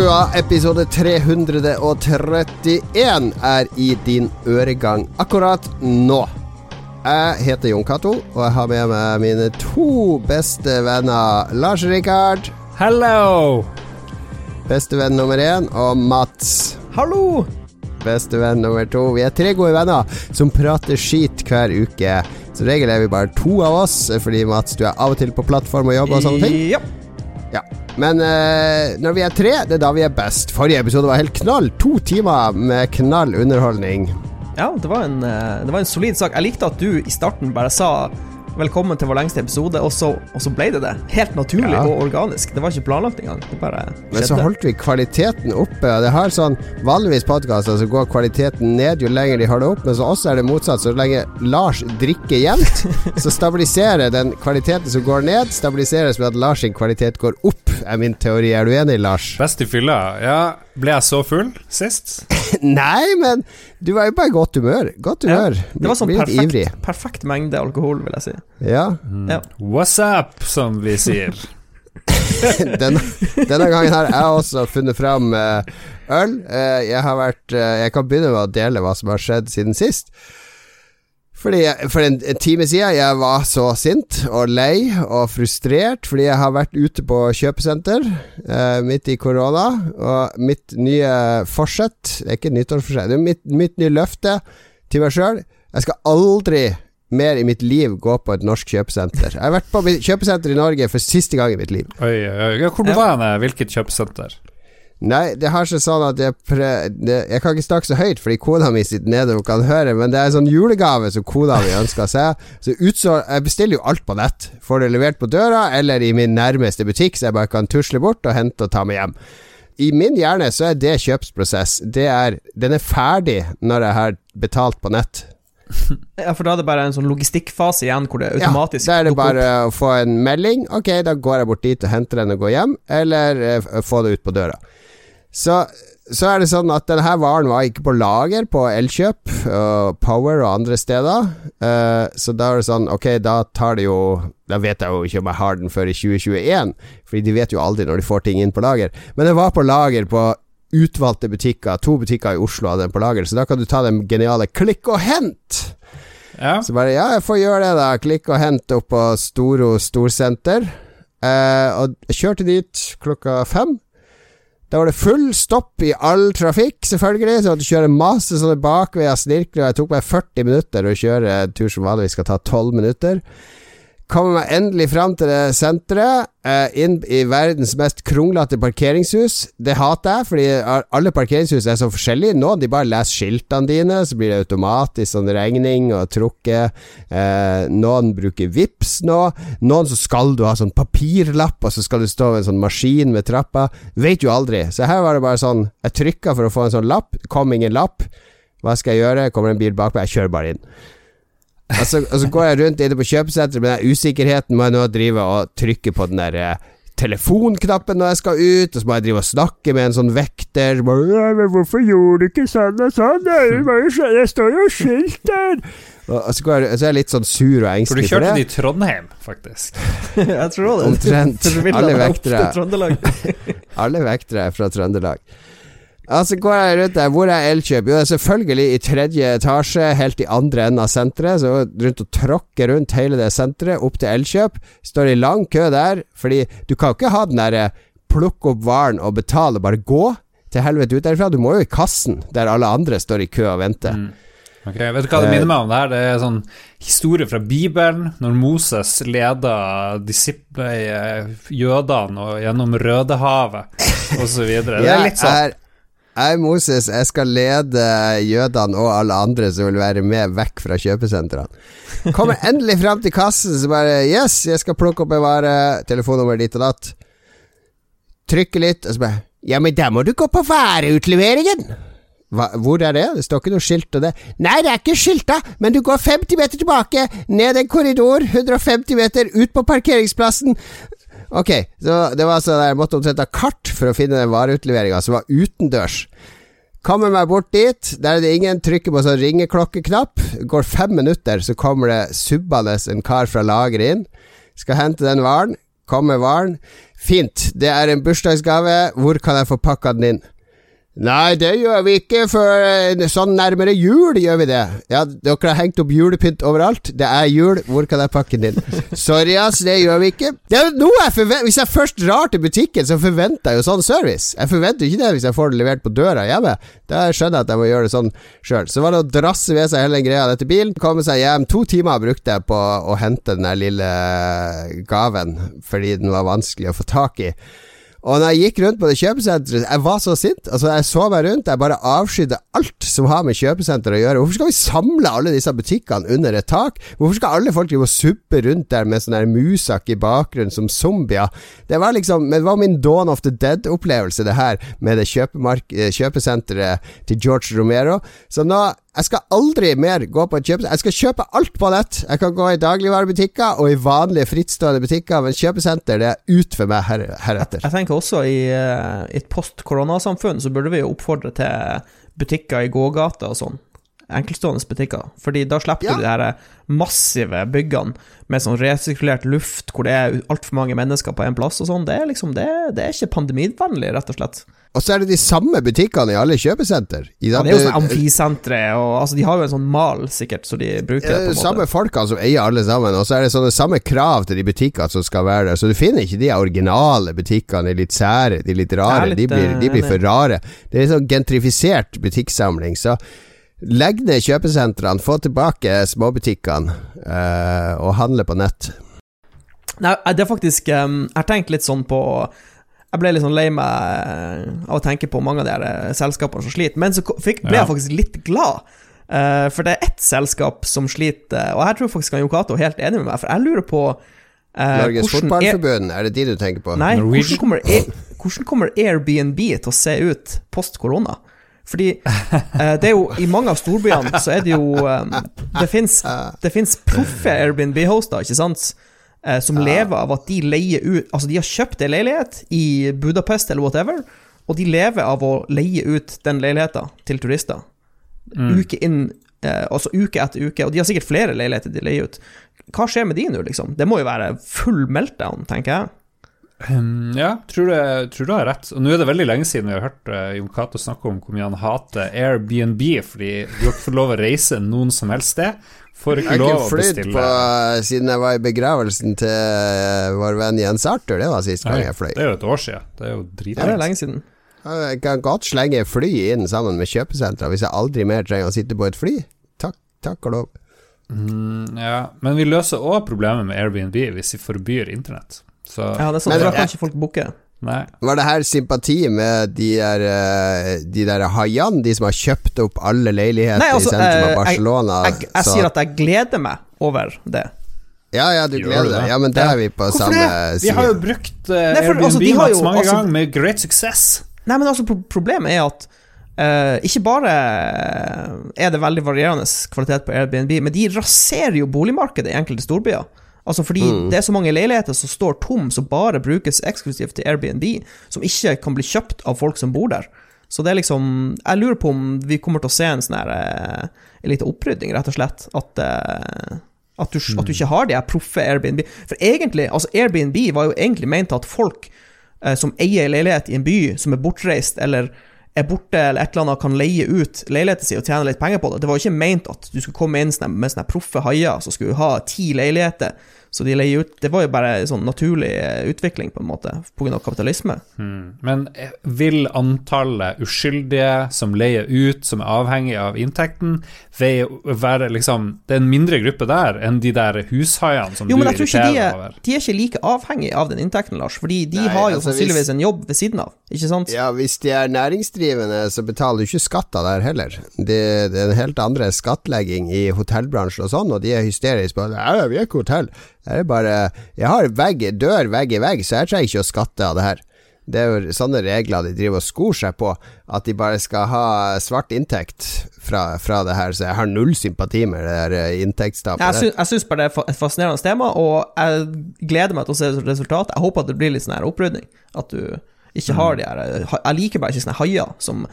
Lolbua, episode 331 er i din øregang akkurat nå. Jeg heter Jon Cato, og jeg har med meg mine to beste venner. Lars Rikard, Hello! bestevenn nummer én, og Mats, Hallo! bestevenn nummer to. Vi er tre gode venner som prater skit hver uke. Som regel er vi bare to av oss, fordi Mats, du er av og til på plattform og jobber og sånne ting. Ja. Ja. Men eh, når vi er tre, det er da vi er best. Forrige episode var helt knall. To timer med knall underholdning. ja, det var, en, eh, det var en solid sak. Jeg likte at du i starten bare sa 'velkommen til vår lengste episode', og så, og så ble det det. Helt naturlig Ja. og organisk. Det var ikke planlagt engang. Det bare Men så holdt vi kvaliteten oppe. Og det har sånn Vanligvis podkaster så går kvaliteten ned jo lenger de holder opp, men så også er det motsatt. Så lenge Lars drikker jevnt, så stabiliserer den kvaliteten som går ned, stabiliseres med at Lars sin kvalitet går opp, er min teori. Er du enig, Lars? Best i fylla. Ja, ble jeg så full sist? Nei, men du var jo bare i godt humør. Godt Ja. Det var sånn perfekt, perfekt mengde alkohol, vil jeg si. Ja. Ja. What's up, som vi sier. denne, denne gangen har jeg også funnet fram eh, øl. Eh, jeg har vært eh, Jeg kan begynne med å dele hva som har skjedd siden sist. Fordi jeg, For en, en time siden jeg var så sint og lei og frustrert fordi jeg har vært ute på kjøpesenter eh, midt i korona, og mitt nye forsett Det er ikke nyttårsforsett, det er mitt, mitt nye løfte til meg sjøl. Jeg skal aldri mer i mitt liv gå på et norsk kjøpesenter. Jeg har vært på kjøpesenter i Norge for siste gang i mitt liv. Oi, oi, oi. Hvor var jeg? Hvilket kjøpesenter? Nei, det har seg sånn at jeg, pre, det, jeg kan ikke snakke så høyt fordi kona mi sitter nede og kan høre, men det er en sånn julegave som kona mi ønsker seg. Så utså, jeg bestiller jo alt på nett. Får det levert på døra eller i min nærmeste butikk, så jeg bare kan tusle bort og hente og ta med hjem. I min hjerne så er det kjøpsprosess. Det er, den er ferdig når jeg har betalt på nett. Ja, for da er det bare en sånn logistikkfase igjen, hvor det automatisk Ja, da er det bare å få en melding. Ok, da går jeg bort dit og henter den og går hjem, eller eh, få det ut på døra. Så, så er det sånn at denne varen var ikke på lager på Elkjøp og Power og andre steder. Uh, så da er det sånn Ok, da tar det jo Da vet jeg jo ikke om jeg har den før i 2021, Fordi de vet jo aldri når de får ting inn på lager. Men den var på lager på utvalgte butikker. To butikker i Oslo hadde den på lager, så da kan du ta den geniale klikk og hent. Ja. Så bare ja, jeg får gjøre det, da. Klikk og hent opp på Storo Storsenter. Uh, og jeg kjørte dit klokka fem. Da var det full stopp i all trafikk, selvfølgelig. Så jeg måtte kjøre masse sånne bakveier, snirkler. og jeg tok meg 40 minutter å kjøre en tur som vanligvis skal ta 12 minutter. Kommer meg endelig fram til det senteret, eh, inn i verdens mest kronglete parkeringshus. Det hater jeg, fordi alle parkeringshus er så forskjellige. Noen de bare leser skiltene dine, så blir det automatisk sånn regning og trukket. Eh, noen bruker VIPS nå. Noen så skal du ha sånn papirlapp, og så skal du stå ved en sånn maskin med trappa. Vet jo aldri. Så her var det bare sånn Jeg trykka for å få en sånn lapp, kom ingen lapp. Hva skal jeg gjøre? Kommer en bil bakpå? Jeg kjører bare inn. Og så, og så går jeg rundt inne på kjøpesenteret med den usikkerheten. Må jeg nå drive og trykke på den der eh, telefonknappen når jeg skal ut, og så må jeg drive og snakke med en sånn vekter. Bare, «Ja, men 'Hvorfor gjorde du ikke sånn og sånn?' Det står jo skilt der! Og, så, går jeg, så er jeg litt sånn sur og For det. For du kjørte det. det i Trondheim, faktisk. jeg tror det. Omtrent. Alle vektere. Alle vektere er fra Trøndelag. Ja, så går jeg rundt der. Hvor er Elkjøp? Jo, det er selvfølgelig i tredje etasje, helt i andre enden av senteret. Så rundt og tråkker rundt hele det senteret, opp til Elkjøp. Står i lang kø der, fordi du kan jo ikke ha den derre plukke opp varen og betale, bare gå til helvete ut derfra. Du må jo i kassen, der alle andre står i kø og venter. Mm. Ok, Vet du hva det Eh, minner meg om? Det her Det er sånn historie fra Bibelen, når Moses leder disiplene, eh, jødene, og gjennom Rødehavet osv. Det er litt sånn. Jeg Moses. Jeg skal lede jødene og alle andre som vil være med vekk fra kjøpesentrene. Kommer endelig fram til kassen, så bare Yes, jeg skal plukke opp en vare. Telefonnummer ditt og datt. Trykker litt, og så bare Ja, men da må du gå på vareutleveringen. Hva, hvor er det? Det står ikke noe skilt og det. Nei, det er ikke skilta, men du går 50 meter tilbake, ned en korridor, 150 meter, ut på parkeringsplassen. Ok, så det var altså Jeg måtte omtrent ha kart for å finne den vareutleveringa, som var utendørs. Kommer meg bort dit, der er det ingen, trykker på sånn ringeklokkeknapp. Går fem minutter, så kommer det subbende en kar fra lageret inn. Skal hente den varen. kommer varen. Fint, det er en bursdagsgave. Hvor kan jeg få pakka den inn? Nei, det gjør vi ikke, for eh, sånn nærmere jul gjør vi det. Ja, dere har hengt opp julepynt overalt. Det er jul, hvor kan jeg pakke den inn? Sorry, ass, det gjør vi ikke. Jeg Hvis jeg først drar til butikken, så forventer jeg jo sånn service. Jeg forventer ikke det hvis jeg får det levert på døra hjemme. Da skjønner jeg at jeg må gjøre det sånn sjøl. Så var det å drasse ved seg hele den greia etter bilen, komme seg hjem. To timer brukte jeg på å hente den der lille gaven, fordi den var vanskelig å få tak i. Og når jeg gikk rundt på det kjøpesenteret, jeg var så sint. Altså, jeg så meg rundt, jeg bare avskydde alt som har med kjøpesenter å gjøre. Hvorfor skal vi samle alle disse butikkene under et tak? Hvorfor skal alle folk drive og suppe rundt der med sånn der musak i bakgrunnen som zombier? Det var liksom Det var min Dawn of the Dead-opplevelse, det her, med det kjøpesenteret til George Romero. Så nå jeg skal aldri mer gå på et kjøpesenter. Jeg skal kjøpe alt på nett. Jeg kan gå i dagligvarebutikker og i vanlige frittstående butikker, men kjøpesenter det er ut for meg her, heretter. Jeg tenker også i, uh, i et post-koronasamfunn så burde vi jo oppfordre til butikker i gågata og sånn. Enkeltstående butikker. Fordi da slipper ja. du de her massive byggene med sånn resirkulert luft hvor det er altfor mange mennesker på én plass og sånn. Det er liksom det, det er ikke pandemivennlig, rett og slett. Og så er det de samme butikkene i alle kjøpesenter. Ja, det er jo sånn amfisentre, og altså, de har jo en sånn mal, sikkert, så de bruker det. på en Samme folkene som eier alle sammen, og så er det sånne samme krav til de butikkene som skal være der. Så du finner ikke de originale butikkene, de litt sære, de litt rare. Litt, de, blir, de, blir, for rare. Det er en sånn gentrifisert butikksamling. Så legg ned kjøpesentrene, få tilbake småbutikkene, uh, og handle på nett. Nei, det er faktisk Jeg har tenkt litt sånn på jeg ble litt sånn lei meg eh, av å tenke på mange av de eh, selskapene som sliter, men så fikk, ble jeg faktisk litt glad. Uh, for det er ett selskap som sliter, og her tror jeg faktisk Jon Cato er helt enig med meg, for jeg lurer på uh, Norges Fotballforbund, er det de du tenker på? Nei, hvordan kommer, e hvordan kommer, Airbnb til å se ut post korona? Fordi uh, det er jo I mange av storbyene så er det jo um, Det fins proffe Airbnb-hoster, ikke sant? Eh, som ja. lever av at de leier ut Altså, de har kjøpt en leilighet i Budapest eller whatever, og de lever av å leie ut den leiligheten til turister. Mm. Uke inn eh, Altså uke etter uke, og de har sikkert flere leiligheter de leier ut. Hva skjer med de nå, liksom? Det må jo være full meltdown, tenker jeg. Um, ja, tror du, tror du har rett. Og nå er det veldig lenge siden vi har hørt uh, Jon Cato snakke om hvor mye han hater Airbnb, fordi du har ikke fått lov å reise noen som helst sted. Får ikke lov å bestille. På, siden jeg var i begravelsen til eh, vår venn Jens Arthur. Det var sist gang jeg fløy. Det er jo et år siden. Det er jo dritlenge. Det er lenge siden. Jeg kan godt slenge fly inn sammen med kjøpesentra hvis jeg aldri mer trenger å sitte på et fly. Takk, takk og lov. Mm, ja, men vi løser òg problemet med Airbnb hvis vi forbyr internett. Så. Ja, det er sånn, da kan ikke folk booke. Nei. Var det her sympati med de der, eh, de der haiene, de som har kjøpt opp alle leiligheter Nei, altså, i sentrum av eh, Barcelona? Jeg, jeg, jeg sier at jeg gleder meg over det. Ja, ja, du gleder deg. Ja, men det er vi på Hvorfor samme side. Vi har jo brukt uh, Nei, for, altså, Airbnb jo, mange altså, ganger med great success. Nei, men altså, problemet er at uh, ikke bare er det veldig varierende kvalitet på Airbnb, men de raserer jo boligmarkedet i enkelte storbyer. Altså fordi mm. det er så mange leiligheter som står tom, som bare brukes eksklusivt til Airbnb, som ikke kan bli kjøpt av folk som bor der. Så det er liksom Jeg lurer på om vi kommer til å se en sånn her eh, En liten opprydding, rett og slett. At, eh, at, du, mm. at, du, ikke har de her proffe Airbnb. For egentlig, altså Airbnb var jo egentlig ment at folk eh, som eier en leilighet i en by, som er bortreist eller er borte eller et eller annet, kan leie ut leiligheten sin og tjene litt penger på det. Det var jo ikke ment at du skulle komme inn med sånne proffe haier som skulle ha ti leiligheter så de leier ut Det var jo bare sånn naturlig eh, utvikling, på en måte, pga. kapitalisme. Hmm. Men eh, vil antallet uskyldige som leier ut, som er avhengig av inntekten, være liksom Det er en mindre gruppe der enn de der hushaiene som jo, du irriterer deg over? De er ikke like avhengig av den inntekten, Lars, fordi de Nei, har jo altså, sannsynligvis hvis, en jobb ved siden av, ikke sant? Ja, hvis de er næringsdrivende, så betaler du ikke skatter der heller. Det, det, er en helt andre skattlegging i hotellbransjen og sånn, og de er hysteriske på Ja, vi er ikke hotell. Det er bare Jeg har vegg, dør vegg i vegg, så jeg trenger ikke å skatte av det her. Det er jo sånne regler de driver og skor seg på, at de bare skal ha svart inntekt fra, fra det her, så jeg har null sympati med det der eh, inntektstapet. Jeg, sy jeg syns bare det er et fascinerende tema, og jeg gleder meg til å se resultatet. Jeg håper at det blir litt sånn her opprydning, at du ikke har de her Jeg liker bare ikke sånne haier som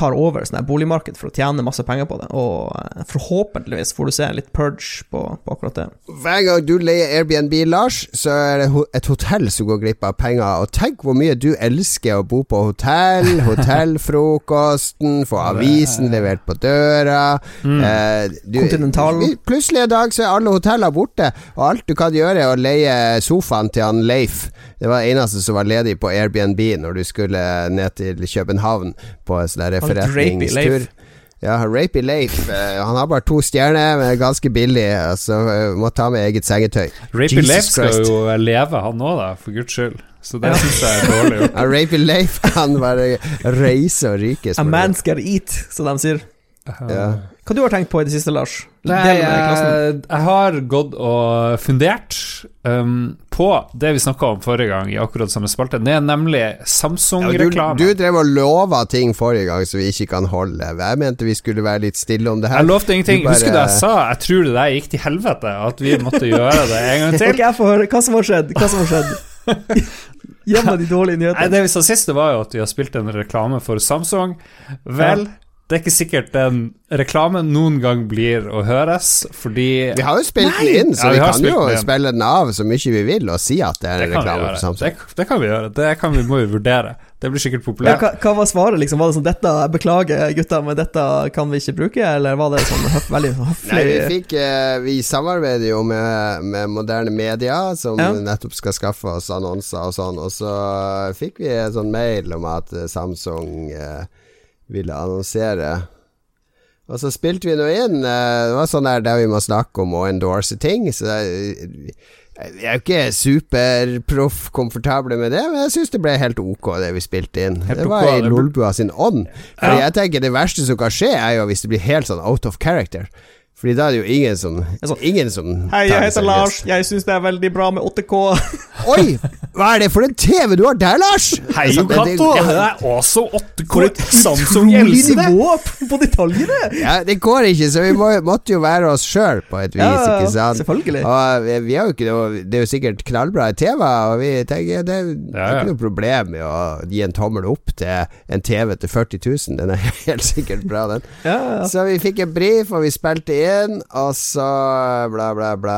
tar over sånn her boligmarked for å tjene masse penger på det. Og eh, forhåpentligvis får du se litt purge på, på akkurat det. Hver gang du leier Airbnb, Lars, så er det et hotell som går glipp av penger. Og tenk hvor mye du elsker å bo på hotell. Hotellfrokosten, få avisen levert på døra. Mm. Eh, du. Plutselig en dag så er alle hoteller borte, og alt du kan gjøre, er å leie sofaen til han Leif. Det var det eneste som var ledig på Airbnb når du skulle ned til København på en sånn forretningstur. Ja, Rapey Leif. eh, han har bare to stjerner, men er ganske billig, så eh, må ta med eget sengetøy. Rapey Leif skal Christ. jo leve, han òg, da, for guds skyld. Så det syns jeg er dårlig. Rapey Leif kan bare reise og ryke. A man skal eat, som de sier. Ja. Hva du har tenkt på i det siste, Lars? Nei, jeg, jeg har gått og fundert um, på det vi snakka om forrige gang, i akkurat samme spalte. Det er nemlig Samsung-reklame. du drev og lova ting forrige gang som vi ikke kan holde. Jeg mente vi skulle være litt stille om det her. jeg lovte ingenting. Du bare- Husker du jeg sa jeg tror det der gikk til helvete, at vi måtte gjøre det en gang til? jeg får. Hva som har skjedd? Hva som har skjedd? Gjennom de dårlige nyhetene. Det vi sa sist, var jo at vi har spilt en reklame for Samsung. Vel, det er ikke sikkert den reklamen noen gang blir å høres, fordi Vi har jo spilt Nei! den inn, så Ja, vi vi kan jo den spille den av så mye vi vil, og si at det er en reklame for. Samsung. Det, det kan vi gjøre. Det kan vi, må vi vurdere. Det blir sikkert Ja, populært. hva, hva var svaret, liksom? Var det sånn 'dette beklager, gutta, men dette kan vi ikke bruke', eller var det sånn høf, veldig sånn høflig Nei, vi fikk eh, Vi samarbeider jo med, med moderne media, som Ja. nettopp skal skaffe oss annonser og sånn, og så fikk vi en sånn mail om at Samsung eh, ville annonsere. Og så spilte vi noe inn. eh, det var sånn der der vi må snakke om å endorse ting. Så jeg, er jo ikke superproff komfortable med det, men jeg syns det ble helt ok, det vi spilte inn. Helt det var ok, i Lolbua sin ånd. For jeg tenker det verste som kan skje, er jo hvis det blir helt sånn out of character. Fordi da er det jo ingen som sånn, Ingen som Hei, jeg heter Lars. Jeg syns det er veldig bra med 8K. Oi! Hva er det for en TV du har der, Lars? Hei, Altså, Jo det- det- Cato! det- Det er også 8K. For et Samsung elsker det. nivå på detaljene! Ja, det går ikke, så vi må, måtte jo være oss sjøl på et vis, Ja, ikke sant? selvfølgelig. Og vi, vi har jo ikke noe Det er jo sikkert knallbra TV, og vi tenker det er Ja, ja. ikke noe problem med å gi en tommel opp til en TV til 40 000. Den er helt sikkert bra, den. Ja, ja. Så vi fikk en brief, og vi spilte inn, og så bla, bla, bla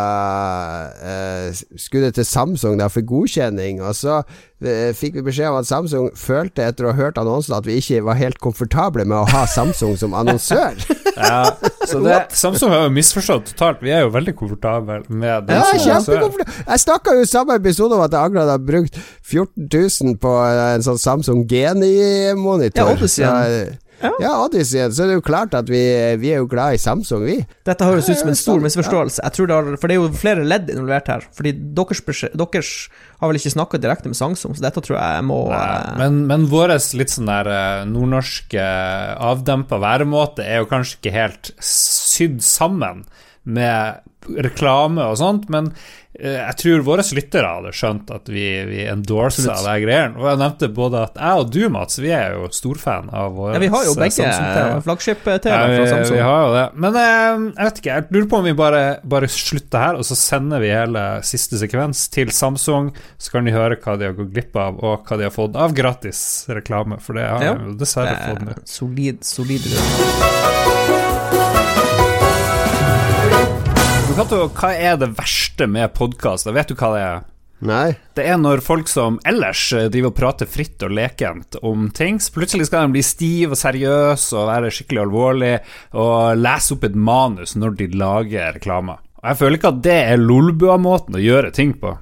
eh, Skulle til Samsung da for godkjenning, og så eh, fikk vi beskjed om at Samsung følte etter å ha hørt annonsen at vi ikke var helt komfortable med å ha Samsung som annonsør. Ja, så det, Samsung har jo misforstått totalt. Vi er jo veldig komfortable med den Ja, som annonsør. Jeg snakka jo i samme episode om at jeg akkurat har brukt 14 000 på en sånn Samsung Geni-monitor. Ja, Så, Ja, Odyssey. Så det er jo klart at vi, vi er jo glad i Samsung, vi. Dette høres ut som en stor misforståelse. Jeg tror det har, For det er jo flere ledd involvert her. Fordi deres, deres har vel ikke snakka direkte med Samsung, så dette tror jeg må Nei, eh, men, men vår litt sånn der eh, nordnorske avdempa væremåte er jo kanskje ikke helt sydd sammen med reklame og sånt, men eh, jeg tror våre lyttere hadde skjønt at vi, vi endorsa de greiene. Og jeg nevnte både at jeg og du, Mats, vi er jo storfan av våre Ja, vi har jo begge Samsung-TV. flaggskip-TV Ja, fra Samsung. vi har jo det. Men eh, jeg vet ikke, jeg lurer på om vi bare, bare slutter her, og så sender vi hele siste sekvens til Samsung. Så kan de høre hva de har gått glipp av, og hva de har fått av gratis reklame. For det har Ja. de dessverre fått nå. Eh, solid, solid Men Cato, hva er det verste med podkast? Vet du hva det er? Nei. Det er når folk som ellers eh, driver og prater fritt og lekent om ting, så plutselig skal de bli stiv og seriøs og være skikkelig alvorlig og lese opp et manus når de lager reklamer. Og Jeg føler ikke at det er Lolbua-måten å gjøre ting på.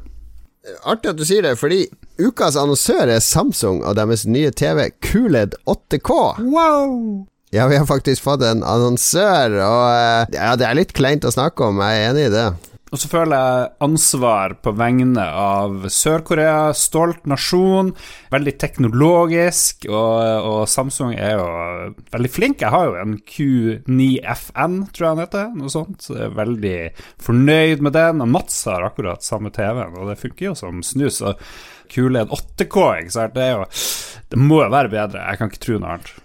Artig at du sier det, fordi ukas annonsør er Samsung og deres nye TV QLED 8K. Wow! Ja, vi har faktisk fått en annonsør, og eh, ja, det er litt kleint å snakke om, jeg er enig i det. Og så føler jeg ansvar på vegne av Sør-Korea, stolt nasjon, veldig teknologisk, og, og Samsung er jo veldig flink. Jeg har jo en Q9FN, tror jeg den heter, noe sånt, så jeg er veldig fornøyd med den. Og Mats har akkurat samme TV-en, og det funker jo som snus. Og QLED 8K, ikke sant, det jo Det må jo være bedre, jeg kan ikke tro noe annet.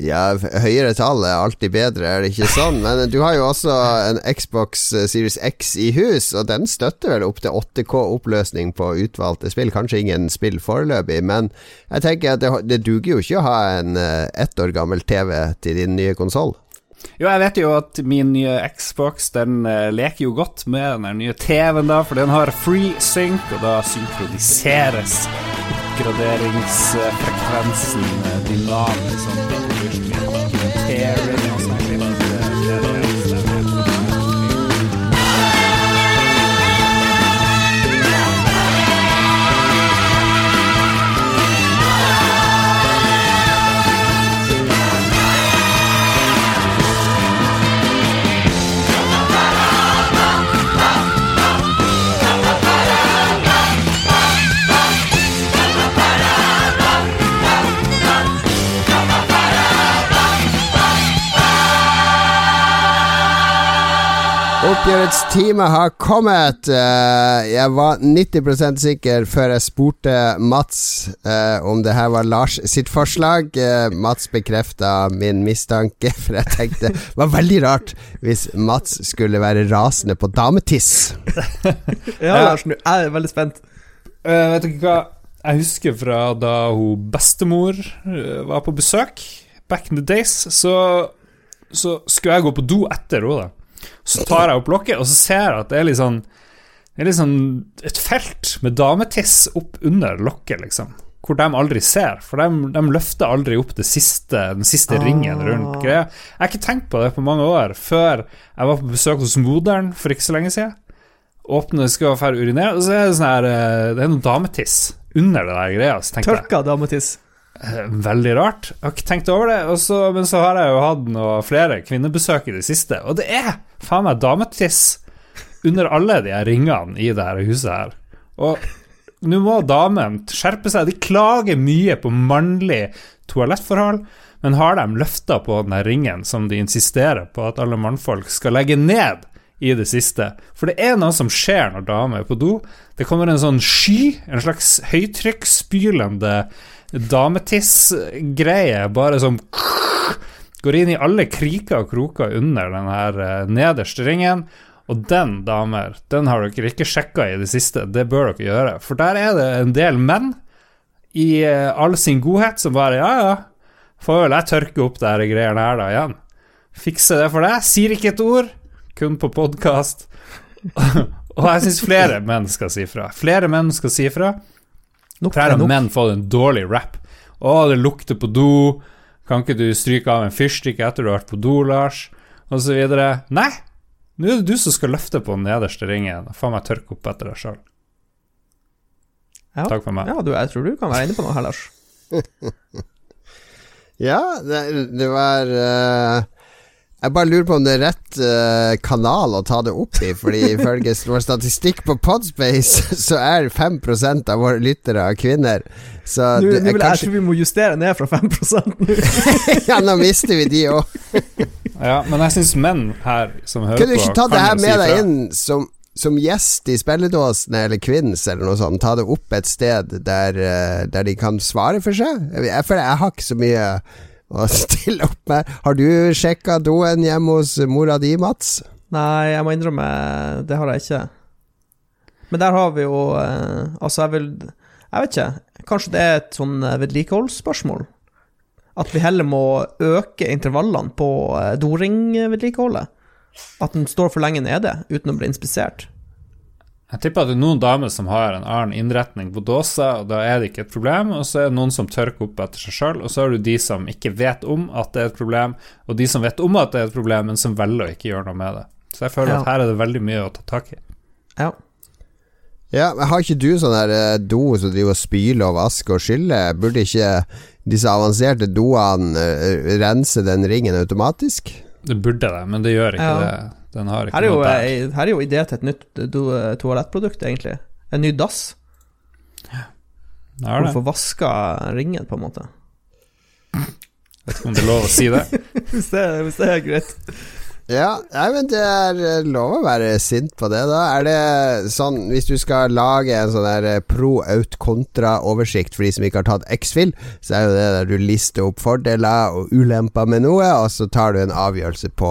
Ja, høyere tall er alltid bedre, er det ikke sånn? Men du har jo også en Xbox Series X i hus, og den støtter vel opp til 8K-oppløsning på utvalgte spill. Kanskje ingen spill foreløpig, men jeg tenker at det, det duger jo ikke å ha en ett år gammel TV til din nye konsoll. Jo, jeg vet jo at min nye Xbox Den uh, leker jo godt med den nye TV-en, da, for den har free sync, og da synkroniseres oppgraderingsfrekvensen uh, dynamisk. Sånn, Oppgjørets time har kommet. Eh, jeg var 90 sikker før jeg spurte Mats eh, om det her var Lars sitt forslag. Eh, Mats bekrefta min mistanke, for jeg tenkte det var veldig rart hvis Mats skulle være rasende på dametiss. ja, Lars, nå er veldig spent. Uh, vet dere hva? Jeg husker fra da hun bestemor var på besøk, back in the days, så, så skulle jeg gå på do etter henne. Så tar jeg opp lokket, og så ser jeg at det er litt sånn Det er litt sånn et felt med dametiss opp under lokket, liksom. Hvor de aldri ser, for de, de løfter aldri opp siste, den siste ah. ringen rundt greia. Jeg har ikke tenkt på det på mange år, før jeg var på besøk hos moderen for ikke så lenge siden. Åpne skal være urinere, og så er det sånn her eh, Det er noe dametiss under det der greia. Tørka dametiss. Eh, veldig rart. Jeg har ikke tenkt over det. Også, men så har jeg jo hatt noe flere kvinnebesøk i det siste, og det er faen meg dametiss under alle de her ringene i det her huset her. Og nå må damen skjerpe seg. De klager mye på mannlig toalettforhold, men har de løfta på den her ringen som de insisterer på at alle mannfolk skal legge ned i det siste? For det er noe som skjer når damer er på do. Det kommer en sånn sky, en slags høytrykksspylende dametiss-greie, bare som Går inn i alle kriker og kroker under den her eh, nederste ringen. Og den, damer, den har dere ikke sjekka i det siste. Det bør dere gjøre. For der er det en del menn i eh, all sin godhet som bare Ja, ja, får vel jeg tørke opp de greiene her da igjen. Fikse det for deg. Sier ikke et ord, kun på podkast. og jeg syns flere menn skal si fra. Flere menn skal si fra. Nok her har menn fått en dårlig rap. Å, det lukter på do. Kan ikke du stryke av en fyrstikk etter du har vært på do, Lars? Og så videre. Nei, nå er det du som skal løfte på den nederste ringen. Faen meg tørke opp etter deg sjøl. Ja. Takk for meg. Ja, du, jeg tror du kan være inne på noe her, Lars. ja, det, det var uh jeg bare lurer på om det er rett uh, kanal å ta det opp i, fordi ifølge vår statistikk på Podspace så er 5% av våre lyttere kvinner. Så nå, nå vil jeg tror vi må justere ned fra 5 nå. ja, nå mister vi de òg. ja, men jeg syns menn her som hører på Kan du ikke ta det her med deg inn som, som gjest i spilledåsene eller Kvinns eller noe sånt? Ta det opp et sted der, uh, der de kan svare for seg? Jeg føler jeg har ikke så mye å stille opp med. Har du sjekka doen hjemme hos mora di, Mats? Nei, jeg må innrømme, det har jeg ikke. Men der har vi jo eh, Altså, jeg vil Jeg vet ikke. Kanskje det er et sånn eh, vedlikeholdsspørsmål? At vi heller må øke intervallene på eh, doringvedlikeholdet? At den står for lenge nede uten å bli inspisert? Jeg tipper at det er noen damer som har en annen innretning på dåsa, og da er det ikke et problem. Og så er det noen som tørker opp etter seg sjøl, og så har du de som ikke vet om at det er et problem, og de som vet om at det er et problem, men som velger å ikke gjøre noe med det. Så jeg føler ja. at her er det veldig mye å ta tak i. Ja. Ja, men Har ikke du sånn her eh, do som driver og spyler og vasker og skyller? Burde ikke disse avanserte doene uh, rense den ringen automatisk? Det burde det, men det gjør ikke ja. det. Den har ikke her, er jo, noe der. her er jo idé til et nytt toalettprodukt, egentlig. En ny dass. Ja. Hvor du får vaska ringen, på en måte. Vet ikke om det er lov å si det. hvis, det hvis, det er greit. Ja, nei, men det er eh, lov å være sint på det, da. Er det sånn Hvis du skal lage en sånn der eh, pro-out-kontra-oversikt for de som ikke har tatt X-Fill, så er jo det der du lister opp fordeler og ulemper med noe, og så tar du en avgjørelse på,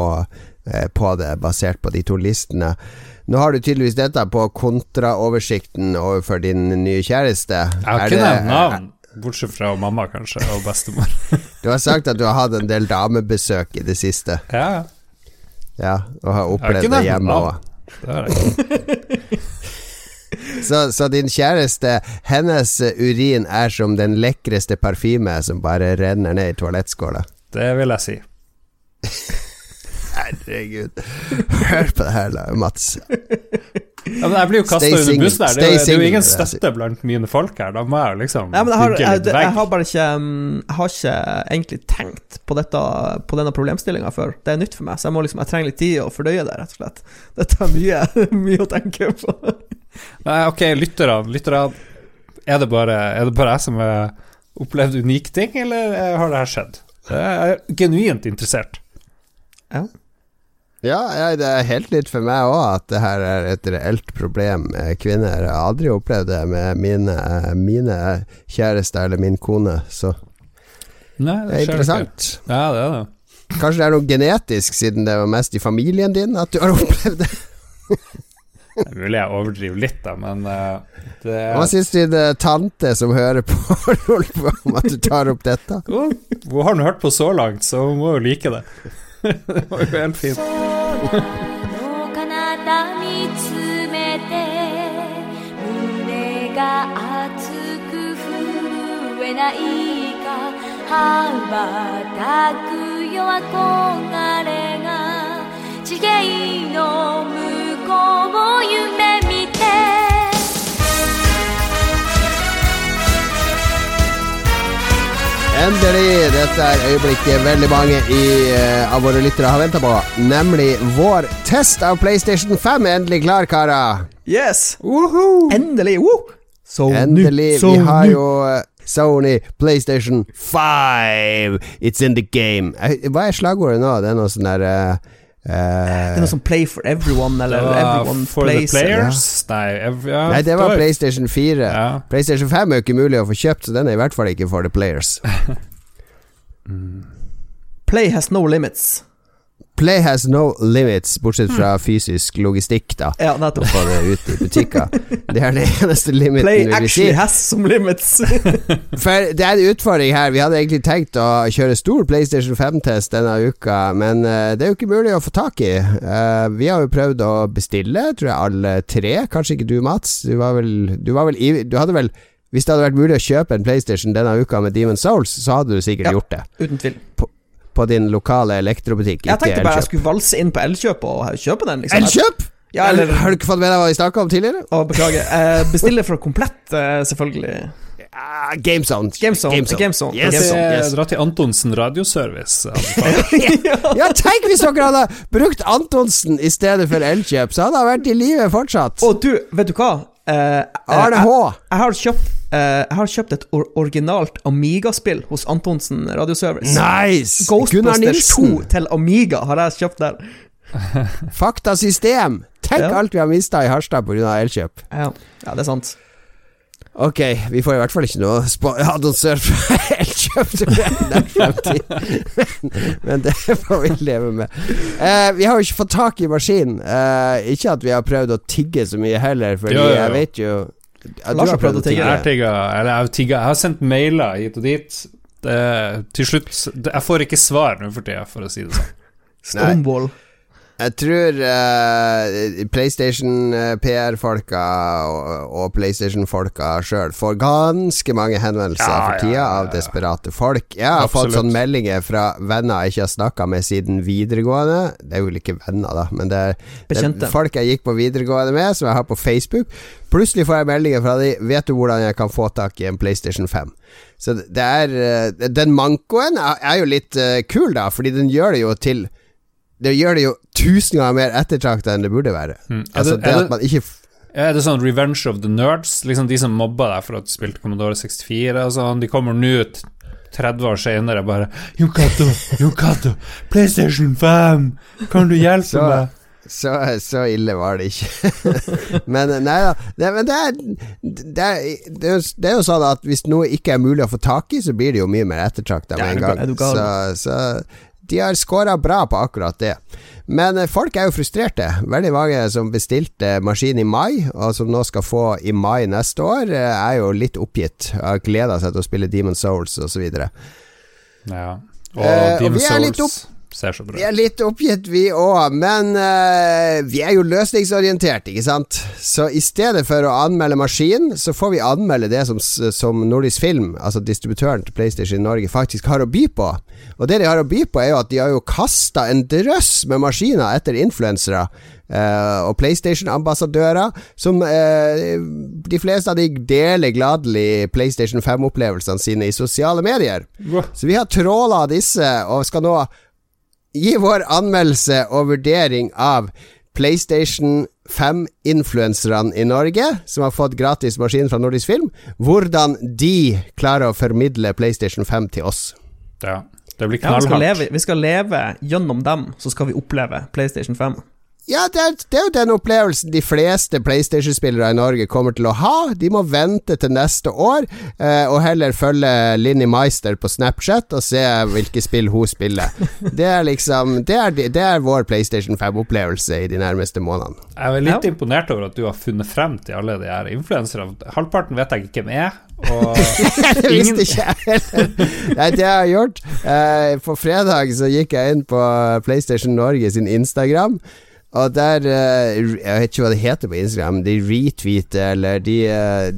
på det, basert på de to listene. Nå har du tydeligvis dette på kontraoversikten overfor din nye kjæreste. Jeg har ikke nevnt navn, bortsett fra mamma, kanskje, og bestemor. Du har sagt at du har hatt en del damebesøk i det siste. Ja, Ja, og har opplevd det hjemme òg. Så, så din kjæreste, hennes urin er som den lekreste parfyme som bare renner ned i toalettskåla. Det vil jeg si. Herregud. Hør på det her, da, Mats. Ja, men jeg blir jo kasta under bussen her. Det er, jo- det er jo ingen støtte blant mine folk her. Da må jeg jo liksom ja, men jeg har, bygge jeg, litt jeg har bare ikke um, Jeg har ikke egentlig tenkt på, dette, på denne problemstillinga før. Det er nytt for meg, så jeg, må liksom, jeg trenger litt tid å fordøye det, rett og slett. Dette er mye, mye å tenke på. Nei, ok, lytterne. lytterne er, det bare, er det bare jeg som har opplevd unike ting, eller har det her skjedd? Jeg er genuint interessert. Ja. Ja, det er helt nytt for meg òg at det her er et reelt problem kvinner. Har aldri opplevd det med mine, mine kjærester eller min kone, så Nei, det er interessant. ikke. Ja, det er det. Kanskje det er noe genetisk, siden det var mest i familien din at du har opplevd det. Det er mulig jeg overdriver litt, da, men uh, det Hva syns din eh, tante som hører på om at du tar opp dette? Hun hun har nå hørt på så langt, så hun må jo like det. det var ju väl fint. ないか羽ばたくよ憧れが地形の向こうを夢 Endelig! Dette er øyeblikket veldig mange i, uh, av våre lyttere har venta på. Nemlig vår test av PlayStation 5 er endelig klar, karer. Yes! Endelig! Woo! So Endelig. So Vi har jo eh, Sony PlayStation 5. It's in the game. Hva er slagordet nå? Det er noe sånn der eh, Det er noe som Play for everyone, eller Everyone for plays the Players? players? Nei, every, ja, Nei, det var PlayStation 4. Ja. PlayStation 5 er jo ikke mulig å få kjøpt, så den er i hvert fall ikke for the players. Play has no limits. Play has no limits, bortsett fra fysisk logistikk, da. Ja, Å nettopp. få det ut i butikker. Det er det eneste limiten Play actually has some limits. For det er en utfordring her. Vi hadde egentlig tenkt å kjøre stor PlayStation 5-test denne uka, men eh, det er jo ikke mulig å få tak i. Eh, vi har jo prøvd å bestille, tror jeg alle tre. Kanskje ikke du, Mats. Du var vel Du, var vel, i- du hadde vel Hvis det hadde vært mulig å kjøpe en PlayStation denne uka med Demon Souls, så hadde du sikkert Ja. gjort det. Uten tvil. På din lokale elektrobutikk, Jeg tenkte bare jeg skulle valse inn på Elkjøp og kjøpe den. Liksom. Elkjøp?! Ja, eller Har du ikke fått med deg hva vi snakka om tidligere? Å, beklager. Eh, bestille fra Komplett, eh, selvfølgelig. Uh, Gamezone. Gamezone. Gamezone. Yes. Dra til, yes. dra til Antonsen radioservice. anbefaler. Ja, tenk hvis dere hadde brukt Antonsen i stedet for Elkjøp, så hadde han vært i live fortsatt. Og du, vet du hva? Eh, eh, Arne Jeg, jeg, har kjøpt, uh, jeg har kjøpt et or originalt Amiga-spill hos Antonsen Radioservice. Nice! Ghostbusters 2 til Amiga har jeg kjøpt der. Faktasystem. Tenk Ja. alt vi har mista i Harstad pga. Elkjøp. Ja, ja, det er sant. Ok, vi får i hvert fall ikke noe annonsør fra Elkjøp nær fremtid. Men, men det får vi leve med. Eh, vi har jo ikke fått tak i maskinen. Eh, ikke at vi har prøvd å tigge så mye heller, for Jo, jo, jo. jeg vet jo ja, Lars har prøvd å tigge. Jeg tigger, eller jeg har tigga Jeg har sendt mailer hit og dit. Det, til slutt Jeg får ikke svar nå for tida, for å si det sånn. Stonewall. Jeg tror uh, PlayStation eh, PR-folka og, og PlayStation-folka sjøl får ganske mange henvendelser Ja, for tida ja, ja. av desperate folk. Jeg har fått sånn sånne meldinger fra venner jeg ikke har snakka med siden videregående. Det er jo ikke venner, da, men det er, det er folk jeg gikk på videregående med, som jeg har på Facebook. Plutselig får jeg meldinger fra de Vet du hvordan jeg kan få tak i en PlayStation 5? Så det er eh, Den mankoen er jo litt eh, kul, da, fordi den gjør det jo til det gjør det jo tusen ganger mer ettertrakta enn det burde være. Mm. Altså det- det at man ikke Er det sånn Revenge of the Nerds? Liksom De som mobba deg for at du spilte Commodore 64 og sånn, de kommer nå ut 30 år senere bare Jon Cato, PlayStation 5, kan du hjelpe Så- meg? Så, så ille var det ikke. men nei da. Det, men det er, det, er, det, er, jo- det er jo sånn at hvis noe ikke er mulig å få tak i, så blir det jo mye mer ettertrakta med en gang. Så, så de har scora bra på akkurat det. Men eh, folk er jo frustrerte. Veldig mange som bestilte maskin i mai, og som nå skal få i mai neste år, eh, er jo litt oppgitt. Har gleda seg til å spille Demon Souls osv. Ja. Og Eh, og Souls ser så bra Vi er litt oppgitt, vi òg, men uh, vi er jo løsningsorientert, ikke sant? Så i stedet for å anmelde maskin, så får vi anmelde det som, som Nordisk Film, altså distributøren til PlayStation Norge, faktisk har å by på. Og det de har å by på, er jo at de har jo kasta en drøss med maskiner etter influensere. Uh, og PlayStation-ambassadører, som uh, de fleste av de deler gladelig PlayStation 5-opplevelsene sine i sosiale medier. Wow. Så vi har tråla disse, og skal nå gi vår anmeldelse og vurdering av PlayStation 5-influencerne i Norge, som har fått gratis maskin fra Nordisk Film, hvordan de klarer å formidle PlayStation 5 til oss. Ja. Det blir Ja, vi, skal leve, vi skal leve gjennom dem, så skal vi oppleve PlayStation 5. Ja, det er, det er jo den opplevelsen de fleste PlayStation-spillere i Norge kommer til å ha. De må vente til neste år, eh, og heller følge Linni Meister på Snapchat og se hvilke spill hun spiller. Det er liksom Det er, det er vår PlayStation 5-opplevelse i de nærmeste månedene. Jeg er litt Ja. imponert over at du har funnet frem til alle de her influenserne. Halvparten vet jeg ikke hvem er. Og Det visste ikke jeg heller. Nei, det jeg har gjort eh, På fredag så gikk jeg inn på PlayStation Norge sin Instagram. Og der eh, Jeg vet ikke hva det heter på Instagram. De retweeter eller de, eh,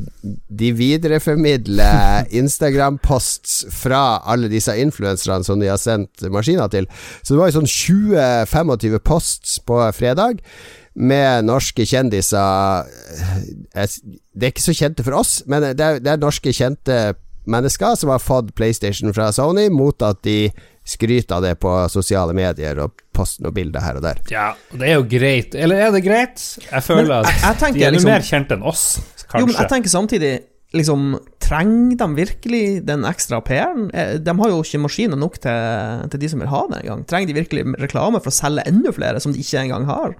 de videreformidler Instagram-posts fra alle disse influenserne som de har sendt maskiner til. Så det var jo sånn 20-25 posts på fredag med norske kjendiser eh, Det er ikke så kjente for oss, men det er, det er norske kjente mennesker som har fått PlayStation fra Sony, mot at de skryter av det på sosiale medier og poste noen bilder her og der. ja, det er jo greit. Eller er det greit? Jeg føler Men jeg- jeg at tenker de er liksom- mer kjent enn oss, kanskje. Jo, men jeg tenker samtidig liksom, Trenger de virkelig den ekstra PR-en? Eh, De har jo ikke maskiner nok til, til de som vil ha det engang. Trenger de virkelig reklame for å selge enda flere som de ikke engang har?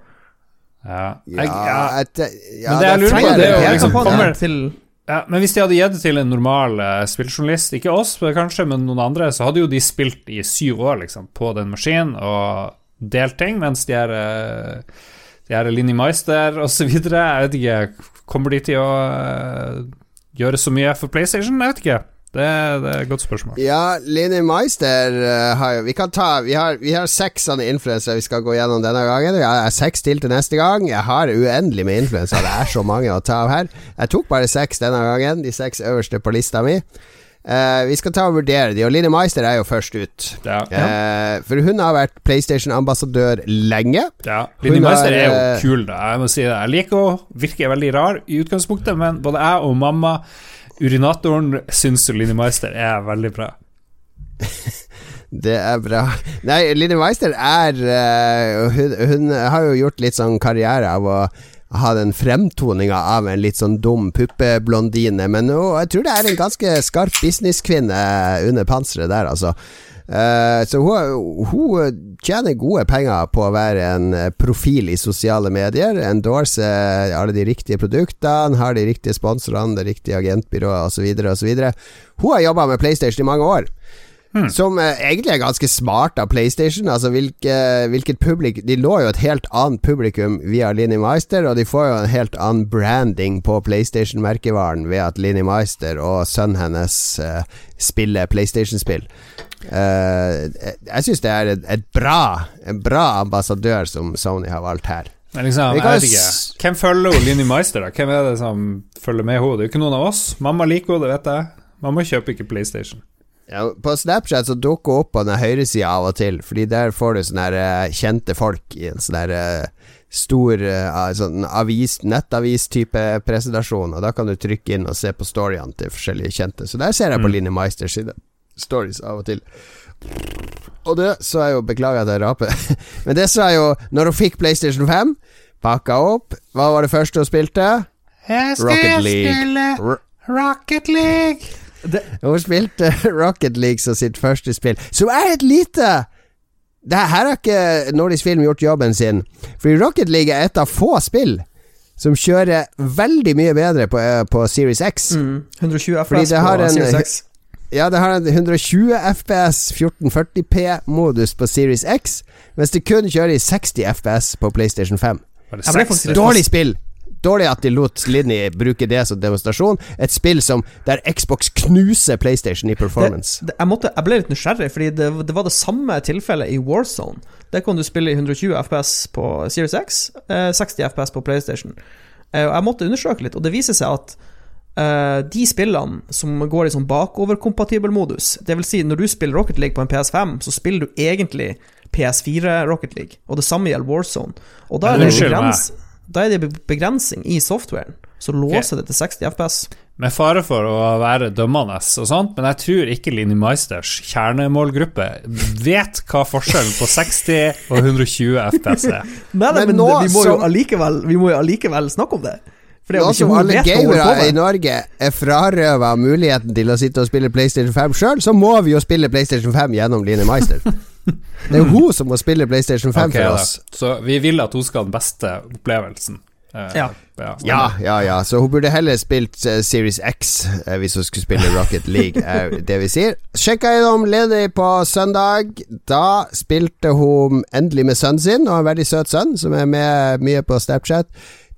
ja. Ja, Jeg, ja. et, ja, Men det jeg lurer på, det er jo liksom kommer- Ja, men hvis de hadde gitt det til en normal uh, spilljournalist, ikke oss kanskje, men noen andre, så hadde jo de spilt i syv år liksom, på den maskinen og delt ting, mens de er uh, De er Linni Meister osv. Jeg vet ikke Kommer de til å uh, gjøre så mye for PlayStation? Jeg vet ikke. Det, det er et godt spørsmål. Ja, Linni Meister uh, har jo Vi kan ta Vi har, vi har seks sånne influensere vi skal gå gjennom denne gangen. Jeg har seks til til neste gang. Jeg har uendelig med influensere. Det er så mange å ta av her. Jeg tok bare seks denne gangen. De seks øverste på lista mi. Uh, vi skal ta og vurdere de, og Linni Meister er jo først ut. Ja. Uh, for hun har vært PlayStation-ambassadør lenge. Ja, Linni Meister er, jo kul, da. Jeg må si det. Jeg liker henne. Virker veldig rar i utgangspunktet, men både jeg og mamma, urinatoren, syns Line Meister er veldig bra. Det er bra. Nei, Line Meister er uh, hun, hun har jo gjort litt sånn karriere av å ha den fremtoninga av en litt sånn dum puppeblondine, men hun, jeg tror det er en ganske skarp businesskvinne under panseret der, altså. Eh, så hun, hun tjener gode penger på å være en eh, profil i sosiale medier. Endorse alle de riktige produktene, har de riktige sponsorene, det riktige agentbyrået osv. osv. Hun har jobba med PlayStation i mange år. Som eh, egentlig er ganske smart av PlayStation. Altså hvilke, hvilket publik De lå jo et helt annet publikum via Linni Meister, og de får jo en helt annen branding på PlayStation-merkevaren ved at Linni Meister og sønnen hennes eh, spiller PlayStation-spill. Eh, jeg jeg syns det er et, et bra En bra ambassadør som Sony har valgt her. Men liksom, jeg vet ikke. Hvem følger Linni Meister, da? Hvem er det som følger med henne? Det er jo ikke noen av oss. Mamma liker henne, det vet jeg. Mamma kjøper ikke PlayStation. Ja, på Snapchat så dukker hun opp på den høyresida av og til, Fordi der får du sånne her, eh, kjente folk i en sånn eh, stor sånn avis, nettavis-type presentasjon, og da kan du trykke inn og se på storyene til forskjellige kjente. Så der ser jeg på Mm. Linni Meisters sine stories av og til. Og det så jeg jo Beklager at jeg raper, men det så jeg jo når hun fikk PlayStation 5. Pakka opp. Hva var det første hun spilte? Jeg Rocket League. R Rocket League. Det, Hun spilte Rocket League som sitt første spill, som er et lite det her har ikke Nordisk Film gjort jobben sin. Fordi Rocket League er et av få spill som kjører veldig mye bedre på, eh, på Series X. mm, 120 Fordi FPS på en- Series X. Ja, det har en 120 FPS 1440P-modus på Series X, mens det kun kjører i 60 FPS på PlayStation 5. Det ble faktisk- Dårlig spill! Dårlig at de lot Linni bruke det som demonstrasjon. Et spill som der Xbox knuser PlayStation i performance. Det, jeg, måtte, jeg ble litt nysgjerrig, fordi det, det var det samme tilfellet i Warzone. Der kan du spille i 120 FPS på Series X, eh, 60 FPS på PlayStation. Eh, jeg måtte undersøke litt, og det viser seg at de spillene som går i sånn bakoverkompatibel modus, det vil si når du spiller Rocket League på en PS5, så spiller du egentlig PS4 Rocket League, og det samme gjelder Warzone. Og da er det, begrens, da er det be- begrensing i softwaren, så låser det til 60 FPS. Med fare for å være dømmende og sånt, men jeg tror ikke Linni Meisters kjernemålgruppe vet hva forskjellen på 60 og 120 FPS er. Nei, Men men, nå vi, må jo som- allikevel, vi må jo allikevel snakke om det. For det er jo ikke som hun vet hva hun holder gamere på i. Norge er frarøva muligheten til å sitte og spille PlayStation 5 sjøl, så må vi jo spille PlayStation 5 gjennom Line Meister. Det er jo hun som må spille PlayStation 5 okay, for da. Så vi vil at hun skal ha den beste opplevelsen. Eh, Ja. Ja, ja, ja. Så hun burde heller spilt eh, Series X eh, hvis hun skulle spille Rocket League, er det vi sier. Sjekka innom ledig på søndag. Da spilte hun endelig med sønnen sin, og en veldig søt sønn, som er med mye på Snapchat.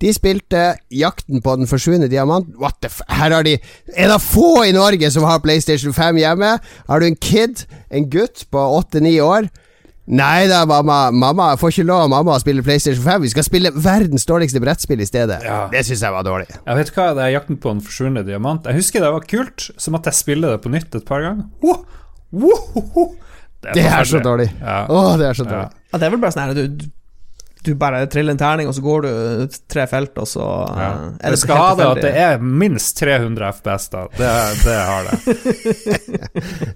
De spilte Jakten på den forsvunne diamanten. What the f... Her har de En av få i Norge som har PlayStation 5 hjemme. Har du en kid, en gutt på åtte-ni år Nei da, mamma. Mamma får ikke lov av mamma å spille PlayStation 5. Vi skal spille verdens dårligste brettspill i stedet. Ja. Det syns jeg var dårlig. Ja, vet hva, det er Jakten på den forsvunne diamant. Jeg husker det var kult, så måtte jeg spille det på nytt et par ganger. Oh! wow, wow. Det er så dårlig. Ja. Å, det er så Ja. dårlig. Ja, det er vel bare sånn her du, du bare triller en terning, og så går du tre felt, og så Ja. eh, er Det skal helt ha det at det er minst 300 FPS, da. Det, det har det.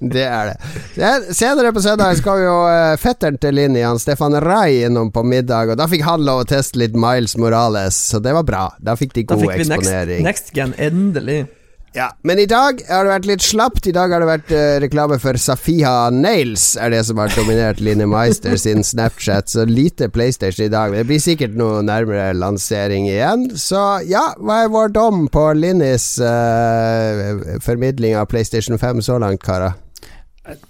Det er det. Senere på søndag skal jo uh, fetteren til Linni, Stefan Rai, innom på middag, og da fikk han lov å teste litt Miles Morales, så det var bra. Da fikk de god eksponering. Da fikk vi next, next gen, endelig. Ja, Men i dag har det vært litt slapt. I dag har det vært uh, reklame for Safiha Nails, er det som har dominert Line Meister sin Snapchat. Så lite PlayStation i dag. Men det blir sikkert noe nærmere lansering igjen. Så ja, hva er vår dom på Linnis uh, formidling av PlayStation 5 så langt, karer?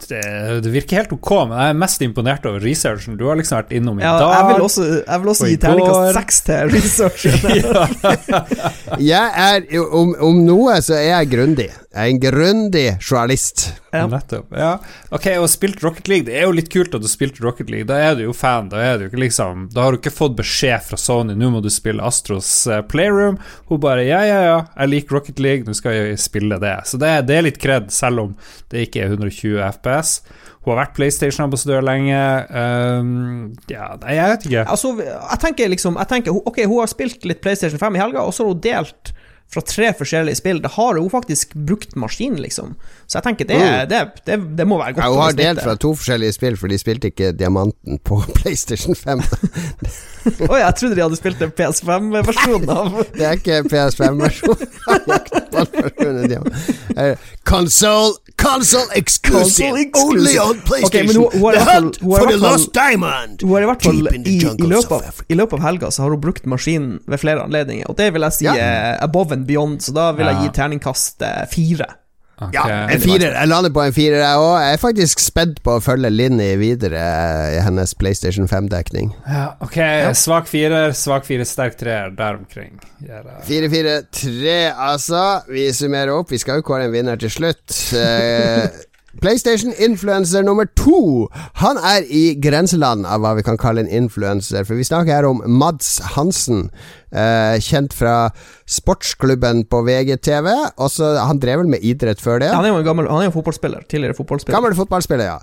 Det. Det virker helt ok, men jeg er mest imponert over researchen. Du har liksom vært innom i Ja, dag. jeg vil også, jeg vil også gi terningkast seks til researchen. Jeg er, om, om noe så er jeg grundig. Jeg er en grundig journalist. Ja. Nettopp. Ja. Ok, og spilt Rocket League. Det er jo litt kult at du spilte Rocket League. Da er du jo fan. Da er du ikke liksom Da har du ikke fått beskjed fra Sony Nå må du spille Astros eh, Playroom. Hun bare Ja, ja, ja, jeg liker Rocket League, nå skal jeg spille det. Så det, det er litt kred, selv om det ikke er 120 FPS. Hun har vært PlayStation-ambassadør lenge. Um, ja, nei, jeg vet ikke. Altså, jeg tenker liksom jeg tenker, Ok, hun har spilt litt PlayStation 5 i helga, og så har hun delt fra tre forskjellige spill. Da har hun faktisk brukt maskinen, liksom. Så jeg tenker det, det, det, det må være godt. Ja, hun har delt fra to forskjellige spill, for de spilte ikke Diamanten på PlayStation 5. Oi, jeg trodde de hadde spilt en PS5-versjon av Det er ikke PS5-versjonen. Console Console exclusive, Console exclusive. only on PlayStation. Okay, hun The hunt for the lost diamond. Hun har i hvert fall i, i, løpet av. I løpet av helga så har hun brukt maskinen ved flere anledninger, og det vil jeg si Ja. above and beyond, så da vil jeg gi terningkast eh, fire. Ok. Ja, en firer. Jeg lander på en firer, jeg òg. Jeg er faktisk spent på å følge Linni videre i hennes PlayStation 5-dekning. Ja, ok, svak firer, svak fire, sterk treer, der omkring. Gjør jeg. 4-4-3, altså. Vi summerer opp. Vi skal jo kåre en vinner til slutt. PlayStation-influencer nummer to. Han er i grenseland av hva vi kan kalle en influencer. For vi snakker her om Mads Hansen. eh, kjent fra sportsklubben på VGTV. Også, han drev vel med idrett før det? Han er jo en gammel Han er jo fotballspiller. Tidligere fotballspiller. Gammel fotballspiller, ja.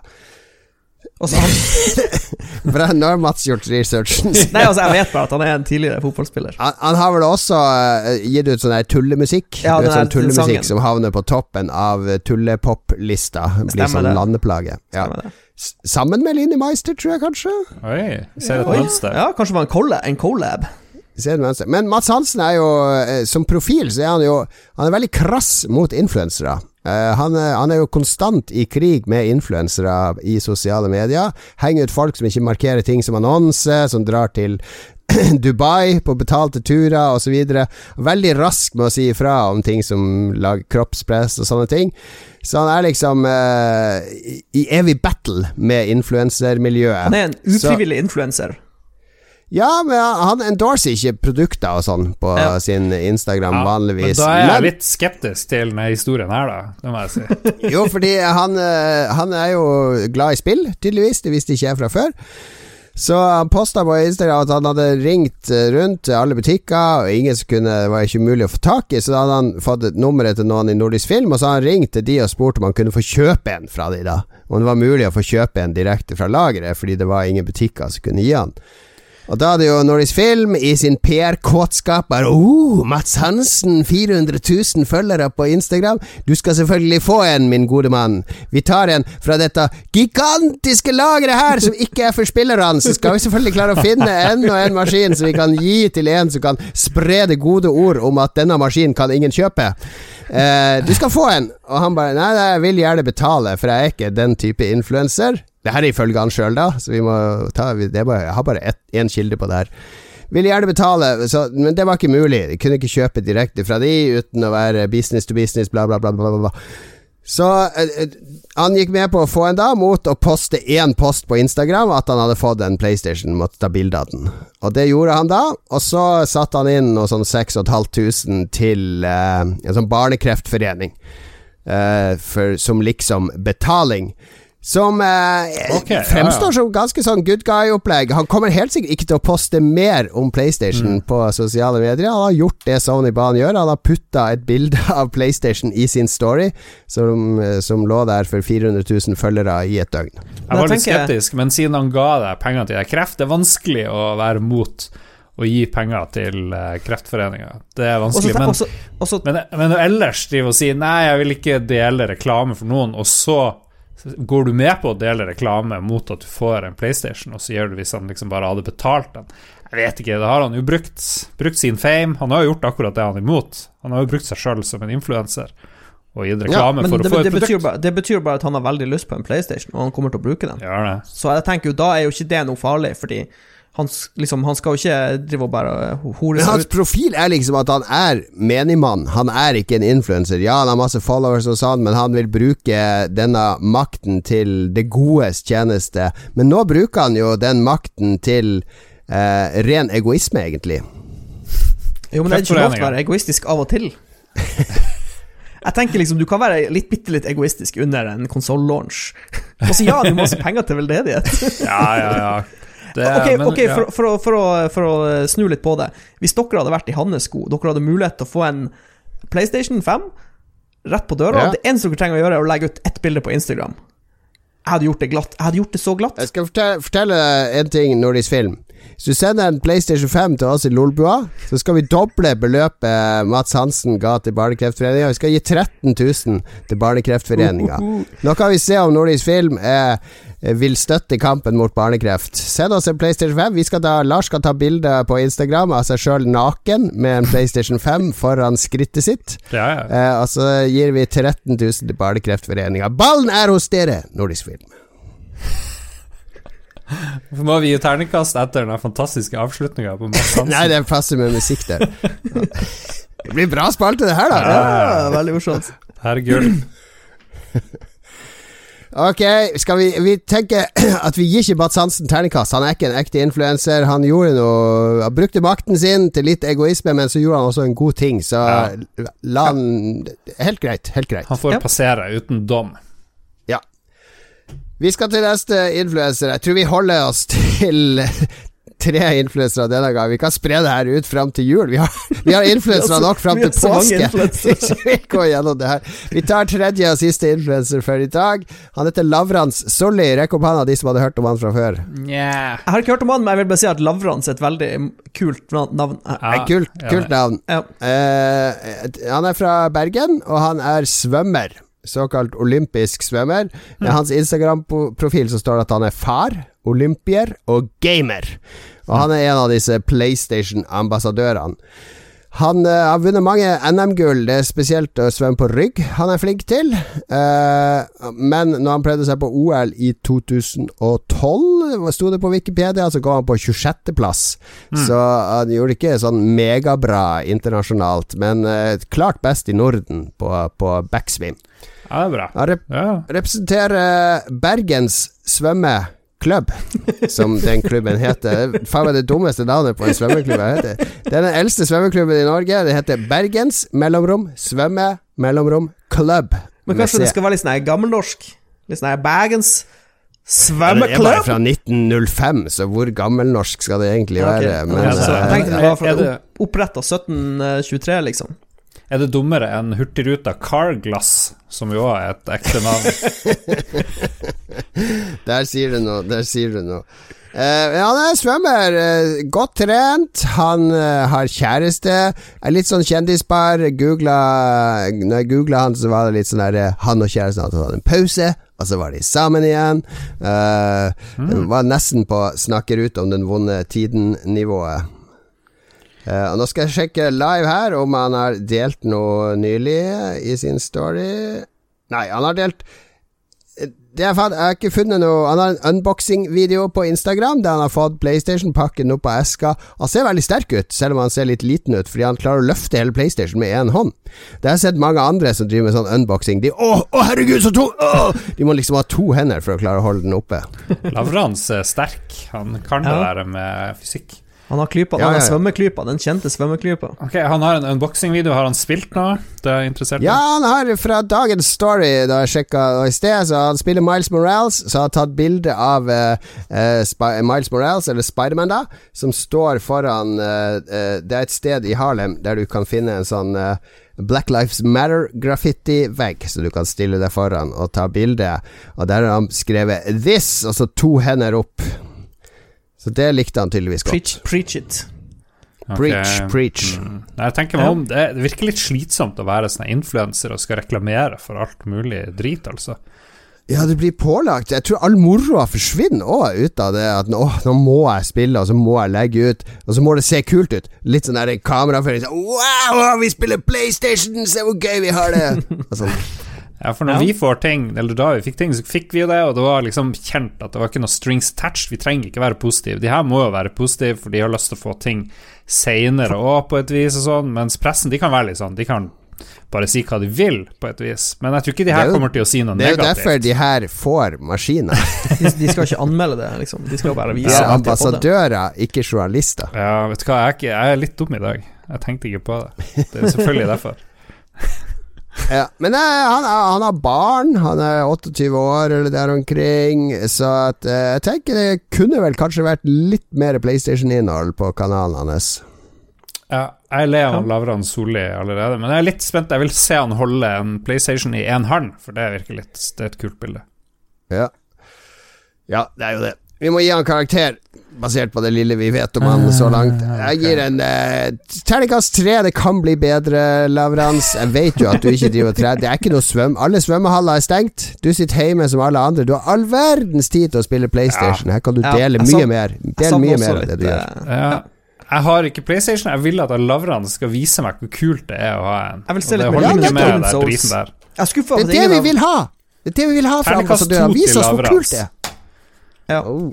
Og så han, Bra, Nå har Mats gjort researchen. sin. nei, altså, jeg vet bare at han er en tidligere fotballspiller. Han, han har vel også uh, gitt ut sånn tullemusikk. Ja, vet, den sånn tullemusikk sangen. som havner på toppen av tullepop-lista. Blir sånn det. landeplage. Ja. Sammen med Line Meister, tror jeg kanskje. Oi, ser et mønster. Ja, kanskje det var en collab. En collab. Men Mats Hansen er jo eh, Som profil så er han jo Han er veldig krass mot influensere. Eh, han, er, han er jo konstant i krig med influensere i sosiale medier. Henger ut folk som ikke markerer ting som annonse, som drar til Dubai på betalte turer osv. Veldig rask med å si ifra om ting som lager kroppspress og sånne ting. Så han er liksom eh, i, i evig battle med influensermiljøet. Han er en ufrivillig influenser. Ja, men han endorser ikke produkter og sånn på Ja. sin Instagram Ja, Men da er jeg Men- litt skeptisk til denne historien her, da. Det må jeg si. Jo, fordi han, eh, han er jo glad i spill, tydeligvis. Det visste ikke jeg fra før. Så han posta på Instagram at han hadde ringt eh, rundt til alle butikker, og ingen som kunne, var ikke mulig å få tak i. Så da hadde han fått et nummeret til noen i Nordisk Film, og så hadde han ringt til de og spurt om han kunne få kjøpe en fra de da. Om det var mulig å få kjøpe en direkte fra lageret, fordi det var ingen butikker som kunne gi han. Og da hadde jo Nordisk Film i sin PR-kåtskap bare oh, Mats Hansen, 400 000 følgere på Instagram. Du skal selvfølgelig få en, min gode mann. Vi tar en fra dette gigantiske lageret her, som ikke er for spillerne. Så skal vi selvfølgelig klare å finne en og en maskin som vi kan gi til en som kan spre det gode ord om at denne maskinen kan ingen kjøpe. Eh, du skal få en. Og han bare nei, nei, jeg vil gjerne betale, for jeg er ikke den type influenser. Det her er ifølge han sjøl, da, så vi må ta bare, Jeg har bare én kilde på det her. Vil gjerne betale, så, men det var ikke mulig. De kunne ikke kjøpe direkte fra de uten å være business to business, bla, bla. bla, bla. bla. Så eh, eh, han gikk med på å få en da, mot å poste én post på Instagram at han hadde fått en PlayStation, måtte ta bilde av den. Og det gjorde han da, og så satte han inn noe sånn 6500 til eh, en sånn barnekreftforening, eh, for, som liksom betaling. Som eh, okay, fremstår ja. som ganske sånn good guy-opplegg. Han kommer helt sikkert ikke til å poste mer om PlayStation Mm. på sosiale medier. Han har gjort det Sony ba han gjøre. Han har putta et bilde av PlayStation i sin story, som, eh, som lå der for 400 000 følgere i et døgn. Jeg var litt skeptisk, men siden han ga deg penger til deg kreft, det er vanskelig å være mot å gi penger til eh, Kreftforeninga. Det er vanskelig. Også. Men, også, også, og men, men ellers drive og si nei, jeg vil ikke dele reklame for noen, og så går du med på å dele reklame mot at du får en PlayStation, og så gjør du hvis han liksom bare hadde betalt den. Jeg vet ikke, det har han jo brukt, brukt sin fame. Han har jo gjort akkurat det han er imot. Han har jo brukt seg sjøl som en influenser og gitt reklame ja, for det, å få det, et betyr produkt. bare, det betyr bare at han har veldig lyst på en PlayStation, og han kommer til å bruke den. Så jeg tenker jo, da er jo ikke det noe farlig, fordi han, liksom, han skal jo ikke drive og bare hore Men ut. hans profil er liksom at han er menigmann. Han er ikke en influenser. Ja, han har masse followers og sånn, men han vil bruke denne makten til det godes tjeneste. Men nå bruker han jo den makten til eh, ren egoisme, egentlig. Jo, men det er ikke lov til å være egoistisk av og til. Jeg tenker liksom, Du kan være litt bitte litt egoistisk under en konsoll-launch. Og så ja, du må masse penger til veldedighet. Ja, ja, ja. Det, Ok, men- okay ja. for, for, å, for, å, for å snu litt på det. Hvis dere hadde vært i hans sko, dere hadde mulighet til å få en PlayStation 5 rett på døra. Ja. Det eneste dere trenger å gjøre, er å legge ut ett bilde på Instagram. Jeg hadde gjort det glatt. Jeg hadde gjort det så glatt. Jeg skal fortelle, fortelle en ting, Nordisk Film. Hvis du sender en PlayStation 5 til oss i Lolbua, så skal vi doble beløpet Mats Hansen ga til Barnekreftforeninga. Vi skal gi 13 000 til Barnekreftforeninga. Nå kan vi se om Nordisk Film eh, vil støtte kampen mot barnekreft. Send oss en PlayStation 5. Vi skal ta, Lars skal ta bilde på Instagram av seg sjøl naken med en PlayStation 5 foran skrittet sitt. Ja, ja. Eh, og så gir vi 13 000 til Barnekreftforeninga. Ballen er hos dere, Nordisk Film. Må vi gi terningkast etter den fantastiske avslutninga på Mads Hansen? Nei, det er plasser med musikk der. Det blir bra spalte, det her, da. Ja, veldig morsomt. Herregud. Ok, skal vi Vi tenker at vi gir ikke Mats Hansen terningkast. Han er ikke en ekte influenser. Han gjorde noe Han brukte makten sin til litt egoisme, men så gjorde han også en god ting, så Ja. la han Helt greit. Helt greit. Han får Ja. passere uten dom. Vi skal til neste influenser. Jeg tror vi holder oss til tre influensere denne gang. Vi kan spre det her ut fram til jul. Vi har, vi har influensere nok fram til påske. vi går gjennom det her. Vi tar tredje og siste influenser for i dag. Han heter Lavrans Solli. Rekk opp hånda, de som hadde hørt om han fra før. Yeah. Jeg har ikke hørt om han, men jeg vil bare si at Lavrans er et veldig kult navn. Ja, kult, kult navn. Ja. Uh, han er fra Bergen, og han er svømmer. Såkalt olympisk svømmer. I hans Instagram-profil så står det at han er far, olympier og gamer. Og han er en av disse PlayStation-ambassadørene. Han uh, har vunnet mange NM-gull, det er spesielt å svømme på rygg han er flink til. Uh, men når han prøvde seg på OL i 2012, sto det på Wikipedia, så kom han på 26.-plass. Så han gjorde ikke sånn megabra internasjonalt, men uh, klart best i Norden på, på backswim. Ja, det er bra. Han rep Ja. representerer Bergens svømmeklubb, som den klubben heter. Er Faen meg det dummeste navnet på en svømmeklubb jeg heter. Det er den eldste svømmeklubben i Norge. Det heter Bergens mellomrom svømme mellomrom club. Men kanskje det skal være litt sånn gammelnorsk? Litt sånn Bergens Bergens Ja, det er bare fra 1905, så hvor gammelnorsk skal det egentlig være? Okay. Men, så jeg eh, tenkte det var oppretta 1723, liksom. Er det dummere enn Hurtigruta Carglass, som jo er et ekte navn? Der sier du noe, der sier du noe. Uh, han er svømmer, uh, godt trent. Han uh, har kjæreste. Er litt sånn kjendispar. Googla, når jeg googla han, så var det litt sånn der eh, Han og kjæresten hadde tatt en pause, og så var de sammen igjen. Uh, mm. Var nesten på snakker ut om den vonde tiden-nivået. Eh, og nå skal jeg sjekke live her om han har delt noe nylig i sin story. Nei, han har delt det faen, jeg har ikke funnet noe Han har en unboxing-video på Instagram der han har fått PlayStation-pakken opp av eska. Han ser veldig sterk ut, selv om han ser litt liten ut, fordi han klarer å løfte hele PlayStation med én hånd. Det har jeg sett mange andre som driver med sånn unboxing. De Å, å herregud, så tung! De må liksom ha to hender for å klare å holde den oppe. Lavrans er sterk. Han kan det Ja. der med fysikk. Han har klypa, Ja, han har ja, ja. svømmeklypa, den kjente svømmeklypa. Ok, Han har en unboxing-video. Har han spilt noe? Det er interessert. Ja, han har fra dagens story, da jeg sjekka i sted, så han spiller Miles Morales, så har han tatt bilde av uh, uh, Miles Morales, eller Spiderman, da, som står foran uh, eh, Det er et sted i Harlem der du kan finne en sånn Black Lives Matter-graffiti-vegg, så du kan stille deg foran og ta bilde. Og der har han skrevet 'This', og så to hender opp. Så det likte han tydeligvis godt. Preach, preach it. Ok. Preach, preach. Mm. Jeg tenker meg om det, virker litt slitsomt å være sånn influenser og skal reklamere for alt mulig drit, altså. Ja, det blir pålagt. Jeg tror all moroa forsvinner òg ut av det. At nå, nå må jeg spille, og så må jeg legge ut, og så må det se kult ut. Litt sånn kameraføring. Sånn, wow, vi spiller PlayStation! Se hvor gøy vi har det! Og sånn. Ja, for når Ja. vi får ting, eller da vi fikk ting, så fikk vi jo det, og det var liksom kjent at det var ikke noe strings attached. Vi trenger ikke være positive. De her må jo være positive, for de har lyst til å få ting seinere òg, på et vis, og sånn, mens pressen, de kan være litt sånn De kan bare si hva de vil, på et vis. Men jeg tror ikke de er her jo- kommer til å si noe negativt. Det er jo negativt. derfor de her får maskiner. De, de skal ikke anmelde det, liksom. De skal bare vise ja, at de har fått det. ambassadører, ikke journalister. Ja, vet du hva, jeg er, ikke, jeg er litt dum i dag. Jeg tenkte ikke på det. Det er selvfølgelig derfor. Ja, men eh, han, han har barn, han er 28 år eller der omkring, så at, eh, jeg tenker det kunne vel kanskje vært litt mer PlayStation-innhold på kanalen hans. Ja, jeg er lei av Lavran Solli allerede, men jeg er litt spent. Jeg vil se han holde en PlayStation i én hånd, for det virker litt Det er et kult bilde. Ja. ja, det er jo det. Vi må gi han karakter, basert på det lille vi vet om han så langt. Jeg gir en eh, terningkast tre. Det kan bli bedre, Lavrans. Jeg vet jo at du ikke driver og trener. Det er ikke noe svøm. Alle svømmehaller er stengt. Du sitter hjemme som alle andre. Du har all verdens tid til å spille PlayStation. Her kan du dele mye mer. Del mye mer av det du gjør. eh, Ja. Jeg har ikke PlayStation. Jeg vil at Lavran skal vise meg hvor kult det er å ha en. Jeg vil se Og litt det mer holder ikke med den prisen der. Jeg er Det er det vi vil ha! Det er det vi vil ha fra ambassadører. Vis oss hvor kult det er. Ja. Oh.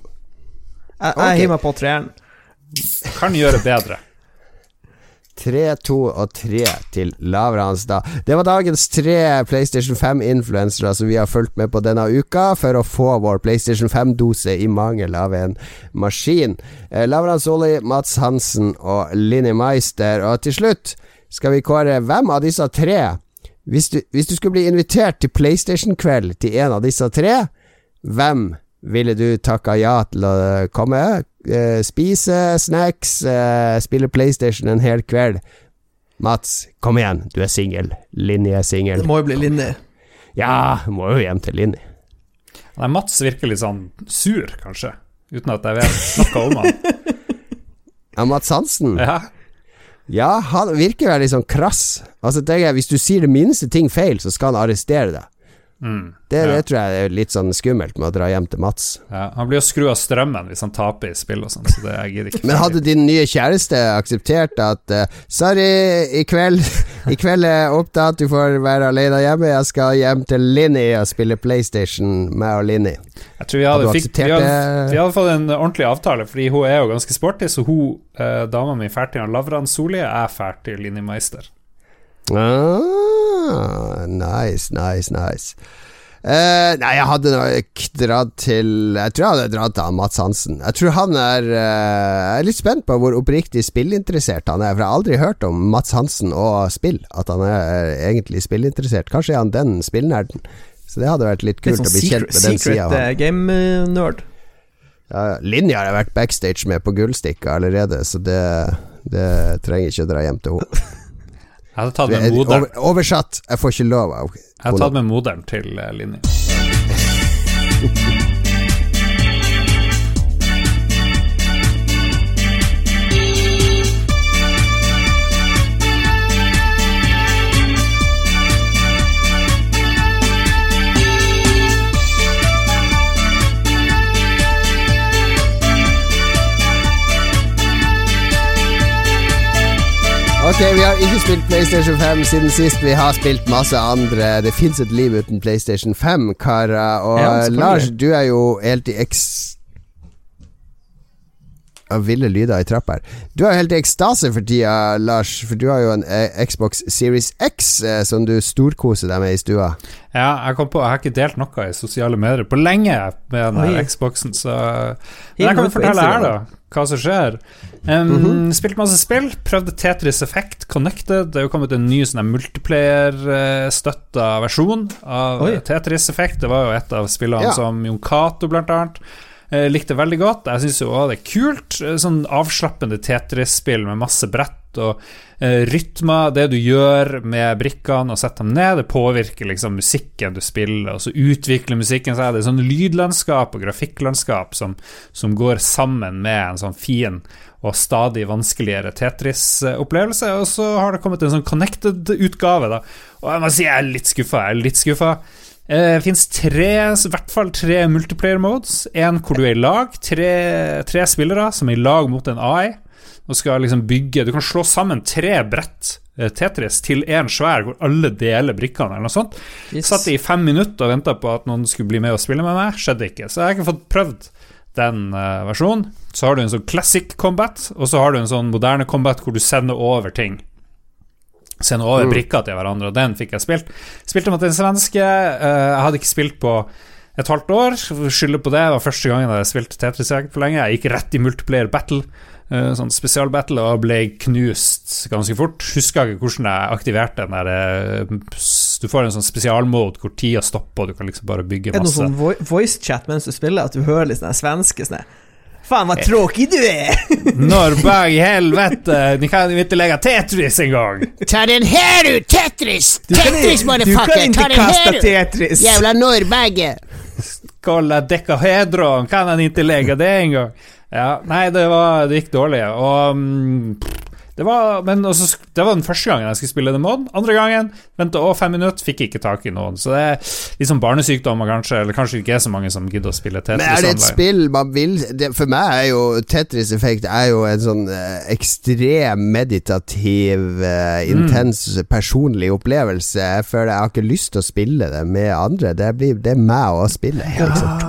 Jeg, jeg hiver meg på treeren. Kan gjøre bedre. 3, 2 og 3 til Lavrans, da. Det var dagens tre PlayStation 5-influensere som vi har fulgt med på denne uka, for å få vår PlayStation 5-dose i mangel av en maskin. Eh, Lavrans Olli, Mats Hansen og Linni Meister. Og til slutt skal vi kåre hvem av disse tre hvis du, hvis du skulle bli invitert til PlayStation-kveld til en av disse tre, hvem ville du takka ja til å komme? Eh, spise snacks, eh, spille PlayStation en hel kveld? Mats, kom igjen, du er singel. Linni er singel. Det må jo bli Linni. Ja, må jo hjem til Linni. Nei, Mats virker litt sånn sur, kanskje. Uten at jeg vet noe om han. Ja, Mats Hansen? Ja. Ja, han virker veldig sånn krass. Altså, tenker jeg, Hvis du sier det minste ting feil, så skal han arrestere deg. Mm. Det, Ja. det tror jeg er litt sånn skummelt med å dra hjem til Mats. Ja, han blir jo skru av strømmen hvis han taper i spill og sånn, så det jeg gidder ikke. Men hadde din nye kjæreste akseptert at uh, Sorry, i kveld I kveld er jeg opptatt, du får være alene hjemme. Jeg skal hjem til Linni og spille PlayStation med og Linni. Jeg tror vi hadde, Hadde fikk, vi, hadde, vi hadde fått en ordentlig avtale, fordi hun er jo ganske sporty, så hun, uh, dama mi drar til Lavran Solli, jeg drar til Linni Meister. Ah, nice, nice, nice. Uh, nei, jeg hadde nok dratt til Jeg tror jeg hadde dratt til Mats Hansen. Jeg tror han er uh, Jeg er litt spent på hvor oppriktig spillinteressert han er, for jeg har aldri hørt om Mats Hansen og spill. At han er eh, egentlig spillinteressert. Kanskje er han den spillnerden. Så det hadde vært litt Litt kult sånn å bli kjent med den sida secret game-nerd. Ja, Linja har jeg vært backstage med på Gullstikka allerede, så det, det trenger ikke å dra hjem til henne. Jeg hadde tatt med moderen, Over, oversatt, jeg får ikke lov av jeg hadde tatt med moderen til eh, Ok, vi har ikke spilt PlayStation 5 siden sist. Vi har spilt masse andre. Det fins et liv uten PlayStation 5, karer. Og Ja. Lars, du er jo helt i eks... Ville lyder i trappa her. Du er jo helt i ekstase for tida, Lars. For du har jo en eh, Xbox Series X eh, som du storkoser deg med i stua. Ja, jeg kom på Jeg har ikke delt noe i sosiale medier på lenge med den. Xboxen, så Men jeg kan jo fortelle her, da. Hva som skjer. Um, Mhm. Spilt masse spill. Prøvde Tetris Effect Connected. Det er jo kommet en ny sånn multiplayer-støtta versjon av Oi. Tetris Effect. Det var jo et av spillene Ja. som Jon Cato, blant annet. eh, likte veldig godt. Jeg syns jo det er kult. eh, Sånn avslappende Tetris-spill med masse brett og eh, rytmer. Det du gjør med brikkene og setter dem ned, det påvirker liksom musikken du spiller, og så utvikler musikken seg. Det er sånn lydlandskap og grafikklandskap som, som går sammen med en sånn fin og stadig vanskeligere Tetris-opplevelse. Og så har det kommet en sånn connected-utgave, da. Og jeg må si jeg er litt skuffa. Jeg er litt skuffa. Eh, Det fins tre, i hvert fall tre multiplayer modes. En hvor du er i lag. Tre, tre spillere som er i lag mot en AI. Og skal liksom bygge Du kan slå sammen tre brett eh, Tetris til én svær, hvor alle deler brikkene, eller noe sånt. Yes. Satt i fem minutter og venta på at noen skulle bli med og spille med meg. Skjedde ikke. Så jeg har ikke fått prøvd den eh, versjonen. Så har du en sånn classic combat, og så har du en sånn moderne combat hvor du sender over ting. Sender over brikker til hverandre, og den fikk jeg spilt. Spilte mot en svenske. eh, jeg hadde ikke spilt på et halvt år. Skylder på det. Det var første gangen jeg spilte Tetris for lenge. Jeg gikk rett i multiplayer battle, sånn spesialbattle, og ble knust ganske fort. Husker ikke hvordan jeg aktiverte den der eh, Du får en sånn spesialmode hvor tida stopper, og du kan liksom bare bygge Er det noe masse. sånn vo voice-chat mens du spiller, at du hører litt sånn svenske sånn Faen, hva tråkig du er! Norrbag, i helvete, ni kan jo ikke legge Tetris engang! Ta den her ut, Tetris! Tetris, motherfucker! du kan ikke kaste Tetris! Jævla norrbagge! Kolla dekahedron, kan han ikke legge det en gang? Ja, nei, det, var, det gikk dårlig. Og mm, det var, men også, det var den første gangen jeg skulle spille den Mod. Andre gangen venta òg fem minutter, fikk ikke tak i noen. Så det er sånn barnesykdommer, kanskje. Eller kanskje ikke er så mange som gidder å spille Tetris Men er det et online. spill man vil det, For meg er jo Tetris Effect er jo en sånn eh, ekstrem meditativ, Mm. intens personlig opplevelse. Jeg føler jeg har ikke lyst til å spille det med andre. Det, blir, det er meg å spille.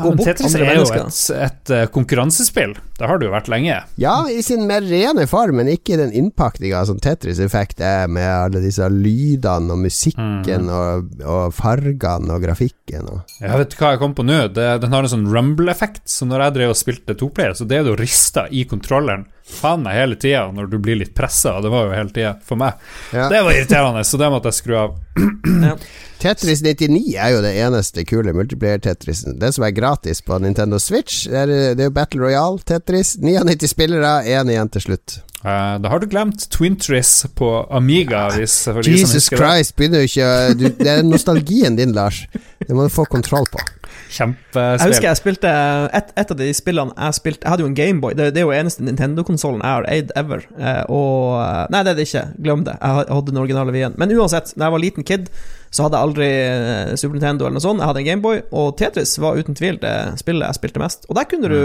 Bort Tetris er jo et, et eh, konkurransespill. Det har det jo vært lenge. Ja, i sin mer rene form, men ikke den innpakninga som Tetris Effect er, med alle disse lydene og musikken Mm. og, og fargene og grafikken og Jeg vet hva jeg kom på nå. Det, den har en sånn rumble-effekt. Så når jeg drev og spilte toplayer, så det du rista i kontrolleren faen meg hele tida når du blir litt pressa, og det var jo hele tida for meg. Ja. Det var irriterende, så det måtte jeg skru av. Tetris 99 er jo det eneste kule multiplier-Tetrisen. Den som er gratis på Nintendo Switch. Det er, det er jo Battle Royale Tetris. 99 spillere, én igjen til slutt. Uh, da har du glemt Twintris på Amiga, hvis Jesus det. Christ, begynner jo ikke du, Det er nostalgien din, Lars. Det må du få kontroll på. Kjempespill. Jeg husker jeg spilte et, et av de spillene jeg spilte Jeg hadde jo en Gameboy. Det, det er jo eneste Nintendo-konsollen jeg har eid ever. Eh, og Nei, det er det ikke. Glem det. Jeg hadde den originale Wien. Men uansett, da jeg var liten kid, så hadde jeg aldri eh, Super Nintendo eller noe sånt. Jeg hadde en Gameboy, og Tetris var uten tvil det spillet jeg spilte mest. Og der kunne du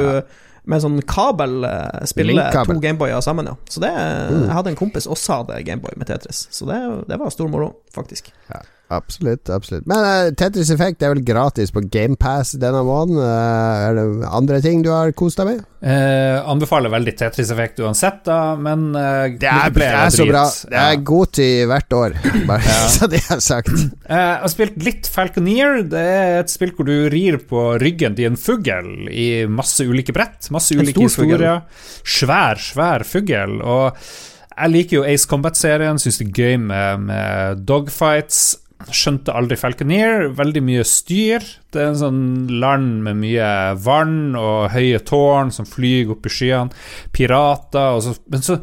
med sånn kabel eh, spille to Gameboyer sammen, ja. Så det Jeg hadde en kompis også hadde Gameboy med Tetris, så det, det var stor moro, faktisk. Ja, absolutt. absolutt Men uh, Tetris Effect er vel gratis på GamePass denne måneden. Uh, er det andre ting du har kost deg med? Uh, anbefaler veldig Tetris Effect uansett, da, men Det er, det er så bra. Det er Ja. god tid hvert år, bare så det er sagt. Jeg har spilt litt Falconeer. Det er et spill hvor du rir på ryggen til en fugl i masse ulike brett. Masse ulike stor historier. Svær, svær fugl. Og jeg liker jo Ace Combat-serien, syns det er gøy med, med dogfights. Skjønte aldri Falconeer. Veldig mye styr. Det er en sånn land med mye vann og høye tårn som flyr opp i skyene. Pirater så Men så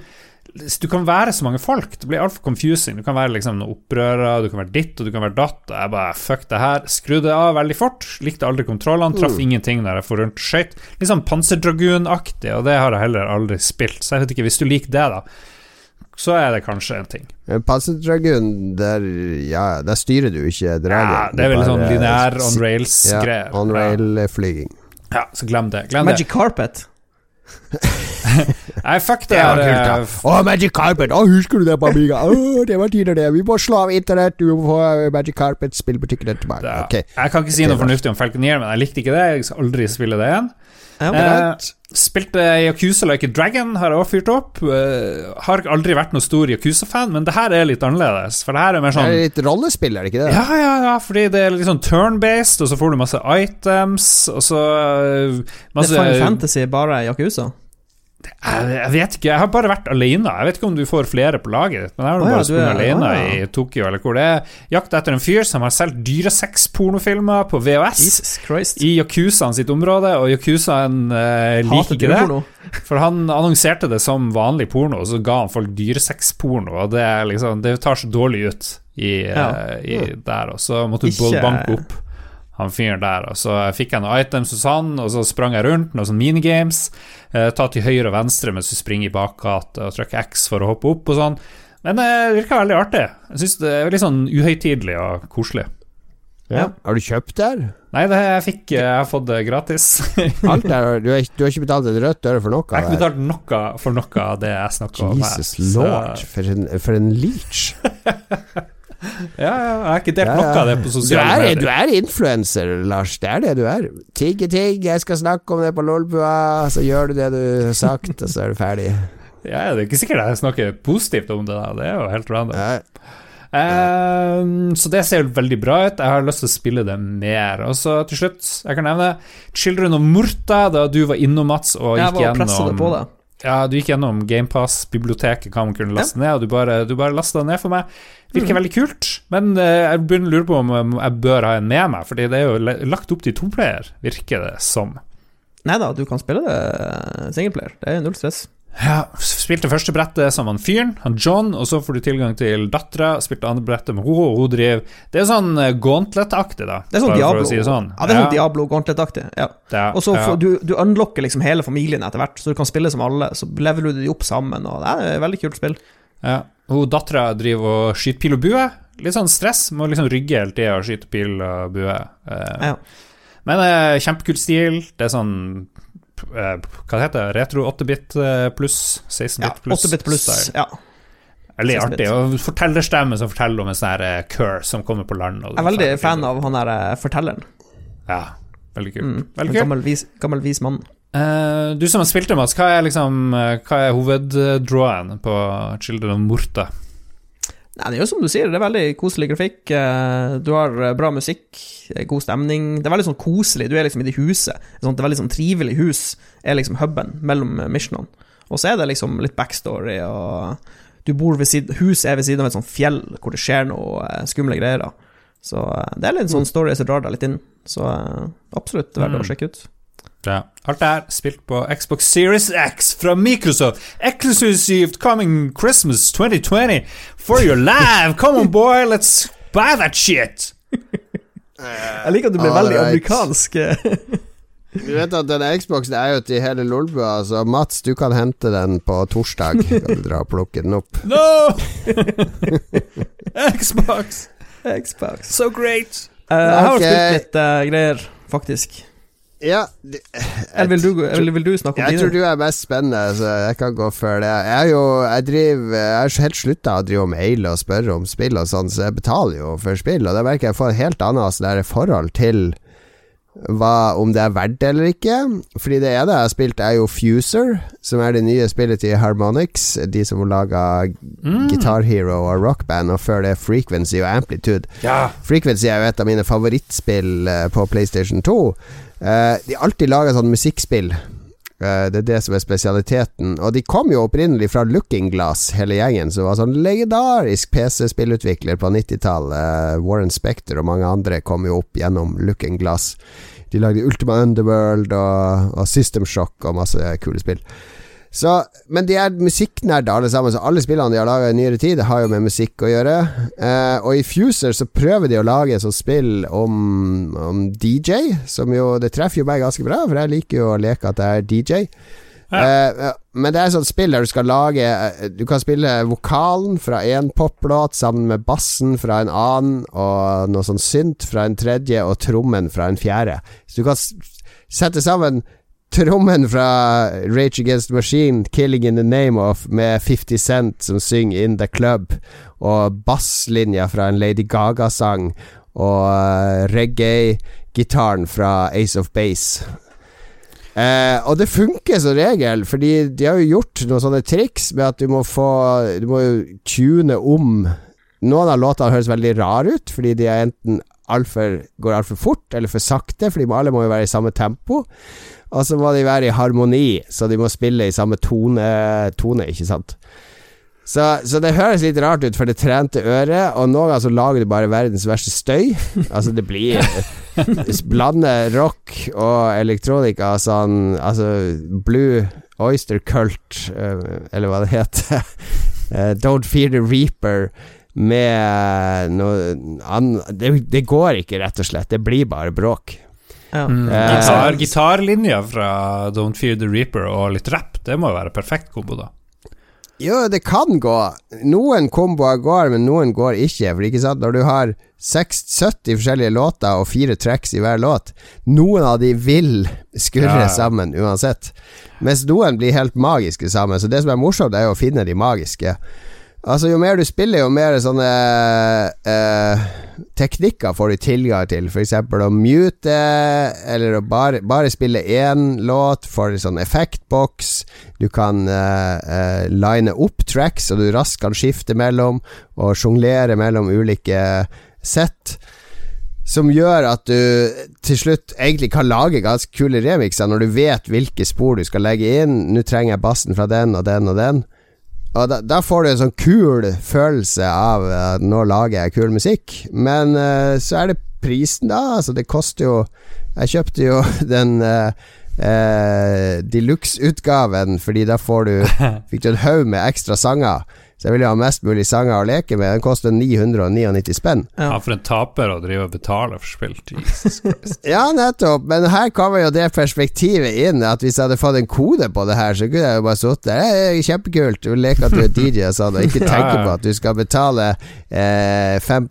du kan være så mange folk. Det blir altfor confusing. Du kan være liksom noen opprørere, du kan være ditt og du kan være datt. Og jeg bare fuck det her. Skrudde av veldig fort. Likte aldri kontrollene. Traff ingenting der jeg får rundt skøyt. Litt sånn panserdragunaktig, og det har jeg heller aldri spilt. Så jeg vet ikke, hvis du liker det, da, så er det kanskje en ting. Passet Dragoon, der, ja, der styrer du ikke dragen. Ja, det er vel sånn lineær on Ja, rails-greier. on rail-flyging. Ja, så glem det. Glem det. Magic Carpet. Nei, fuck det. Å, eh, Å, Magic Carpet! Å, husker du det på Amiga? Oh, det var tider, det. Vi må slå av internett, du må få eh, Magic Carpet, spillbutikken tilbake. Okay. Ok. Jeg kan ikke si noe fornuftig om Falconeer, men jeg likte ikke det. Jeg skal aldri spille det igjen. Ja, Eh, spilte Yakuza Like a Dragon, har jeg også fyrt opp. Eh, har aldri vært noen stor Yakuza-fan, men det her er litt annerledes. For det her er mer Det sånn er litt rollespill, er det ikke det? Ja, ja, ja, fordi det er litt sånn turn-based, og så får du masse items, og så masse, det er Final Fantasy, bare Yakuza. Jeg, jeg vet ikke, jeg har bare vært alene. Jeg vet ikke om du får flere på laget, men jeg har oh, ja, bare sprunget er- alene å ja. i Tokyo, eller hvor det er. Jakt etter en fyr som har solgt dyresexpornofilmer på VHS. I Yakuzaen sitt område, og Yakuzaen eh, liker ikke det. For han annonserte det som vanlig porno, og så ga han folk dyresexporno, og det, liksom, det tar så dårlig ut i, Ja. eh, i der, og så måtte du banke opp han fyren der, og så fikk jeg noen items hos han, og så sprang jeg rundt, noen sånne minigames, eh, ta til høyre og venstre mens du springer i bakgata, og trykke X for å hoppe opp og sånn. Men det virka veldig artig. Jeg syns det er litt sånn uhøytidelig og koselig. Ja. Har du kjøpt der? Nei, det jeg fikk Jeg har fått det gratis. Alt der, du, har, du har ikke betalt et rødt øre for noe? Jeg har ikke betalt noe for noe av det jeg snakker om her. Jesus lord, for en, for en leech. Ja, ja, jeg har ikke delt Ja, noe av det på sosiale er, medier. du er influenser, Lars. Det er det du er. Tigge tigg, jeg skal snakke om det på Lolbua, så gjør du det du har sagt, og så er du ferdig. Ja, det er ikke sikkert jeg snakker positivt om det, da. Det er jo helt random. Ja. Um, så det ser veldig bra ut. Jeg har lyst til å spille det mer. Og så til slutt, jeg kan nevne Children of Murta, da du var innom, Mats, og gikk gjennom Jeg var og pressa det på det. Ja, du gikk gjennom GamePass-biblioteket, hva man kunne laste ned, og du bare, du bare lasta det ned for meg. Virker Mm. veldig kult, men eh, jeg begynner å lure på om jeg bør ha en med meg, Fordi det er jo lagt opp til toplayer, virker det som. Nei da, du kan spille det singleplayer. Det er null stress. Ja, spilte første brettet som han fyren, han John, og så får du tilgang til dattera. Spilte andre brettet med henne, og hun driver Det er sånn eh, Gauntlet-aktig, da. Det er sånn Diablo. Si sånn. Ja, det er sånn Diablo Gauntlet-aktig. Ja. Ja, Og så ja. du, du unlocker liksom hele familien etter hvert, så du kan spille som alle. Så leveler du de opp sammen, og det er et veldig kult spill. Ja. Hun dattera driver og skyter pil og bue. Litt sånn stress, må liksom rygge hele tida og skyte pil og bue. Eh, Ja. Men eh, kjempekul stil. Det er sånn Hva det heter det? Retro 8-bit eh, pluss? 16-bit Ja, pluss? 8-bit pluss. Ja. Veldig 16-bit. artig. Og fortellerstemme som forteller om en sånn her eh, cur som kommer på land. Jeg er veldig fan av han der eh, fortelleren. Ja, veldig kult. Mm. Veldig gammel, vis, gammel vis mann. Uh, du som har spilt det, Mats, hva er liksom eh, Hva er hoveddrawen på Children of Morta? Nei, det er jo som du sier, det er veldig koselig grafikk. eh, Du har eh, bra musikk, eh, god stemning. Det er veldig sånn koselig. Du er liksom i det huset. Det er veldig sånn trivelig hus er liksom huben mellom missionene. Og så er det liksom litt backstory, og du bor ved siden Huset er ved siden av et sånt fjell hvor det skjer noe skumle greier. da. Så det er litt sånn story som drar deg litt inn. Så absolutt verdt Mm. å sjekke ut. Ja. Alt det her spilt på Xbox Series X fra Microsoft. Exclusive coming Christmas 2020 for your life! Come on, boy, let's buy that shit. Jeg liker at du ble veldig Alright. amerikansk. Du vet at den Xboxen er jo til hele Lolbua, så Mats, du kan hente den på torsdag. Kan du dra og plukke den opp. No! Xbox! Xbox. So great! Eh, jeg har spilt litt uh, greier, faktisk. Ja, det- Eller vil du, eller vil du snakke om Jeg tror du er mest spennende, så jeg kan gå før det. Jeg er jo Jeg driver Jeg har helt slutta å drive og maile og spørre om spill og sånn, så jeg betaler jo for spill, og da merker jeg jeg får et helt annet sånn der forhold til hva, om det er verdt det eller ikke. Fordi det ene jeg har spilt, er jo Fuser, som er det nye spillet til Harmonix, de som laga Mm. Guitar Hero og Rock Band, og før det Frequency og Amplitude. Ja. Frequency er jo et av mine favorittspill eh, på PlayStation 2. Eh, de alltid laga sånn musikkspill. Uh, det er det som er spesialiteten. Og de kom jo opprinnelig fra Looking Glass, hele gjengen, som var sånn legendarisk PC-spillutvikler på 90-tallet. Uh, Warren Spector og mange andre kom jo opp gjennom Looking Glass. De lagde Ultima Underworld og, og System Shock og masse kule spill. Så, men de er musikknerde alle sammen, så alle spillene de har laga i nyere tid, har jo med musikk å gjøre. Eh, og i Fuser så prøver de å lage et sånt spill om, om DJ, som jo Det treffer jo meg ganske bra, for jeg liker jo å leke at jeg er DJ. Eh, men det er et sånt spill der du skal lage eh, Du kan spille vokalen fra én poplåt sammen med bassen fra en annen, og noe sånn synt fra en tredje, og trommen fra en fjerde. Så du kan sette sammen trommen fra Rage Against the Machine, 'Killing in the Name of', med 50 Cent som synger 'In the Club', og basslinja fra en Lady Gaga-sang, og uh, reggae-gitaren fra Ace of Base. Eh, og det funker som regel, fordi de har jo gjort noen sånne triks med at du må få Du må jo tune om Noen av låtene høres veldig rare ut, fordi de er enten altfor går altfor fort eller for sakte, for alle må jo være i samme tempo. Og så må de være i harmoni, så de må spille i samme tone, tone ikke sant. Så, så det høres litt rart ut for det trente øret, og noen ganger så lager du bare verdens verste støy. Altså, det blir Blande rock og elektronika sånn Altså, Blue Oyster Cult, eh, eller hva det heter. Eh, Don't Fear the Reaper med noe annet det, det går ikke, rett og slett. Det blir bare bråk. Ja. Mm. Eh, Gitar, gitarlinja fra Don't Fear the Reaper og litt rapp, det må jo være perfekt kombo, da. Jo, det kan gå. Noen komboer går, men noen går ikke. For ikke sant, når du har 6, 70 forskjellige låter og fire tracks i hver låt, noen av de vil skurre Ja, ja. sammen uansett. Mens noen blir helt magiske sammen. Så det som er morsomt, er jo å finne de magiske. Altså, jo mer du spiller, jo mer sånne eh, teknikker får du tilgang til. Eksempel å mute, eller å bare, bare spille én låt, får sånn effektboks. Du kan eh, eh, line opp tracks, så du raskt kan skifte mellom, og sjonglere mellom ulike sett. Som gjør at du til slutt egentlig kan lage ganske kule remixer når du vet hvilke spor du skal legge inn. Nå trenger jeg bassen fra den og den og den. Og da, da får du en sånn kul følelse av at nå lager jeg kul musikk. Men uh, så er det prisen, da. Altså, det koster jo Jeg kjøpte jo den uh, deluxe-utgaven, fordi da får du Fikk du en haug med ekstra sanger. Så jeg vil jo ha mest mulig sanger å leke med. Den koster 999 spenn. Ja. For en taper å drive og betale for spill. Jesus Christ. Ja, nettopp. Men her kommer jo det perspektivet inn. At hvis jeg hadde fått en kode på det her, så kunne jeg jo bare sittet der. Det er kjempekult. Du leker at du er DJ og sånn, og ikke tenker tenke på at du skal betale eh, 5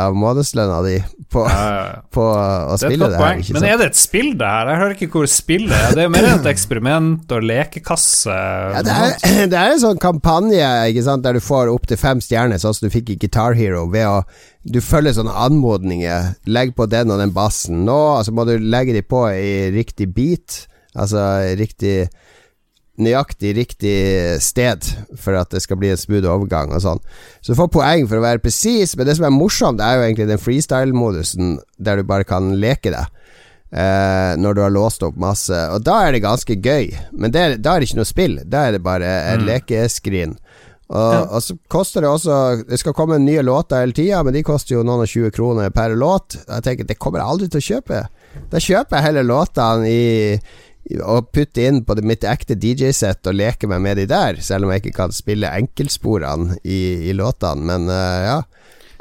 av månedslønna di på, Ja, ja, ja. på å spille det, det her. Ikke Men er det et spill, det her? Jeg hører ikke hvor spillet er. Det er jo mer et eksperiment og lekekasse. Ja, det, er, det er en sånn kampanje ikke sant, der du får opp til fem stjerner, sånn som du fikk i Guitar Hero, ved å Du følger sånne anmodninger. Legg på den og den bassen nå, og så må du legge de på i riktig beat, altså riktig Nøyaktig riktig sted for at det skal bli en smooth overgang og sånn. Så du får poeng for å være presis, men det som er morsomt, er jo egentlig den freestyle-modusen der du bare kan leke deg. Eh, når du har låst opp masse. Og da er det ganske gøy. Men det, da er det ikke noe spill. Da er det bare en Mm. lekeskrin. Og, Ja. og så koster det også Det skal komme nye låter hele tida, men de koster jo noen og 20 kroner per låt. Jeg tenker det kommer jeg aldri til å kjøpe. Da kjøper jeg heller låtene i, i og putter inn på det, mitt ekte DJ-sett og leker meg med de der, selv om jeg ikke kan spille enkeltsporene i, i låtene. Men uh, ja.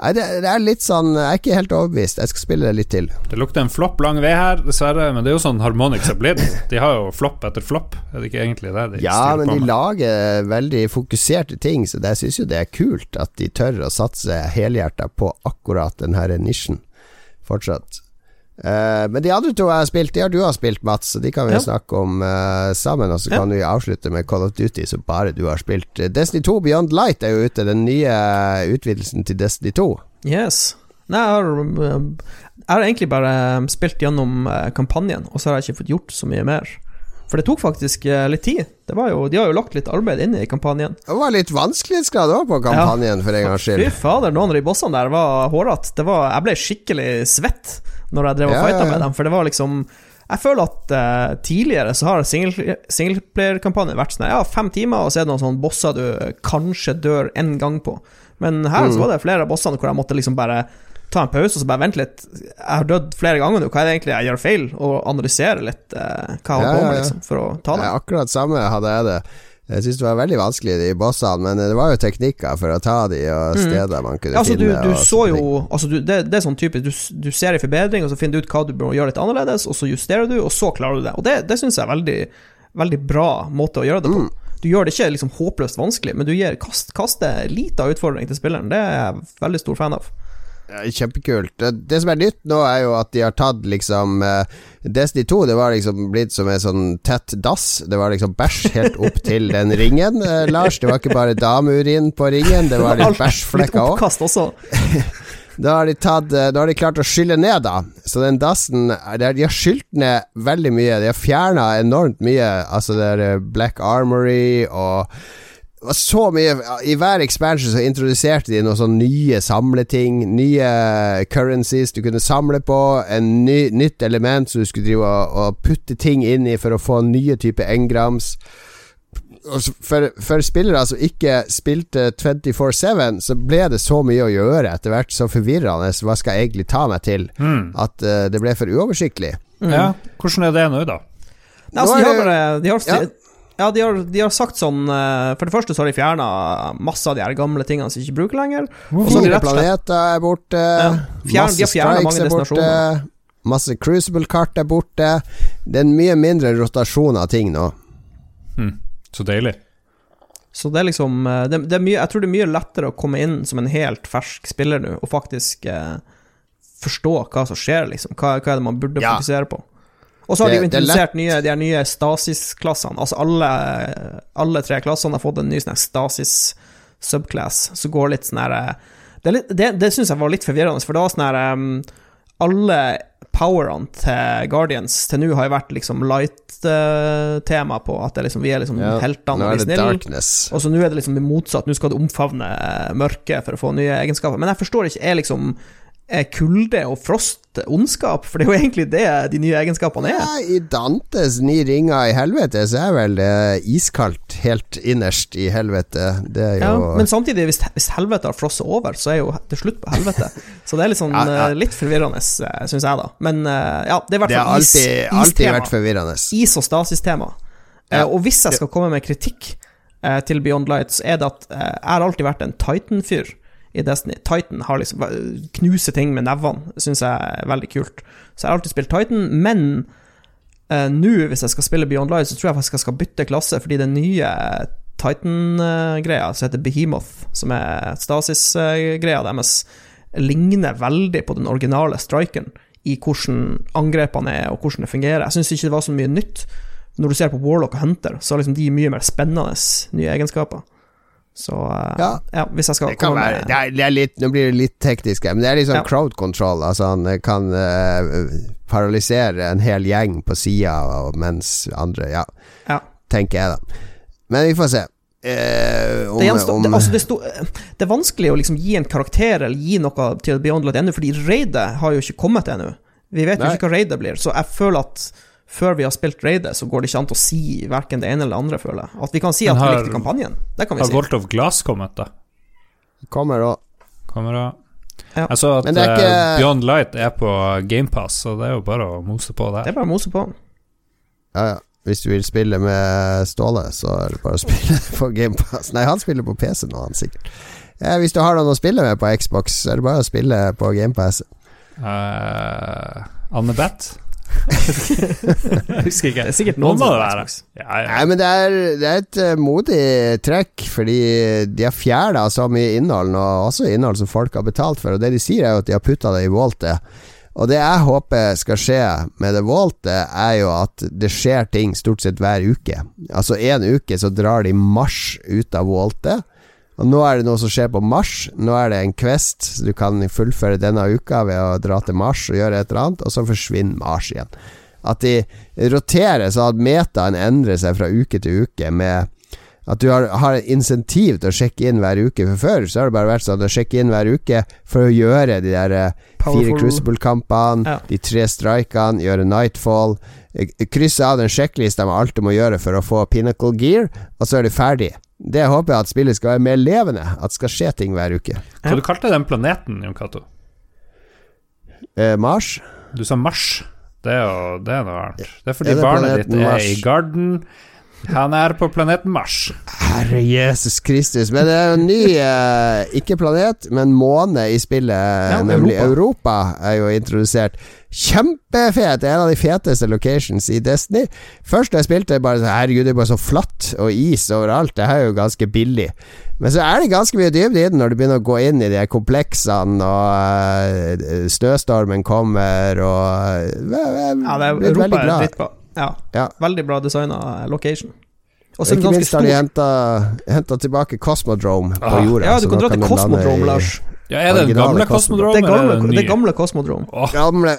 Nei, det, det er litt sånn Jeg er ikke helt overbevist. Jeg skal spille det litt til. Det lukter en flopp lang vei her, dessverre, men det er jo sånn Harmonix har blitt. De har jo flopp etter flopp, er det ikke egentlig det de Ja, men de med? lager veldig fokuserte ting, så jeg syns jo det er kult at de tør å satse helhjerta på akkurat den her nisjen fortsatt. Eh, men de andre to jeg har spilt, de har du har spilt, Mats, så de kan vi Ja. snakke om uh, sammen. Og så Ja. kan vi avslutte med Call of Duty, som bare du har spilt. Eh, Destiny 2 Beyond Light er jo ute, den nye utvidelsen til Destiny 2. Yes. Nei, jeg har, jeg har egentlig bare spilt gjennom uh, kampanjen, og så har jeg ikke fått gjort så mye mer. For det tok faktisk uh, litt tid. Det var jo, de har jo lagt litt arbeid inn i kampanjen. Det var litt vanskelighetsgrad òg på kampanjen, for en gangs Fy skyld. fader, noen av de bossene der var hårete. Jeg ble skikkelig svett når jeg drev og Ja, fighta med dem, for det var liksom Jeg føler at uh, tidligere så har single- singleplayerkampanjen vært sånn Ja, fem timer, og så er det noen sånne bosser du kanskje dør én gang på. Men her Mm. så var det flere av bossene hvor jeg måtte liksom bare ta en pause og så bare vente litt. Jeg har dødd flere ganger nå, hva er det egentlig jeg gjør feil? Og analysere litt uh, hva jeg holder Ja, på med, liksom, for å ta det. Ja, akkurat samme hadde jeg det. Jeg syns det var veldig vanskelig, de bossene, men det var jo teknikker for å ta de, og steder man kunne Mm. Altså, du, finne. du og så jo altså, du, det, det er sånn typisk du, du ser en forbedring, og så finner du ut hva du bør gjøre litt annerledes, og så justerer du, og så klarer du det. Og det, det syns jeg er veldig, veldig bra måte å gjøre det på. Mm. Du gjør det ikke liksom håpløst vanskelig, men du gir kast, kaster lita utfordring til spilleren. Det er jeg veldig stor fan av. Kjempekult. Det som er nytt nå, er jo at de har tatt liksom eh, Destiny 2 det var liksom blitt som en sånn tett dass. Det var liksom bæsj helt opp til den ringen, eh, Lars. Det var ikke bare dameurin på ringen, det var litt bæsjflekker òg. Da har de tatt eh, Da har de klart å skylle ned, da. Så den dassen er- De har skylt ned veldig mye. De har fjerna enormt mye. Altså det er eh, Black Armory og det var så mye I hver expansion så introduserte de noen sånne nye samleting. Nye currencies du kunne samle på. En ny, nytt element som du skulle drive og, og putte ting inn i for å få nye typer engrams. For, for spillere som ikke spilte 24-7, så ble det så mye å gjøre etter hvert, så forvirrende. Hva skal jeg egentlig ta meg til? Mm. At uh, det ble for uoversiktlig. Ja, hvordan er det nå, da? Altså, de har det- bare de har, Ja. Ja. de har, de har sagt sånn eh, For det første så har de fjerna masse av de her gamle tingene som de ikke bruker lenger. Og så har de Fire rett og slett planeter er borte. Ja. Fjern- masse strikes er borte. Masse crucible-kart er borte. Det er en mye mindre rotasjon av ting nå. Mm. så deilig. Så det er liksom eh, det, det er mye, Jeg tror det er mye lettere å komme inn som en helt fersk spiller nå, og faktisk eh, forstå hva som skjer, liksom. Hva, hva er det man burde Ja. fokusere på? Og så har de jo Det- det er introdusert nye, de nye Stasis-klassene. Altså alle, alle tre klassene har fått en ny sånn Stasis-subclass, som går litt sånn her eh, Det, det, det syns jeg var litt forvirrende, for det var sånn her um, Alle powerne til Guardians til nå har jo vært liksom light-tema på at det liksom, vi er liksom Ja, heltene og de snille. Og så nå er det liksom motsatt. Nå skal du omfavne eh, mørket for å få nye egenskaper. Men jeg forstår ikke, er liksom kulde og frost ondskap? For det er jo egentlig det de nye egenskapene er. Ja, I Dantes ni ringer i helvete, så er vel det iskaldt helt innerst i helvete. Det er Ja, men samtidig, hvis, hvis helvete har frosset over, så er jo det slutt på helvete. Så det er litt sånn Ja, ja. eh, litt forvirrende, syns jeg, da. Men eh, ja, det er i hvert Det har alltid, alltid vært forvirrende. Is- og stasis-tema. Eh, Ja. og hvis jeg skal komme med kritikk eh, til Beyond Light, så er det at eh, jeg har alltid vært en Titan-fyr i Destiny. Titan har liksom knuser ting med nevene, syns jeg er veldig kult. Så jeg har alltid spilt Titan, men eh, nå, hvis jeg skal spille Beyond Light, så tror jeg faktisk jeg skal bytte klasse, fordi den nye Titan-greia, som heter Behemoth, som er Stasis-greia deres, ligner veldig på den originale strikeren i hvordan angrepene er, og hvordan det fungerer. Jeg syns ikke det var så mye nytt. Når du ser på Warlock og Hunter, så er liksom de mye mer spennende nye egenskaper. Så eh, Ja. ja, hvis jeg skal Det komme være med det er, det er litt, Nå blir det litt teknisk, her, men det er liksom Ja. crowd control. Altså han eh, kan uh, paralysere en hel gjeng på sida, mens andre Ja, Ja. tenker jeg, da. Men vi får se. Eh, om, det, gjenstår, om, det, altså det, sto, det er vanskelig å liksom gi en karakter eller gi noe til Beyond Light ennå, fordi raidet har jo ikke kommet ennå. Vi vet jo ikke hva raidet blir, så jeg føler at før vi har spilt raidet, så går det ikke an å si verken det ene eller det andre, føler jeg. At vi kan si at at vi likte kampanjen, det kan vi Har si. Volt of Glass kommet, da? kommer òg. Kommer da. Ja. Jeg så at eh, ikke- Beyond Light er på GamePass, så det er jo bare å mose på der. Det er bare å mose på. Ja, ja. Hvis du vil spille med Ståle, så er det bare å spille på GamePass. Nei, han spiller på PC nå, han sikkert. Eh, hvis du har noen å spille med på Xbox, så er det bare å spille på GamePass. Uh, Anne Beth? Jeg husker ikke. Det er sikkert Noen noen må det være. Ja, ja. Nei, men det er, det er et eh, modig trekk, fordi de har fjerna så mye innhold, og også innhold som folk har betalt for. Og det de sier, er jo at de har putta det i voltet. Og det jeg håper skal skje med det voltet, er jo at det skjer ting stort sett hver uke. Altså en uke så drar de marsj ut av Vaultet. Og nå er det noe som skjer på Mars. Nå er det en Quest, så du kan fullføre denne uka ved å dra til Mars og gjøre et eller annet, og så forsvinner Mars igjen. At de roterer så at metaen endrer seg fra uke til uke med at du har, har et insentiv til å sjekke inn hver uke. For før så har det bare vært sånn å sjekke inn hver uke for å gjøre de der eh, fire. Crucible-kampene, Ja. de tre strikene, gjøre Nightfall. eh, Krysse av den sjekklista med alt du må gjøre for å få Pinnacle Gear, og så er du ferdig. Det håper jeg at spillet skal være mer levende, at det skal skje ting hver uke. Hva du kalte den planeten, Jon Cato? Eh, Mars? Du sa Mars. Det er jo det er noe annet. Det er fordi Er det barnet ditt er Mars? i garden. Han er på planeten Mars. Herre Jesus Kristus. Men det er en ny, eh, ikke planet, men måne i spillet, nemlig Europa. er jo introdusert. Kjempefet! En av de feteste locations i Destiny. Først da jeg spilte, bare så herregud, det er bare så flatt og is overalt. Det er jo ganske billig. Men så er det ganske mye dybde i den når du begynner å gå inn i de kompleksene, og eh, snøstormen kommer, og eh, jeg Ja, det er, Europa jeg er dritt dritbra. Ja, Ja. veldig bra designa location. Og så er den Ikke minst har de henta, tilbake Cosmodrome på Ah. jorda. Ja, du kan dra til Cosmodrome, Lars. Ja, er det den gamle Cosmodrome. Det gamle, det gamle Cosmodrome. Åh, Gamle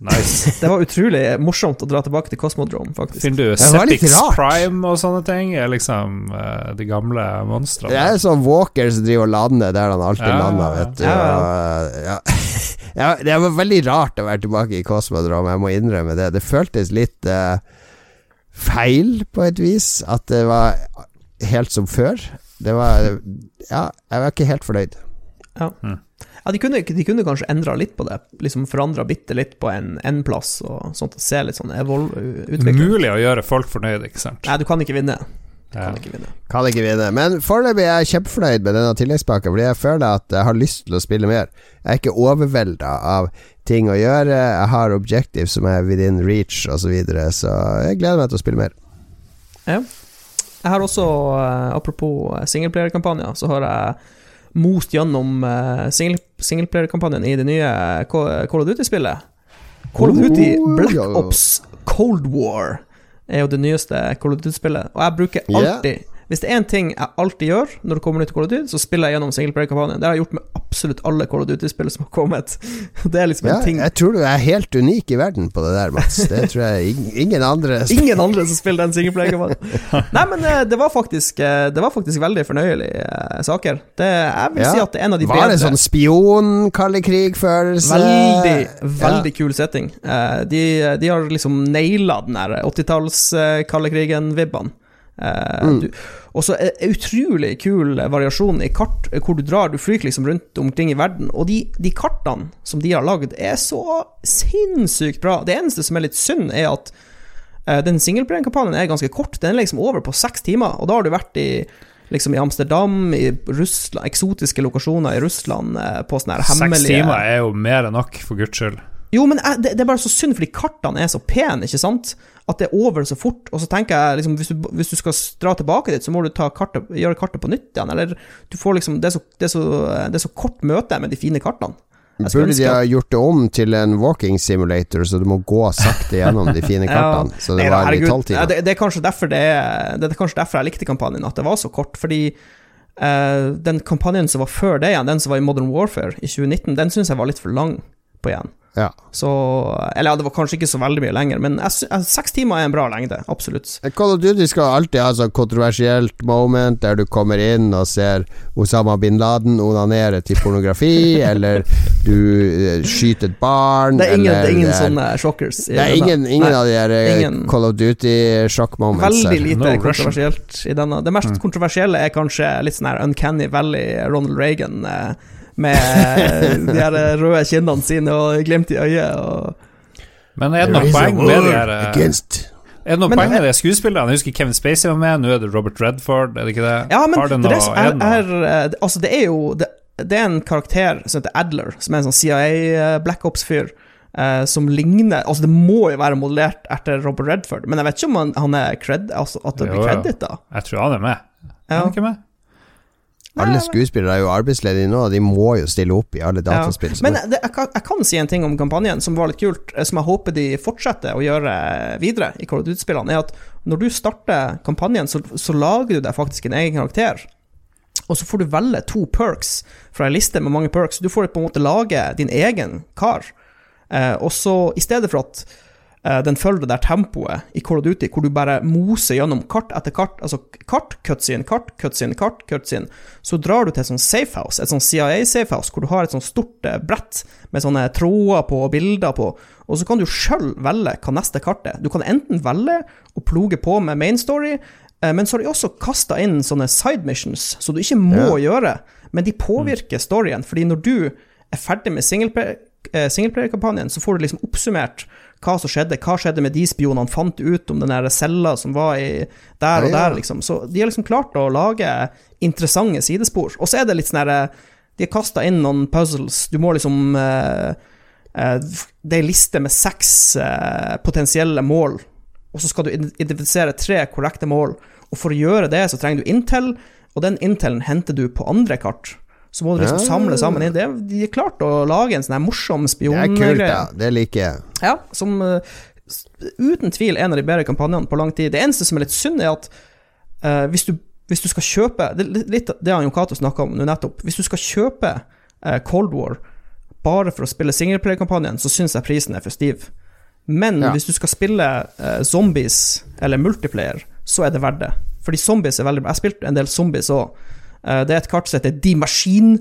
nice. Det var utrolig morsomt å dra tilbake til Cosmodrome, faktisk. Finner du Septix. Prime og sånne ting? Er liksom uh, de gamle monstrene? Det er sånn Walker som driver og lander der han alltid Ja, lander, vet du. ja, Og, ja. ja, det var veldig rart å være tilbake i Cosmodrome, jeg må innrømme det. Det føltes litt uh, feil, på et vis. At det var helt som før. Det var Ja, jeg var ikke helt fornøyd. Ja, de kunne, de kunne kanskje endra litt på det. Liksom Forandra bitte litt på en, en plass, og sånt og se litt sånn evol utvikling Mulig å gjøre folk fornøyde, ikke sant? Nei, du kan ikke vinne. Du Ja. kan ikke vinne. Kan ikke vinne. Men foreløpig er jeg kjempefornøyd med denne tilleggspakka, fordi jeg føler at jeg har lyst til å spille mer. Jeg er ikke overvelda av ting å gjøre. Jeg har objective som er within reach, osv., så, videre, så jeg gleder meg til å spille mer. Ja. Jeg har også, apropos apropos singleplayerkampanjer, så har jeg most gjennom eh, single- singleplayerkampanjen i det nye Call of Duty-spillet. Call of Duty Oh, Black. Ops Cold War er jo det nyeste Call of Duty-spillet, og jeg bruker alltid Hvis det er en ting jeg alltid gjør når det kommer nytt Call of Duty, så spiller jeg gjennom singleplayerkampanjen. Det har jeg gjort med absolutt alle Call of Duty-spill som har kommet. Det er liksom Ja, en ting jeg tror du er helt unik i verden på det der, Mats. Det tror jeg ingen andre Ingen andre som spiller den singleplayerkampanjen. Nei, men eh, det var faktisk eh, Det var faktisk veldig fornøyelige eh, saker. Det, jeg vil Ja. si at det er en av de Var det bedre. sånn spion-kalde krig-følelse? Veldig, veldig kul setting. De, de har liksom naila den der 80-talls-kalde krigen-vibbene. Eh, Mm. Og så er utrolig kul variasjon i kart, eh, hvor du drar. Du flyr liksom rundt omkring i verden. Og de, de kartene som de har lagd, er så sinnssykt bra. Det eneste som er litt synd, er at uh, den singelplayerkampanjen er ganske kort. Den er liksom over på seks timer, og da har du vært i liksom i Amsterdam, i Russland, eksotiske lokasjoner i Russland, eh, på sånne her hemmelige Seks timer er jo mer enn nok, for guds skyld. jo, men det, det er bare så synd, fordi kartene er så pene, ikke sant? At det er over så fort. Og så tenker jeg, liksom, hvis du, hvis du skal dra tilbake dit, så må du ta kartet, gjøre kartet på nytt igjen. Eller du får liksom Det er så, det er så, det er så kort møte med de fine kartene. Burde de ha gjort det om til en walking simulator, så du må gå sakte gjennom de fine Ja. kartene? Så det var herregud. tolv Ja, det, det, er kanskje derfor det, det er kanskje derfor jeg likte kampanjen, at det var så kort. Fordi uh, den kampanjen som var før det igjen, den som var i Modern Warfare i 2019, den syns jeg var litt for lang på igjen. Ja. Så Eller ja, det var kanskje ikke så veldig mye lenger, men seks timer er en bra lengde, absolutt. Call of Duty skal alltid ha sånn kontroversielt moment der du kommer inn og ser Osama bin Laden onanere til pornografi, eller du eh, skyter et barn, Det er ingen, eller det er ingen sånne shockers. Det er ingen, ingen av de der eh, ingen. Call of Duty-sjokk-moments. Veldig lite No kontroversielt i denne. Det mest kontroversielle er kanskje litt sånn her Uncanny Valley, Ronald Reagan, eh, med de her røde kinnene sine og glimt i øyet. Og Men er det noe poeng med de her eh, Against Er det noe Men- poeng med de skuespillerne? Jeg husker Kevin Spacey var med, nå er det Robert Redford, er det ikke det? Ja, men det noe, er, er er, er, eh, Altså, det er jo det, det er en karakter som heter Adler, som er en sånn CIA Black Ops-fyr. Uh, som ligner Altså, det må jo være modellert etter Robert Redford, men jeg vet ikke om han, han er cred, altså, at det Jo, blir credit, da. Jeg tror han er med. Er Ja. han ikke med? Alle skuespillere er jo arbeidsledige nå, de må jo stille opp i alle dataspill. Ja. Men det, jeg, kan, jeg kan si en ting om kampanjen som var litt kult, eh, som jeg håper de fortsetter å gjøre videre i Call of Duty-spillene, er at når du starter kampanjen, så, så lager du deg faktisk en egen karakter. Og så får du velge to perks fra en liste med mange perks. Du får på en måte lage din egen kar. Eh, og så, i stedet for at den følger det der tempoet i Call of Duty, hvor du bare moser gjennom kart etter kart, altså kart, cutscene, kart, cutscene, kart, cutscene, så drar du til et sånt safehouse, et sånt CIA-safehouse, hvor du har et sånt stort eh, brett med sånne tråder på og bilder på, og så kan du sjøl velge hva neste kart er. Du kan enten velge å ploge på med main story, eh, men så har de også kasta inn sånne side missions, så du ikke må gjøre, men de påvirker storyen, fordi når du er ferdig med singleplayer eh, singleplayer-kampanjen, så får du liksom oppsummert hva som skjedde, hva skjedde med de spionene, fant ut om den cella som var i der og der, liksom. Så de har liksom klart å lage interessante sidespor. Og så er det litt sånn herre De har kasta inn noen puzzles. Du må liksom eh, eh, Det er ei liste med seks eh, potensielle mål, og så skal du identifisere tre korrekte mål. Og for å gjøre det, så trenger du Intel, og den Intelen henter du på andre kart. Så må du liksom samle sammen inn. Det, de har klart å lage en sånn her morsom Det er kult, spiongreie. da. Det liker jeg. Ja, som eh, uten tvil en av de bedre kampanjene på lang tid. Det eneste som er litt synd, er at uh, hvis, du, hvis du skal kjøpe Det er litt- det Jon Cato snakka om nå nettopp. Hvis du skal kjøpe uh, Cold War bare for å spille singleplayer-kampanjen, så syns jeg prisen er for stiv. Men Ja. hvis du skal spille uh, zombies eller multiplayer, så er det verdt det. Fordi zombies er veldig bra. Jeg spilte en del zombies òg. Det er et kart som heter The Machine.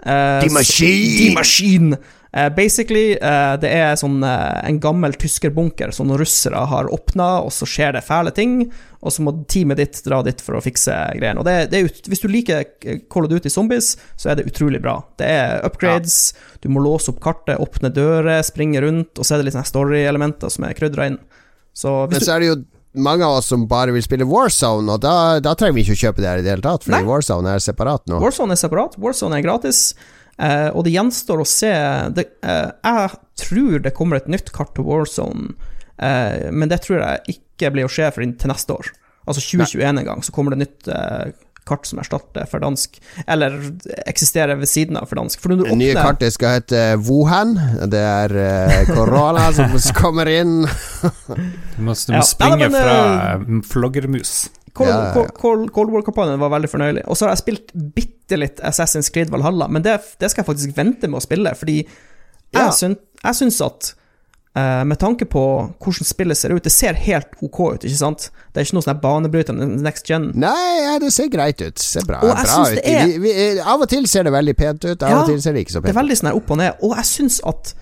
Eh, The Machine! The Machine. Eh, basically, eh, det er sånn eh, en gammel tyskerbunker som russere har åpna, og så skjer det fæle ting, og så må teamet ditt dra dit for å fikse greiene. Og det, det er, ut- hvis du liker Call of Duty Zombies, så er det utrolig bra. Det er upgrades, du må låse opp kartet, åpne dører, springe rundt, og så er det litt story-elementer som er krydra inn. Så Men så er det jo mange av oss som bare vil spille Warzone, og da, da trenger vi ikke å kjøpe det her i det hele tatt, fordi Nei. Warzone er separat nå. Warzone er separat, Warzone er gratis, eh, og det gjenstår å se det, eh, Jeg tror det kommer et nytt kart til Warzone, eh, men det tror jeg ikke blir å skje for til neste år. Altså 2021 en gang, så kommer det nytt eh, kart som erstatter for dansk, eller eksisterer ved siden av for dansk. For når du Det nye åpner kartet skal hete Wuhan. Det er korona uh, som kommer inn. Du må, du må Ja. springe ja, men, fra eh, floggermus. Cold, Ja, ja, ja. Cold- Cold, Cold War-kampanjen var veldig fornøyelig. Og så har jeg spilt bitte litt Assassin's Creed Valhalla, men det, det skal jeg faktisk vente med å spille, fordi Ja. jeg, syn, jeg syns at eh, med tanke på hvordan spillet ser ut Det ser helt OK ut, ikke sant? Det er ikke noe sånn banebrytende next gen. Nei, det ser greit ut. Ser bra, Og bra ut. det er- Vi, vi, av og til ser det veldig pent ut, av Ja, og til ser det ikke så Det er pent ut. veldig sånn opp og ned, og jeg syns at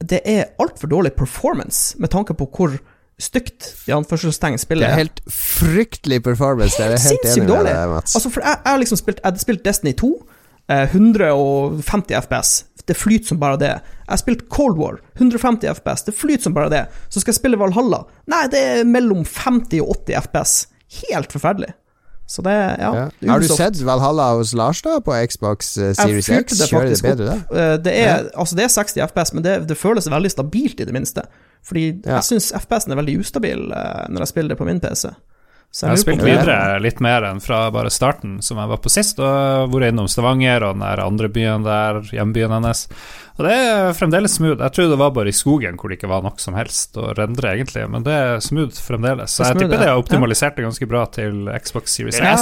det er altfor dårlig performance med tanke på hvor stygt i anførselstegn Det spillet er helt fryktelig performance. Det er helt sinnssykt dårlig. med deg, Mats. Altså, for jeg, jeg har liksom spilt Jeg hadde spilt Destiny 2. eh, 150 FPS. Det flyter som bare det. Jeg har spilt Cold War. 150 FPS. Det flyter som bare det. Så skal jeg spille Valhalla. Nei, det er mellom 50 og 80 FPS. Helt forferdelig. Så det Ja. Ja. det Har du sett Valhalla hos Lars da, på Xbox eh, Series X? det Kjører det bedre da? Eh, Det er, altså det er 60 FPS, men det, det føles veldig stabilt, i det minste. Fordi Ja. jeg syns FPS-en er veldig ustabil eh, når jeg spiller det på min PC. Så Jeg har spilt videre litt mer enn fra bare starten, som jeg var på sist, og vært innom Stavanger og den der andre byen der, hjembyen hennes. Og det er fremdeles smooth. Jeg tror det var bare i skogen hvor det ikke var nok som helst å rendre, egentlig, men det er smooth fremdeles. Så jeg tipper det har optimalisert det ganske bra til Xbox Series er Ja,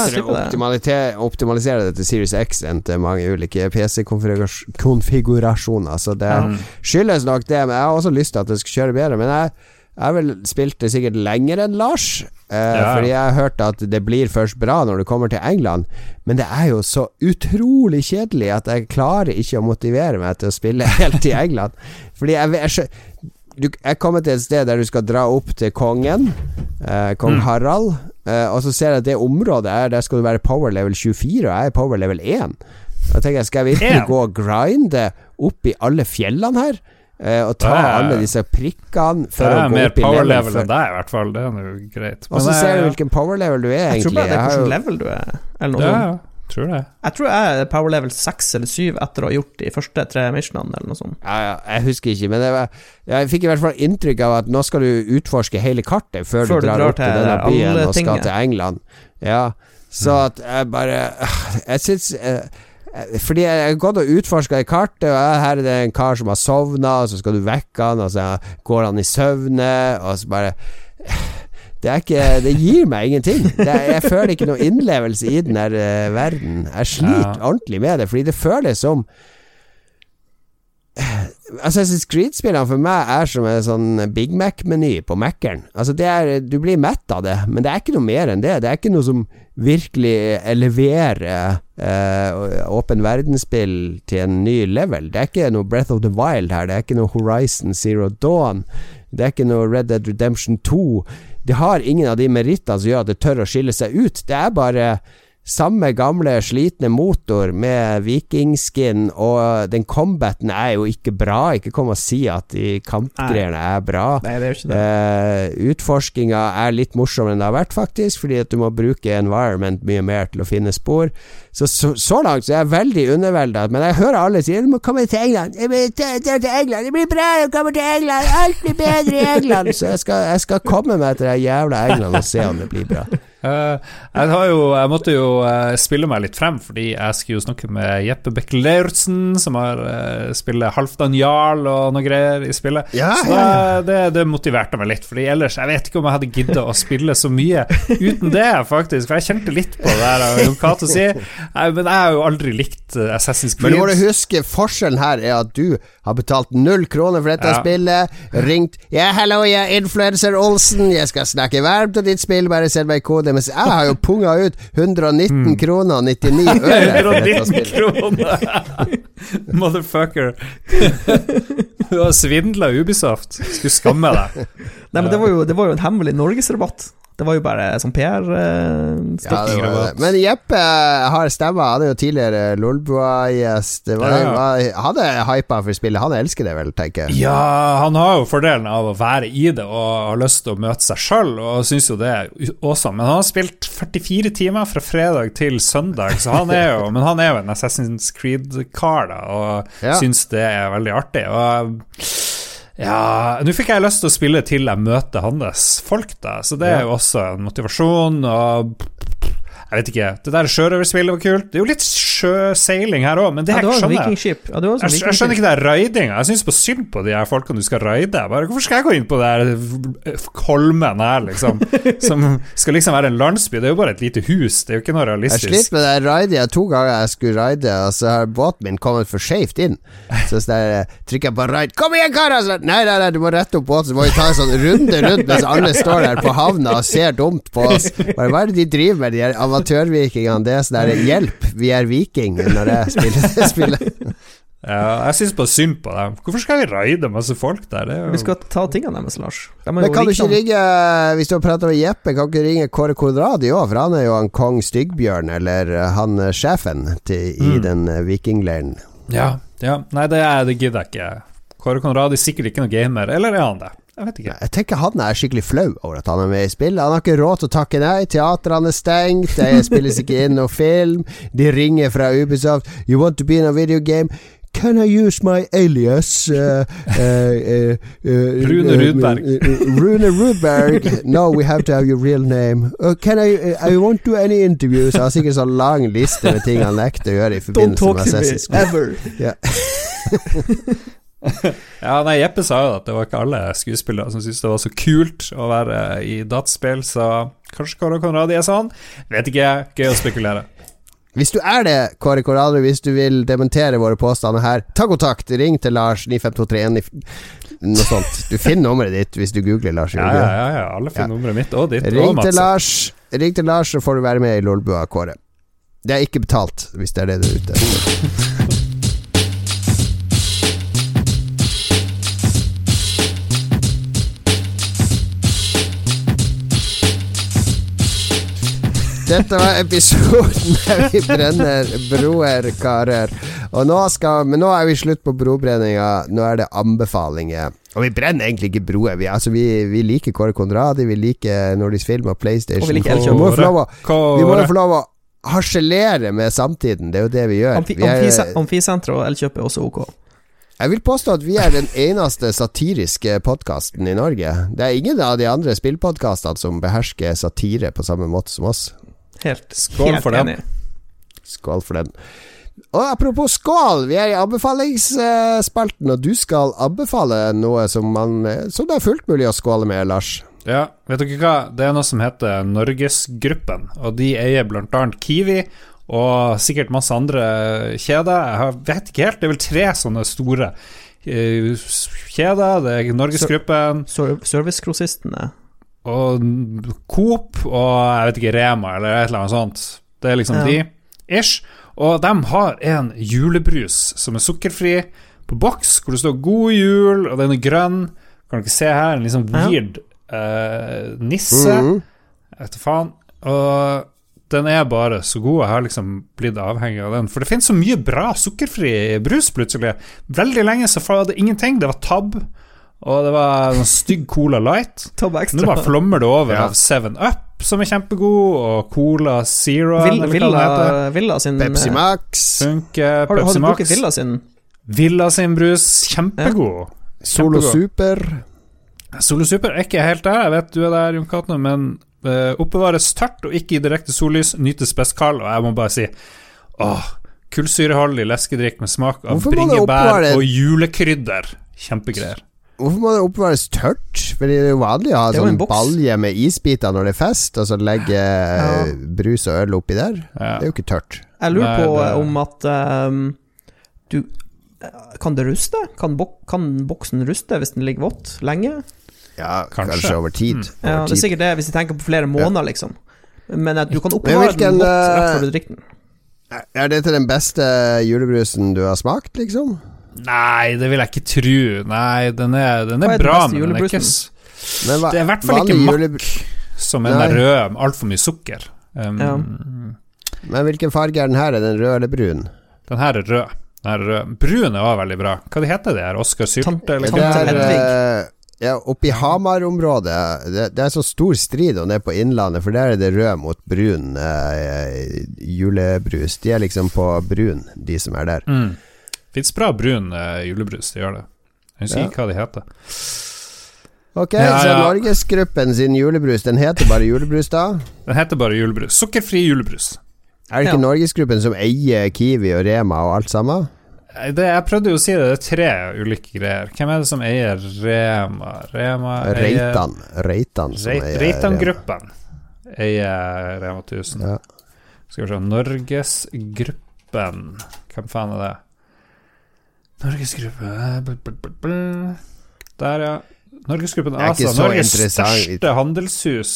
optimalisere det til Series X enn til mange ulike PC-konfigurasjoner, så det Mm. skyldes nok det. Men jeg har også lyst til at det skal kjøre bedre. Men jeg jeg vel spilt det sikkert lenger enn Lars, eh, Ja. fordi jeg har hørt at det blir først bra når du kommer til England. Men det er jo så utrolig kjedelig at jeg klarer ikke å motivere meg til å spille helt i England. Fordi jeg, jeg, du, jeg kommer til et sted der du skal dra opp til kongen, eh, kong Mm. Harald, eh, og så ser jeg at det området er Der skal du være power level 24, og jeg er power level 1. Da tenker jeg, skal jeg virkelig gå og grinde opp i alle fjellene her? Eh, å ta Det er- alle disse prikkene Det for å er gå mer opp i power level. enn deg, i hvert fall. Det er jo greit. Og så ser du hvilken power level du er, Jeg tror bare det er hvilken level du er, eller noe Ja, sånt. ja. Tror det. Jeg tror jeg er power level 6 eller 7 etter å ha gjort de første tre missionene, eller noe sånt. ja, ja, jeg husker ikke, men det var, jeg fikk i hvert fall inntrykk av at nå skal du utforske hele kartet før, Før du du drar, drar opp til denne byen og skal tinget. til England. Ja, så Mm. at jeg bare Jeg syns eh, fordi jeg har gått og utforska i kartet, og her er det en kar som har sovna, og så skal du vekke han, og så går han i søvne, og så bare det, ikke, det gir meg ingenting. Det er, jeg føler ikke noe innlevelse i den der uh, verden. Jeg sliter Ja. ordentlig med det, fordi det føles som Assassin's Creed-spillene for meg er som en sånn Big Mac-meny på Mac-en. Altså du blir mett av det, men det er ikke noe mer enn det. Det er ikke noe som virkelig leverer eh, åpen verdensspill til en ny level. Det er ikke noe Breath of the Wild her, det er ikke noe Horizon Zero Dawn. Det er ikke noe Red Dead Redemption 2. Det har ingen av de merittene som gjør at det tør å skille seg ut. Det er bare samme gamle, slitne motor med vikingskin, og den combaten er jo ikke bra. Ikke kom og si at de kampgreiene er bra. Nei, det er ikke det. Uh, utforskinga er litt morsommere enn det har vært, faktisk, fordi at du må bruke environment mye mer til å finne spor. Så så, så langt så er jeg veldig undervelda, men jeg hører alle si 'du må komme til England'. Jeg vil til, til, til England. Det blir bra, å komme til England. Alt blir bedre i England. Så jeg skal, jeg skal komme meg til det jævla England og se om det blir bra. Eh, jeg, jo, jeg måtte jo eh, spille meg litt frem, fordi jeg skulle jo snakke med Jeppe Bekkelauritsen, som har uh, spiller Halvdan Jarl og noe greier i spillet. Ja, så da- det, det motiverte meg litt, Fordi ellers Jeg vet ikke om jeg hadde gidda å spille så mye uten det, faktisk. For jeg kjente litt på det der Jon Cato sier. Men jeg har jo aldri likt Assassin's Creed. Men du må huske, forskjellen her er at du har betalt null kroner for dette Ja. spillet. Ringt 'Ja, hallo, jeg er influencer Olsen. Jeg skal snakke varmt om ditt spill, bare send meg kode.' Mens jeg har jo punga ut 119 kroner 99 øre 119 kroner! Motherfucker. Du har svindla Ubisoft. Skulle skamme deg. Nei, men det var jo, det var jo en hemmelig norgesrabatt. Det var jo bare sånn Ja, PR-stikk. Ja. Men Jeppe har stemma. Han er jo tidligere Lolbua-gjest. Det Ja. var- Han er hypa for spillet. Han elsker det vel, tenker jeg. Ja, han har jo fordelen av å være i det og har lyst til å møte seg sjøl, og syns jo det er awesome. Men han har spilt 44 timer fra fredag til søndag, så han er jo Men han er jo en Assassin's Creed-kar, da, og Ja. syns det er veldig artig. Og ja Nå fikk jeg lyst til å spille til jeg møter hans folk, da, så det er jo også en motivasjon. Og jeg vet ikke. Det der sjørøverspillet var kult. Det er jo litt sjøseiling her òg, men det Ja, jeg skjønner jeg. Ja, det jeg, jeg skjønner ikke det der raidinga. Jeg syns på synd på de her folkene du skal raide. Bare, hvorfor skal jeg gå inn på det her Kolmen her, liksom? Som skal liksom være en landsby. Det er jo bare et lite hus. Det er jo ikke noe Jeg realistisk. sliter med det raidet to ganger jeg skulle raide, og så har båten min kommet for skeivt inn. Så så der, trykker jeg på raid. Kom igjen, karer! Så, Nei, nei, nei, du må rette opp båten. Så må vi ta en sånn runde rundt mens alle står der på havna og ser dumt på oss. Bare, hva er det de driver med, de her amatørvikingene? Det er sånn der Hjelp, vi er viking, når jeg spiller det spillet. Ja, jeg syns bare synd på dem. Hvorfor skal vi raide masse folk der? Det er jo Vi skal ta tingene deres, Lars. De Men kan du ikke ringe Hvis du har prata med Jeppe, kan du ikke ringe Kåre Kodradi òg? For han er jo han kong Styggbjørn, eller eh, han eh, sjefen til, i Mm. den eh, vikingleiren. Ja, ja. Nei, det, er- det gidder jeg ikke. Kåre Konradi er sikkert ikke noen gamer, eller er han det? Jeg vet ikke. Jeg tenker han er skikkelig flau over at han er med i spillet. Han har ikke råd til å takke nei. Teatrene er stengt, det spilles ikke inn noen film. De ringer fra Ubisoft. You want to be in a video game? Can I use my alias? Uh, uh, uh, uh, Rune uh, Rudberg. uh, Rune Rudberg. No, we have to have your real name. Can I I won't do any interviews. Han har sikkert så lang liste med ting han nekter å gjøre i forbindelse Don't talk med to me ever. Ja. Ja, nei, Jeppe sa jo at det var ikke alle skuespillere som syntes det var så kult å være i dataspill, så kanskje Kåre Konradi er sånn? Vet ikke, gøy å spekulere. Hvis du er det, Kåre Konradi, hvis du vil dementere våre påstander her, ta kontakt. Ring til Lars 95231 Noe sånt. Du finner nummeret ditt hvis du googler Lars. Ja, ja, ja, ja. alle finner nummeret mitt og ditt. Ring og til Lars, Ring til Lars, så får du være med i Lolbua, Kåre. Det er ikke betalt, hvis det er det du er ute etter. Dette var episoden der vi brenner broer, karer. Og nå skal, men nå er vi slutt på brobrenninga. Nå er det anbefalinger. Og vi brenner egentlig ikke broer. Vi, altså, vi, vi liker Kåre Konradi, vi liker Nordisk Film og PlayStation. Og vi liker vi må jo få lov å, harselere med samtiden. Det er jo det vi gjør. Amfi, Vi er, Amfisenteret og Elkjøp er også ok. jeg vil påstå at vi er den eneste satiriske podkasten i Norge. Det er ingen av de andre spillpodkastene som behersker satire på samme måte som oss. Helt, Skål helt for den. enig. Skål for den. Og apropos skål, vi er i anbefalingsspalten, og du skal anbefale noe som, man, som det er fullt mulig å skåle med, Lars. Ja, vet dere hva? Det er noe som heter Norgesgruppen, og de eier blant annet Kiwi og sikkert masse andre kjeder. Jeg vet ikke helt, det er vel tre sånne store eh, kjeder. Det er Norgesgruppen Ser- Servicegrossistene. Og Coop og jeg vet ikke, Rema eller et eller annet sånt. Det er liksom Ja. de, ish. Og de har en julebrus som er sukkerfri, på boks, hvor det står 'God jul', og den er grønn. Kan dere se her, en liksom Ja. weird eh, nisse. Mm. Jeg vet da faen. Og den er bare så god. Jeg har liksom blitt avhengig av den. For det finnes så mye bra sukkerfri brus plutselig. Veldig lenge så var det ingenting. Det var Tab, og det var en stygg Cola Light. Nå bare flommer det over Ja. av 7up, som er kjempegod, og Cola Zero Vil. Villa, Villa sin Pepsi eh, Max, Funker. Har, du- har du Max. drukket Villa sin? Villa sin brus, kjempegod. Solo kjempegod. Super. Solo Super er ikke helt der, jeg vet du er der, Jon Katne, men uh, oppbevares tørt og ikke i direkte sollys, nytes best kald, og jeg må bare si åh, kullsyreholdig leskedrikk med smak av bringebær og julekrydder. Kjempegreier. Hvorfor må det oppbevares tørt? Fordi det er jo vanlig å ha sånn balje med isbiter når det er fest, og så legge ja. brus og øl oppi der. Ja. Det er jo ikke tørt. Jeg lurer Nei, på det- eh, om at um, du eh, Kan det ruste? Kan, bok, kan boksen ruste hvis den ligger vått lenge? Ja, kanskje, Kanskje. over tid. Mm. Ja, det er sikkert det hvis jeg tenker på flere måneder, liksom. Men at du kan oppbevare hvilken, den vått rett eh, før du drikker den. Er dette den beste julebrusen du har smakt, liksom? Nei, det vil jeg ikke tro. Nei, den er, den er er bra, men den er ikke Men hva- Det er i hvert fall ikke makk, som er rød. altfor mye sukker. Um, Ja. Men hvilken farge er den her? Er den rød eller brun? Den her er rød. Den her er rød. Brun er også veldig bra. Hva de heter de her? Oskar Sylte? Eller Det? Tante er, Hedvig. eh, ja, oppe i Hamar-området det, det er så stor strid om det på Innlandet, for der er det rød mot brun eh, julebrus. De er liksom på brun, de som er der. Mm. Fins bra brun eh, julebrus, de gjør det. Jeg husker Ja. ikke hva de heter. Ok, Ja, så. Norgesgruppen sin julebrus, den heter bare julebrus da? Den heter bare julebrus. Sukkerfri julebrus. Er det ikke Ja. Norgesgruppen som eier Kiwi og Rema og alt sammen? Det, jeg prøvde jo å si det, det er tre ulike greier. Hvem er det som eier Rema? Rema eier Reitan. Reitan som Reit- eier Rema. Reitan-gruppen eier Rema 1000. Ja. Skal vi se Norgesgruppen Hvem faen er det? Bl- bl- Der, ja. Norgesgruppen Det er ASA. Norges største handelshus.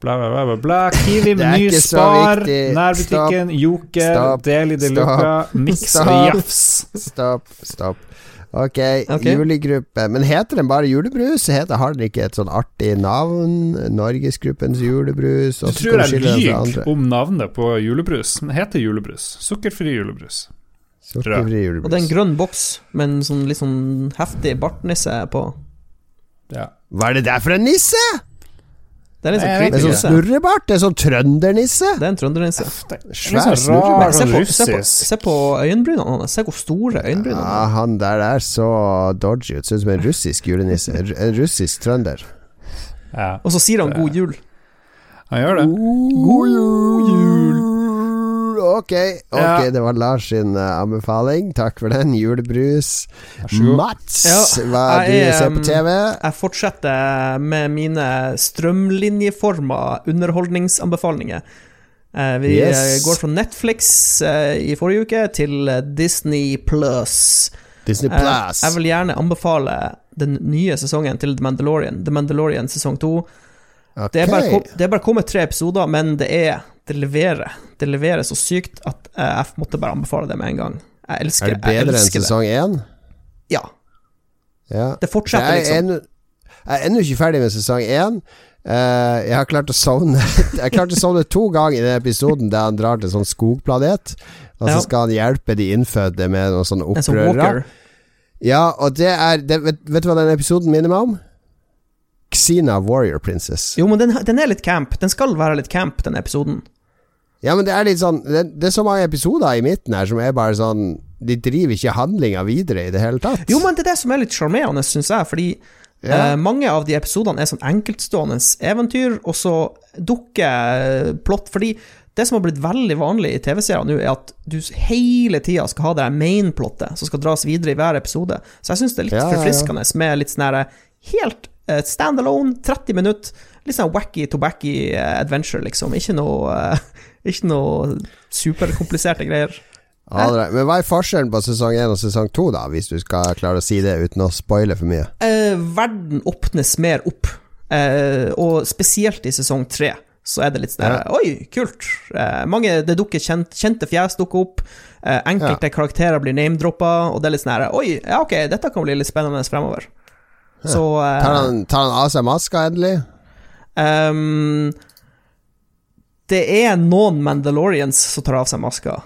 Bla, bla, bla, bla. Kiwi, Meny, Spar. Nærbutikken, Joker. Deli de. Luca, Mix og Stopp. Jafs. Stopp, stopp. Ok, okay, julegruppe. Men heter den bare julebrus? Heter, har den ikke et sånn artig navn? Norgesgruppens julebrus? Du tror jeg lyver om navnet på julebrus. Den heter julebrus. Sukkerfri julebrus. Sukkerfri Og det er en grønn boks med en sånn litt sånn heftig bartnisse på. Ja. Hva er det der for en nisse? Det er litt sånn Jeg vet Med sånn snurrebart? Det er sånn trøndernisse? Det er en trøndernisse. Svær sånn snurrebart. rar, Se på, se, på, se på øyenbrynene hans. Se hvor store øyenbrynene Ja, er. han der er så dodgy ut. Ser ut som en russisk julenisse. En, en russisk trønder. Ja, Og så sier han 'god jul'. han gjør det. God jul! Ok, ok, Ja. det var Lars sin uh, anbefaling. Takk for den. Julebrus. Mats, Ja, hva jeg du ser er, på TV? Jeg fortsetter med mine strømlinjeforma underholdningsanbefalinger. Uh, vi Yes. eh, går fra Netflix uh, i forrige uke til eh, Disney Plus. Disney Eh, Plus. jeg vil gjerne anbefale den nye sesongen til The Mandalorian. The Mandalorian sesong to. Ok. Det er, bare det er bare kommet tre episoder, men det er Det leverer. Det leverer så sykt at eh, jeg måtte bare anbefale det med en gang. Jeg elsker Er det bedre enn sesong én? Ja. Ja. Det fortsetter, er liksom. jeg er ennå ikke ferdig med sesong én. Uh, jeg har klart å sovne Jeg klarte å sovne to ganger i den episoden der han drar til sånn skogplanet. Og så Ja. skal han hjelpe de innfødte med noen sånne En sånn opprørere. Ja, og det er det, vet, vet du hva den episoden minner meg om? Xena Warrior Princess. Jo, men den, den er litt camp. Den skal være litt camp, den episoden. Ja, men det er litt sånn Det, det er så mange episoder i midten her som er bare sånn De driver ikke handlinga videre i det hele tatt. Jo, men det er det som er litt sjarmerende, syns jeg, fordi Ja. eh, mange av de episodene er sånn enkeltstående eventyr, og så dukker eh, plott Fordi det som har blitt veldig vanlig i TV-serier nå, er at du hele tida skal ha det der main-plottet som skal dras videre i hver episode. Så jeg syns det er litt Ja, forfriskende med litt sånn herre helt eh, standalone, 30 minutter, litt sånn wacky tobacky eh, adventure, liksom. Ikke noe eh, Ikke noe superkompliserte greier. Ja, er- men hva er forskjellen på sesong 1 og sesong 2, da, hvis du skal klare å si det uten å spoile for mye? Eh, verden åpnes mer opp, eh, og spesielt i sesong tre. Så er det litt sånn ja. Oi, kult. Eh, mange, det dukker kjent, Kjente fjes dukker opp. Eh, enkelte karakterer blir name-droppa, og det er litt sånn Oi, ja, ok, dette kan bli litt spennende fremover. Så uh, Tar han, tar han av seg maska endelig? Um, Det er noen Mandalorians som tar av seg maska.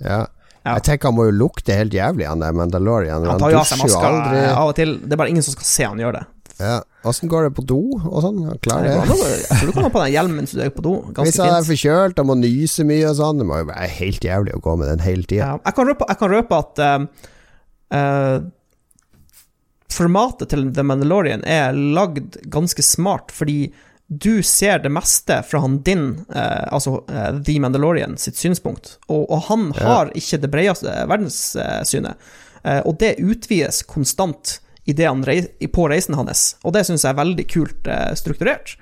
Ja. Ja. Jeg tenker han må jo lukte helt jævlig, han der Mandalorian. Han Han tar jo av seg maska av og til. Det er bare ingen som skal se han gjøre det. Ja. Åssen går det på do og sånn? Klarer det? tror du kan ha på deg hjelmen mens du er på do. Hvis han er forkjølt og må nyse mye og sånn, det må jo være helt jævlig å gå med den hele tida. Ja, jeg, jeg kan røpe at uh, eh, formatet til The Mandalorian er lagd ganske smart, fordi du ser det meste fra han din, eh, altså eh, The Mandalorian, sitt synspunkt. Og, og han Ja. har ikke det bredeste verdenssynet. Eh, og det utvides konstant i det han rei på reisen hans. Og det syns jeg er veldig kult eh, strukturert,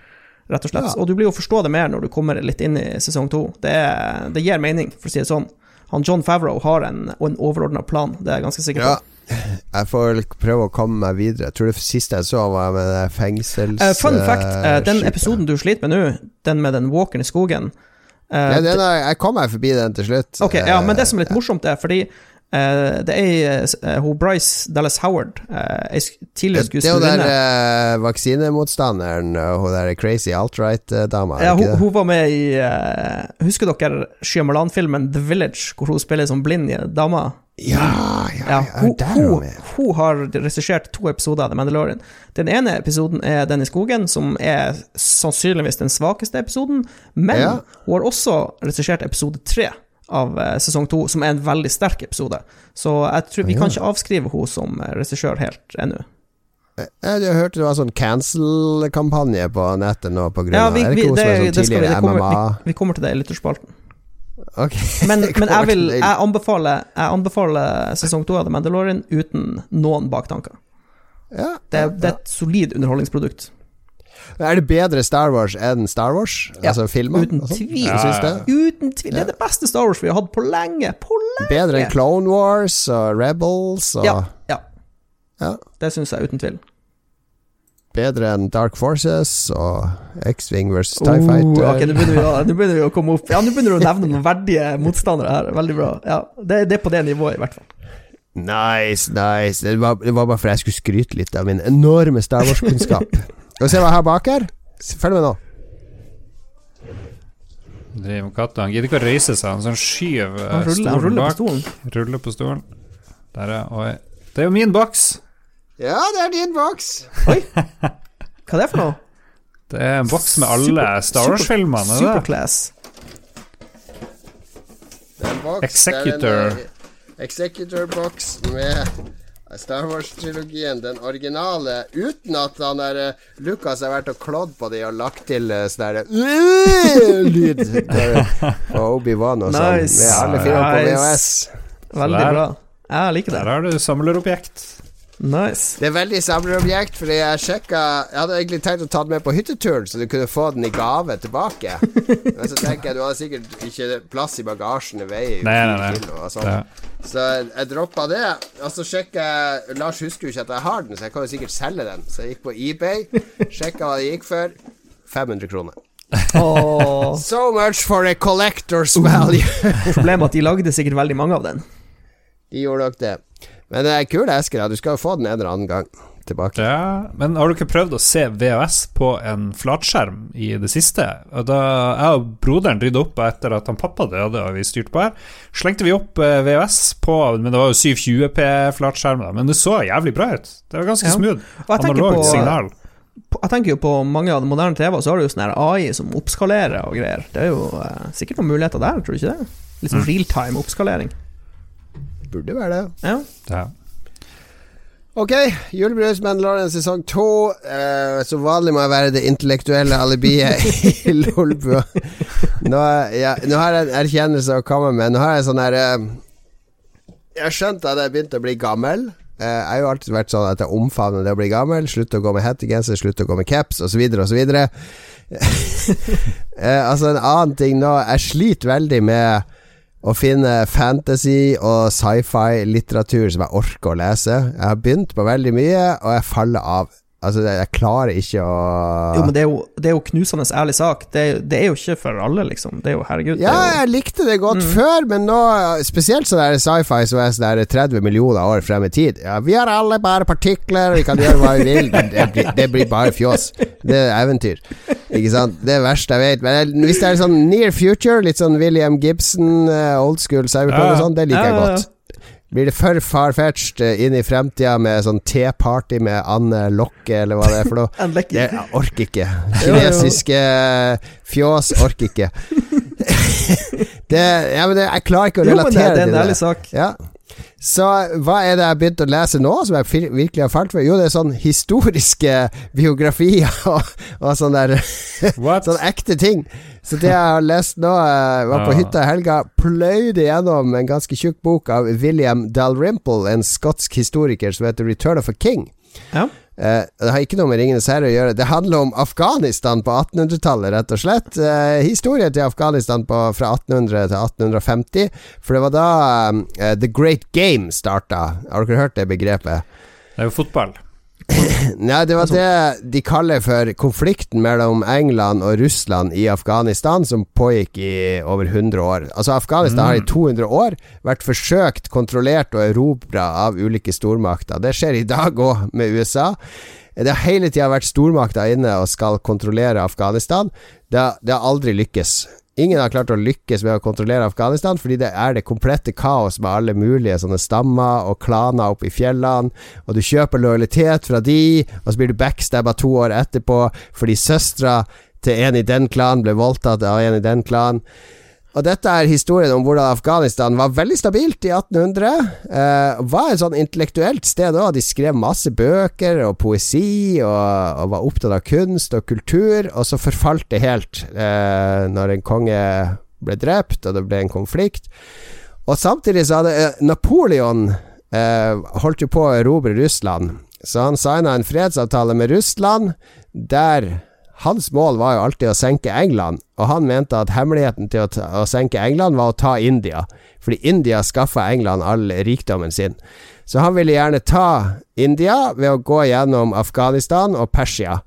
rett og slett. Ja. Og du blir jo forstå det mer når du kommer litt inn i sesong to. Det, det gir mening, for å si det sånn. Han John Favreau har en, en overordna plan, det er jeg ganske sikker på. Ja. Jeg får prøve å komme meg videre. Jeg tror det siste jeg så, var med det fengsels... Uh, fun fact, uh, den skipet. episoden du sliter med nå, den med den walkeren i skogen uh, ja, den er, Jeg kom meg forbi den til slutt. Ok, ja, men det Eh, som er litt morsomt, er fordi eh, det er eh, hun Bryce Dallas Howard, eh, ei tidligere Det er jo der skuespillerinne eh, vaksinemotstanderen, hun der crazy alt-right-dama. ja, hun, hun var med i eh, Husker dere Shyamalan-filmen The Village, hvor hun spiller som blind dame? Ja, ja, Ja, ja, hun, hun hun, har regissert to episoder av The Mandalorian. Den ene episoden er den i skogen, som er sannsynligvis den svakeste episoden. Men Ja. hun har også regissert episode tre av eh, sesong to, som er en veldig sterk episode. Så jeg tror vi Ja. kan ikke avskrive henne som eh, regissør helt ennå. Jeg, har hørte det var sånn cancel-kampanje på nettet nå på grunn Ja, av vi, det vi, hun det, sånn det tidligere det kommer, vi, vi kommer til det i lytterspalten. Ok. Men, men jeg, vil, jeg, anbefaler, jeg anbefaler sesong to av The Mandalorian uten noen baktanker. ja, Det, ja, det er et solid underholdningsprodukt. Er det bedre Star Wars enn Star Wars? Ja, altså filmer? uten sånn? tvil. Uten tvil. Det er det beste Star Wars vi har hatt på lenge. På lenge! Bedre enn Clone Wars og Rebels og Ja. ja. Ja. Det syns jeg uten tvil. Bedre enn Dark Forces og X-Wing versus TIE Oh, Fighter. ok, nå begynner, vi, å- nå begynner vi å komme opp Ja, nå begynner du å nevne noen verdige motstandere her. Veldig bra. Ja, det, det er på det nivået, i hvert fall. Nice, nice. Det var, det var bare for jeg skulle skryte litt av min enorme Star Wars-kunnskap. Skal vi se hva jeg har bak her? Følg med nå. Driver med katta. Han gidder ikke å reise seg. Han sånn skyver eh, stolen på bak. stolen. Ruller på stolen. Der er Oi. Det er jo min boks! Ja, det er din boks. Oi! Hva er det for noe? Det er en boks med alle Super- Star Wars-filmene. er det? Superclass. Det er en boks. Executor. Det er en, eh, Executor-boks med Star Wars-trilogien, den originale, uten at han der eh, Lucas har vært og klådd på de og lagt til uh, sånn lyd der, på Obi-Wan og sånn, Nice. med alle fire på VHS. Veldig bra. Jeg liker Der det. har du samlerobjekt. Nice. Det er veldig samlerobjekt, fordi jeg sjekka Jeg hadde egentlig tenkt å ta den med på hytteturen, så du kunne få den i gave tilbake. Men så tenker jeg du hadde sikkert ikke plass i bagasjen, i veien. Nei, nei, nei. sånt Så jeg droppa det. Og så sjekka jeg Lars husker jo ikke at jeg har den, så jeg kan jo sikkert selge den. Så jeg gikk på eBay, sjekka hva det gikk for. 500 kroner. Oh. So much for a collector's value. problemet er at de lagde sikkert veldig mange av den. De gjorde nok det. Men det er kul esker. Du skal jo få den en eller annen gang. tilbake. Ja, men har du ikke prøvd å se VHS på en flatskjerm i det siste? Og Da jeg og broderen rydda opp etter at han pappa døde og vi styrte på her, slengte vi opp eh, VHS på Men det var jo 720P-flatskjerm, da. Men det så jævlig bra ut. Det var ganske Ja. smooth. Analogt signal. Jeg tenker jo på mange av de moderne TV, så har du jo sånn AI som oppskalerer og greier. Det er jo eh, sikkert noen muligheter der, tror du ikke det? Litt sånn realtime oppskalering. Burde være det. Ja. Ja. Ok, Julebrus Mandalorian sesong to. Uh, som vanlig må jeg være det intellektuelle alibiet i Lolbua. Nå, ja, nå har jeg en erkjennelse å komme med. Nå har jeg sånn her uh, Jeg har skjønt at jeg begynte å bli gammel. Uh, jeg har jo alltid vært sånn at jeg omfavner det å bli gammel. Slutte å gå med hettegenser, slutte å gå med caps, osv., osv. uh, altså, en annen ting nå Jeg sliter veldig med å finne fantasy og sci-fi-litteratur som jeg orker å lese. Jeg har begynt på veldig mye, og jeg faller av. Altså, jeg klarer ikke å Jo, men det er jo, det er jo knusende ærlig sak. Det, det er jo ikke for alle, liksom. Det er jo, herregud. Ja, jo, jeg likte det godt før, men nå Spesielt sånn der sci-fi som er sånn 30 millioner år frem i tid. Ja, vi har alle bare partikler, vi kan gjøre hva vi vil. Det blir, det blir bare fjås. Det er eventyr. Ikke sant? Det er det verste jeg vet. Men jeg- hvis det er sånn near future, litt sånn William Gibson, eh, old school cyberpunk og Ja. sånn, det liker jeg godt. Blir det for farfetched eh, inn i fremtida med sånn te-party med Anne Lokke, eller hva det er for noe? jeg orker ikke. Kinesiske fjås orker ikke. det, ja, men det, jeg klarer ikke å Jo, men det, relatere det er en ærlig det. sak. Ja. Så hva er det jeg har begynt å lese nå, som jeg virkelig har falt for? Jo, det er sånn historiske biografier og, og sånne der What? Sånn ekte ting. Så det jeg har lest nå var på hytta i helga, pløyde gjennom en ganske tjukk bok av William Dalrymple, en skotsk historiker som heter Return of a King. Ja. Eh, det har ikke noe med Ringenes herre å gjøre. Det handler om Afghanistan på 1800-tallet, rett og slett. Uh, historie til Afghanistan på, fra 1800 til 1850. For det var da uh, The Great Game starta. Har dere hørt det begrepet? Det er jo fotball. Nei, det var det de kaller for konflikten mellom England og Russland i Afghanistan, som pågikk i over 100 år. Altså Afghanistan har i 200 år vært forsøkt kontrollert og erobra av ulike stormakter. Det skjer i dag òg med USA. Det har hele tida vært stormakter inne og skal kontrollere Afghanistan. Det har, det har aldri lykkes. Ingen har klart å lykkes med å kontrollere Afghanistan, fordi det er det komplette kaos med alle mulige sånne stammer og klaner oppe i fjellene, og du kjøper lojalitet fra de, og så blir du backstabba to år etterpå fordi søstera til en i den klanen ble voldtatt av en i den klanen. Og dette er historien om hvordan Afghanistan var veldig stabilt i 1800. Eh, var et sånn intellektuelt sted òg. De skrev masse bøker og poesi, og, og var opptatt av kunst og kultur, og så forfalt det helt eh, når en konge ble drept, og det ble en konflikt. Og samtidig så hadde eh, Napoleon eh, holdt jo på å erobre Russland, så han signa en fredsavtale med Russland der hans mål var jo alltid å senke England, og han mente at hemmeligheten til å, ta, å senke England var å ta India, fordi India skaffa England all rikdommen sin. Så han ville gjerne ta India ved å gå gjennom Afghanistan og Persia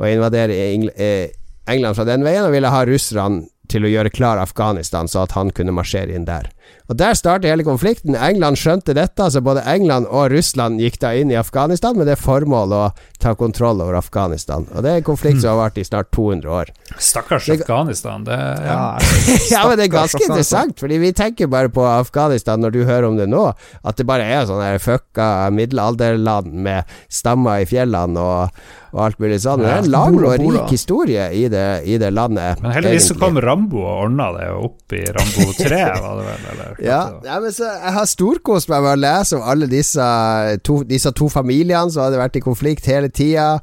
og invadere eh, England fra den veien, og ville ha russerne til å gjøre klar Afghanistan, så at han kunne marsjere inn der. Og Der startet hele konflikten. England skjønte dette, så både England og Russland gikk da inn i Afghanistan med det formål å ta kontroll over Afghanistan. Og det er en konflikt som har vart i snart 200 år. Stakkars Det- Afghanistan. Det, ja. Ja, ja, men det er ganske interessant, fordi vi tenker bare på Afghanistan når du hører om det nå, at det bare er sånne fucka middelalderland med stammer i fjellene og, og alt mulig sånn. Det er en lang og rik historie i det, i det landet. Men heldigvis så kom Rambo og ordna det opp i Rambo 3, var det vel? Eller, Ja, ja men så Jeg har storkost meg med å lese om alle disse to, disse to familiene som hadde vært i konflikt hele tida.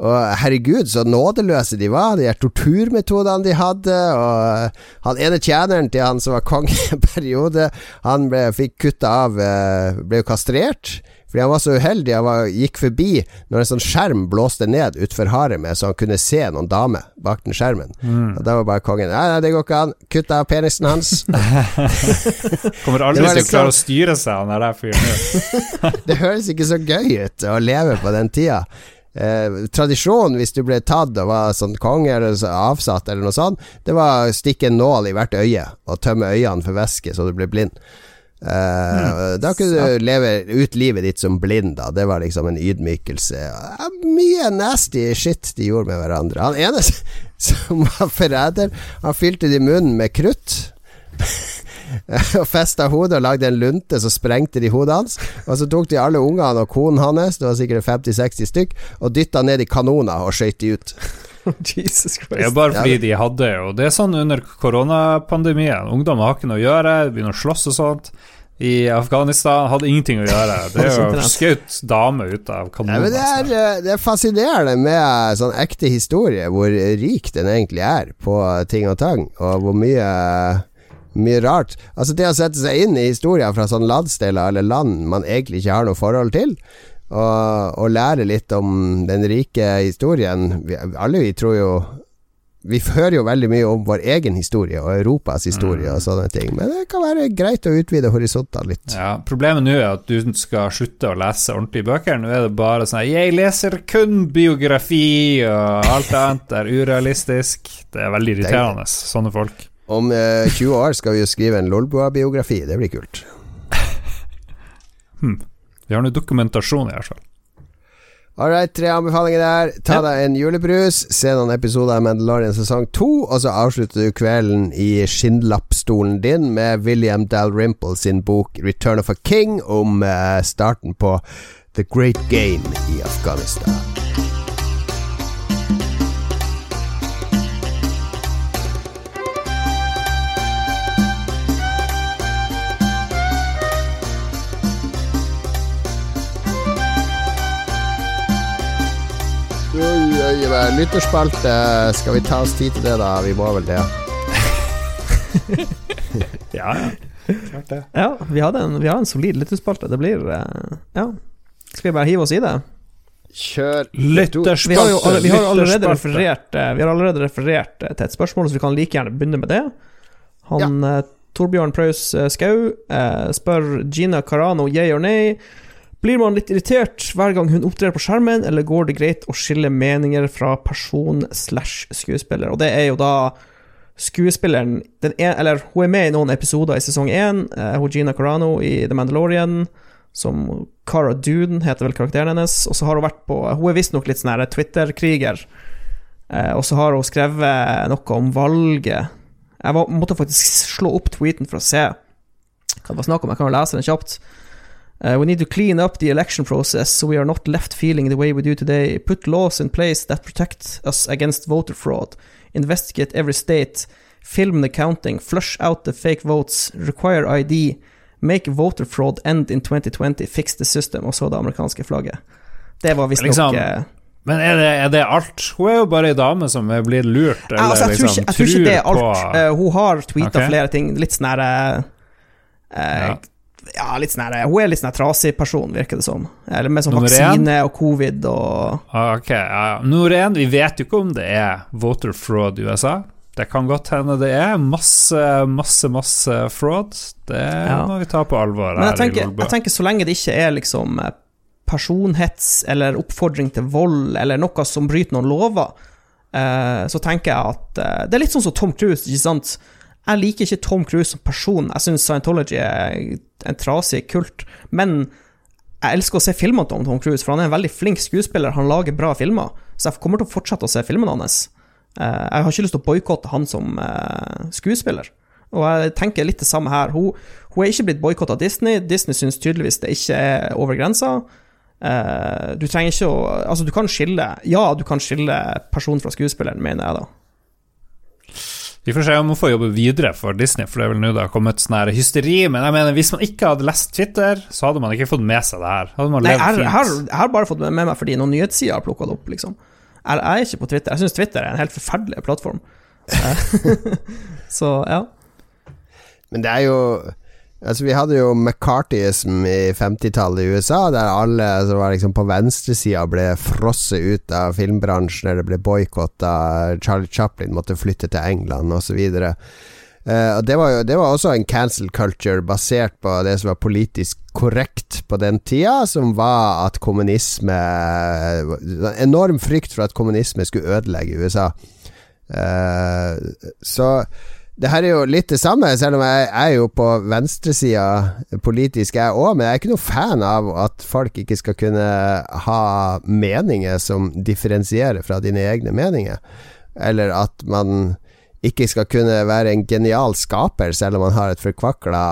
Og herregud, så nådeløse de var. De torturmetodene de hadde. Og han ene tjeneren til han som var konge en periode, han ble, fikk kutta av eh, Ble jo kastrert. Fordi han var så uheldig. Han var, gikk forbi når en sånn skjerm blåste ned utfor haremet, så han kunne se noen damer bak den skjermen. Og da var bare kongen Nei, nei, det går ikke an. Kutt av penisen hans. Kommer aldri til å liksom- klare å styre seg, han er der fyren. Det høres ikke så gøy ut å leve på den tida. Eh, tradisjonen hvis du ble tatt og var sånn konge eller så avsatt eller noe sånt, det var å stikke en nål i hvert øye og tømme øynene for væske så du ble blind. Eh, Da kunne du leve ut livet ditt som blind, da. Det var liksom en ydmykelse. Mye nasty shit de gjorde med hverandre. Han ene som var forræder, han fylte de munnen med krutt. og festa hodet og lagde en lunte, så sprengte de hodet hans. Og så tok de alle ungene og konen hans, det var sikkert 50-60 stykk, og dytta ned i kanoner og skøyt de ut. Jesus Christ. Det er bare fordi de hadde jo Det er sånn under koronapandemien. Ungdommer har ikke noe å gjøre, begynner å slåss og sånt. I Afghanistan hadde ingenting å gjøre. Det er jo skutt damer ut av kanonen kanoner. men det, er, eh, det er fascinerende med sånn ekte historie, hvor rik den egentlig er på ting og tang, og hvor mye mye rart. Altså Det å sette seg inn i historier fra sånne landsdeler eller land man egentlig ikke har noe forhold til, og, og lære litt om den rike historien vi, Alle vi tror jo Vi hører jo veldig mye om vår egen historie og Europas historie og sånne ting, men det kan være greit å utvide horisontene litt. Ja, Problemet nå er at du skal slutte å lese ordentlige bøker. Nå er det bare sånn Jeg leser kun biografi, og alt annet er urealistisk. Det er veldig irriterende, sånne folk. Om eh, 20 år skal vi jo skrive en Lolboa-biografi. det blir kult. Vi har nå dokumentasjon, i hvert fall. Alright, tre anbefalinger der. Ta Ja. deg en julebrus, se noen episoder av Mandalorian sesong to, og så avslutter du kvelden i skinnlappstolen din med William Dalrymple sin bok 'Return of a King', om eh, starten på The Great Game i Afghanistan. Lytterspalte. Skal vi ta oss tid til det, da? Vi må vel det. Ja, ja. Klart det. Ja, vi, har en, har en solid lytterspalte. Det blir eh, Ja. Skal vi bare hive oss i det? Kjør. Lytterspalte. Vi har jo vi har allerede referert eh, Vi har allerede referert eh, til et spørsmål, så vi kan like gjerne begynne med det. Han ja. Torbjørn Praus Skau eh, spør Gina Carano yay or nay. Blir man litt irritert hver gang hun opptrer på skjermen, eller går det greit å skille meninger fra person slash skuespiller? Og det er jo da skuespilleren en, Eller hun er med i noen episoder i sesong én, eh, hun Gina Carano i The Mandalorian, som Cara Dune heter vel karakteren hennes, og så har hun vært på Hun er visstnok litt sånn Twitter-kriger, eh, og så har hun skrevet noe om valget. Jeg måtte faktisk slå opp tweeten for å se hva det var snakk om. Jeg kan jo lese den kjapt. Uh, we need to clean up the election process so we are not left feeling the way we do today. Put laws in place that protect us against voter fraud. Investigate every state. Film the counting. Flush out the fake votes. Require ID. Make voter fraud end in 2020. Fix the system. Og så det amerikanske flagget. Det var visstnok Liksom, eh, Men er det, er det alt? Hun er jo bare ei dame som er blitt lurt, eller altså, jeg, tror liksom ikke, jeg tror ikke det er alt. på Eh, hun har tweeta okay. flere ting. Litt sånn herre uh, eh, Ja. Ja. litt sånn her Hun er litt sånn trasig person, virker det som. Eller med sånn Nummer vaksine og covid og Ah, Ok, ja. Nummer én, vi vet jo ikke om det er voter fraud i USA. Det kan godt hende det er masse, masse, masse fraud. Det Ja. må vi ta på alvor Men jeg tenker, jeg tenker så lenge det ikke er liksom eh, personhets eller oppfordring til vold eller noe som bryter noen lover, eh, så tenker jeg at eh, Det er litt sånn som Tom Cruise, ikke sant? Jeg liker ikke Tom Cruise som person. Jeg syns Scientology er en trasig kult. Men jeg elsker å se filmene om Tom Cruise, for han er en veldig flink skuespiller. Han lager bra filmer, så jeg kommer til å fortsette å se filmene hans. Eh, jeg har ikke lyst til å boikotte han som eh, skuespiller. Og jeg tenker litt det samme her. Hun, hun er ikke blitt boikotta av Disney. Disney syns tydeligvis det ikke er over grensa. Eh, du trenger ikke å Altså, du kan skille Ja, du kan skille personen fra skuespilleren, mener jeg da. Vi får se om hun får jobbe videre for Disney, for det er vel nå det har kommet sånn her hysteri. Men jeg mener, hvis man ikke hadde lest Twitter, så hadde man ikke fått med seg det her. Hadde man Nei, levd jeg, fint. har, jeg har bare fått med meg fordi noen nyhetssider har plukka det opp, liksom. Jeg, er ikke på Twitter. Jeg syns Twitter er en helt forferdelig plattform. Så ja. Men det er jo Altså Vi hadde jo McCartyism i 50-tallet i USA, der alle som var liksom på venstresida ble frosset ut av filmbransjen, eller ble boikotta. Charlie Chaplin måtte flytte til England, osv. Uh, og det var jo Det var også en cancel culture basert på det som var politisk korrekt på den tida, som var at kommunisme Enorm frykt for at kommunisme skulle ødelegge USA. Uh, så det her er jo litt det samme, selv om jeg er jo på venstresida politisk, jeg òg. Men jeg er ikke noe fan av at folk ikke skal kunne ha meninger som differensierer fra dine egne meninger. Eller at man ikke skal kunne være en genial skaper selv om man har et forkvakla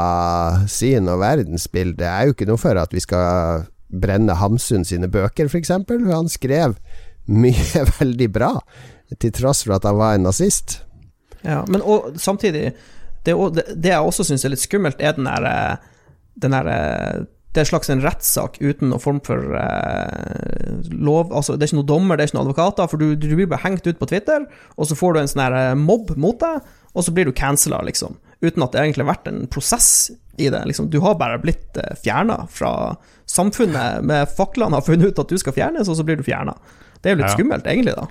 syn og verdensbilde. Det er jo ikke noe for at vi skal brenne Hamsun sine bøker, f.eks. Han skrev mye veldig bra, til tross for at han var en nazist. Ja, men og, samtidig Det, det jeg også syns er litt skummelt, er den der, den der, det er en slags en rettssak uten noen form for eh, lov Altså, det er ikke noen dommer, det er ikke noen advokater, for du, du blir bare hengt ut på Twitter, og så får du en sånn her mobb mot deg, og så blir du cancela, liksom. Uten at det egentlig har vært en prosess i det. Liksom. Du har bare blitt uh, fjerna fra samfunnet med faklene har funnet ut at du skal fjernes, og så blir du fjerna. Det er jo litt ja. skummelt, egentlig, da.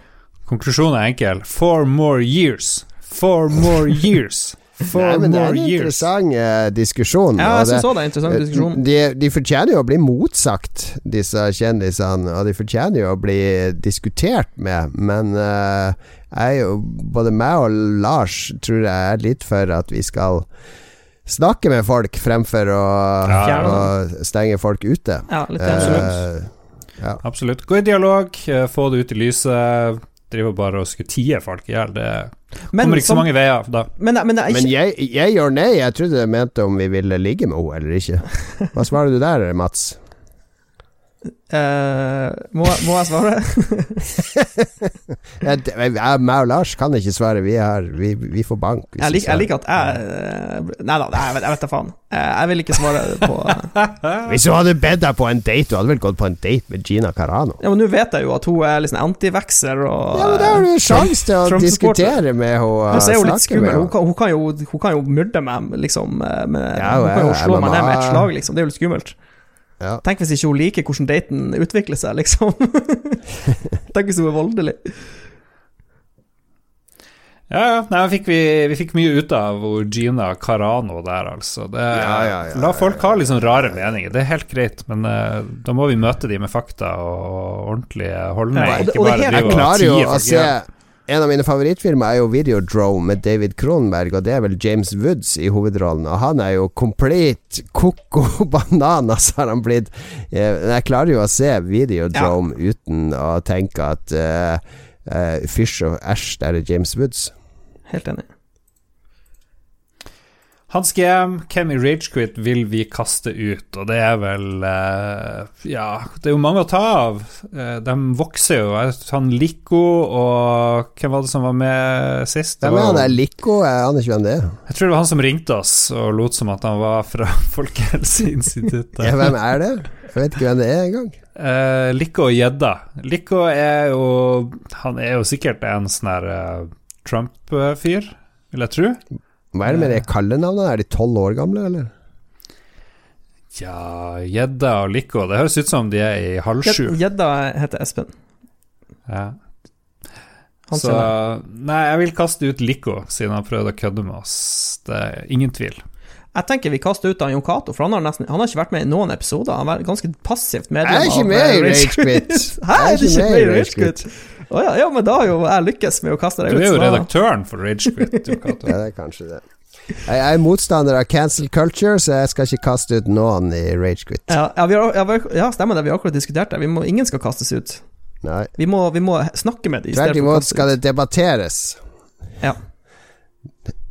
Konklusjonen er enkel. Four more years. Four more years. For Nei, men det er en years. interessant uh, diskusjon. Ja, jeg syns òg det er en interessant diskusjon. De, de, fortjener jo å bli motsagt, disse kjendisene, og de fortjener jo å bli diskutert med, men uh, jeg, både meg og Lars tror jeg er litt for at vi skal snakke med folk fremfor å, ja. å stenge folk ute. Ja, litt uh, ja. Absolutt. Gå i dialog, få det ut i lyset. Driver bare og skulle tie folk i hjel. Det men, kommer ikke så mange veier da. Men, men, ikke... men jeg, jeg, gjør nei. Jeg trodde du mente om vi ville ligge med henne eller ikke. Hva svarer du der, Mats? Uh, må, må, jeg svare? jeg, meg og Lars kan ikke svare. Vi, er, vi, vi får bank. Jeg, lik, jeg, liker at jeg Nei da, jeg, vet da faen. Jeg vil ikke svare på Hvis hun hadde bedt deg på en date, du hadde vel gått på en date med Gina Carano? Ja, men Nå vet jeg jo at hun er liksom antivekser og Ja, men Da har du sjanse til å diskutere med henne. Hun er jo litt skummel. Hun, hun, kan jo, hun kan jo myrde meg, liksom. Med, ja, hun, kan jo slå meg ned med et slag, liksom. Det er jo litt skummelt. Ja. Tenk hvis ikke hun liker hvordan daten utvikler seg, liksom. Tenk hvis hun er voldelig. Ja, ja. Nei, fikk vi, vi, fikk mye ut av Gina Carano der, altså. Det, ja, ja, la folk ha litt sånn rare meninger. Det er helt greit, men uh, da må vi møte de med fakta og ordentlige holdninger. Ikke bare drive og tie. En av mine favorittfilmer er jo Videodrome med David Kronberg, og det er vel James Woods i hovedrollen. Og han er jo complete koko bananas, har han blitt. Jeg klarer jo å se Videodrome ja. uten å tenke at uh, uh, fysj og æsj, der er James Woods. Helt enig. Hans GM, i Ragequit vil vi kaste ut? Og det er vel uh, Ja, det er jo mange å ta av. Uh, de vokser jo. Han Lico og Hvem var det som var med sist? Hvem er han der Lico? Jeg aner ikke hvem det er. Jeg tror det var han som ringte oss og lot som at han var fra Folkehelseinstituttet. ja, hvem er det? Jeg vet ikke hvem det er engang. Uh, Lico og gjedda. Lico er jo Han er jo sikkert en sånn her uh, Trump-fyr, vil jeg tro. Hva er det med de kallenavnet? Er de tolv år gamle, eller? Ja, gjedda og Lico. Det høres ut som de er i halv sju. Gjedda heter Espen. Ja. Han Så Nei, jeg vil kaste ut Lico, siden han prøvde å kødde med oss. Det er ingen tvil. Jeg tenker vi kaster ut av Jon Cato, for han har, nesten, han har ikke vært med i noen episoder. Han har vært ganske passivt medlem av Jeg er ikke med i Ragequit! Hæ, er du ikke med i Ragequit? Å ja, ja, men da har jo jeg lykkes med å kaste deg ut. Du er jo redaktøren for Ragequit, ja, det er kanskje det. Jeg er motstander av cancel culture, så jeg skal ikke kaste ut noen i Ragequit. Ja, ja, ja, stemmer det. Vi har akkurat diskutert det. Må, ingen skal kastes ut. Nei. Vi må, vi må snakke med dem. Tvert imot skal det debatteres. Ja.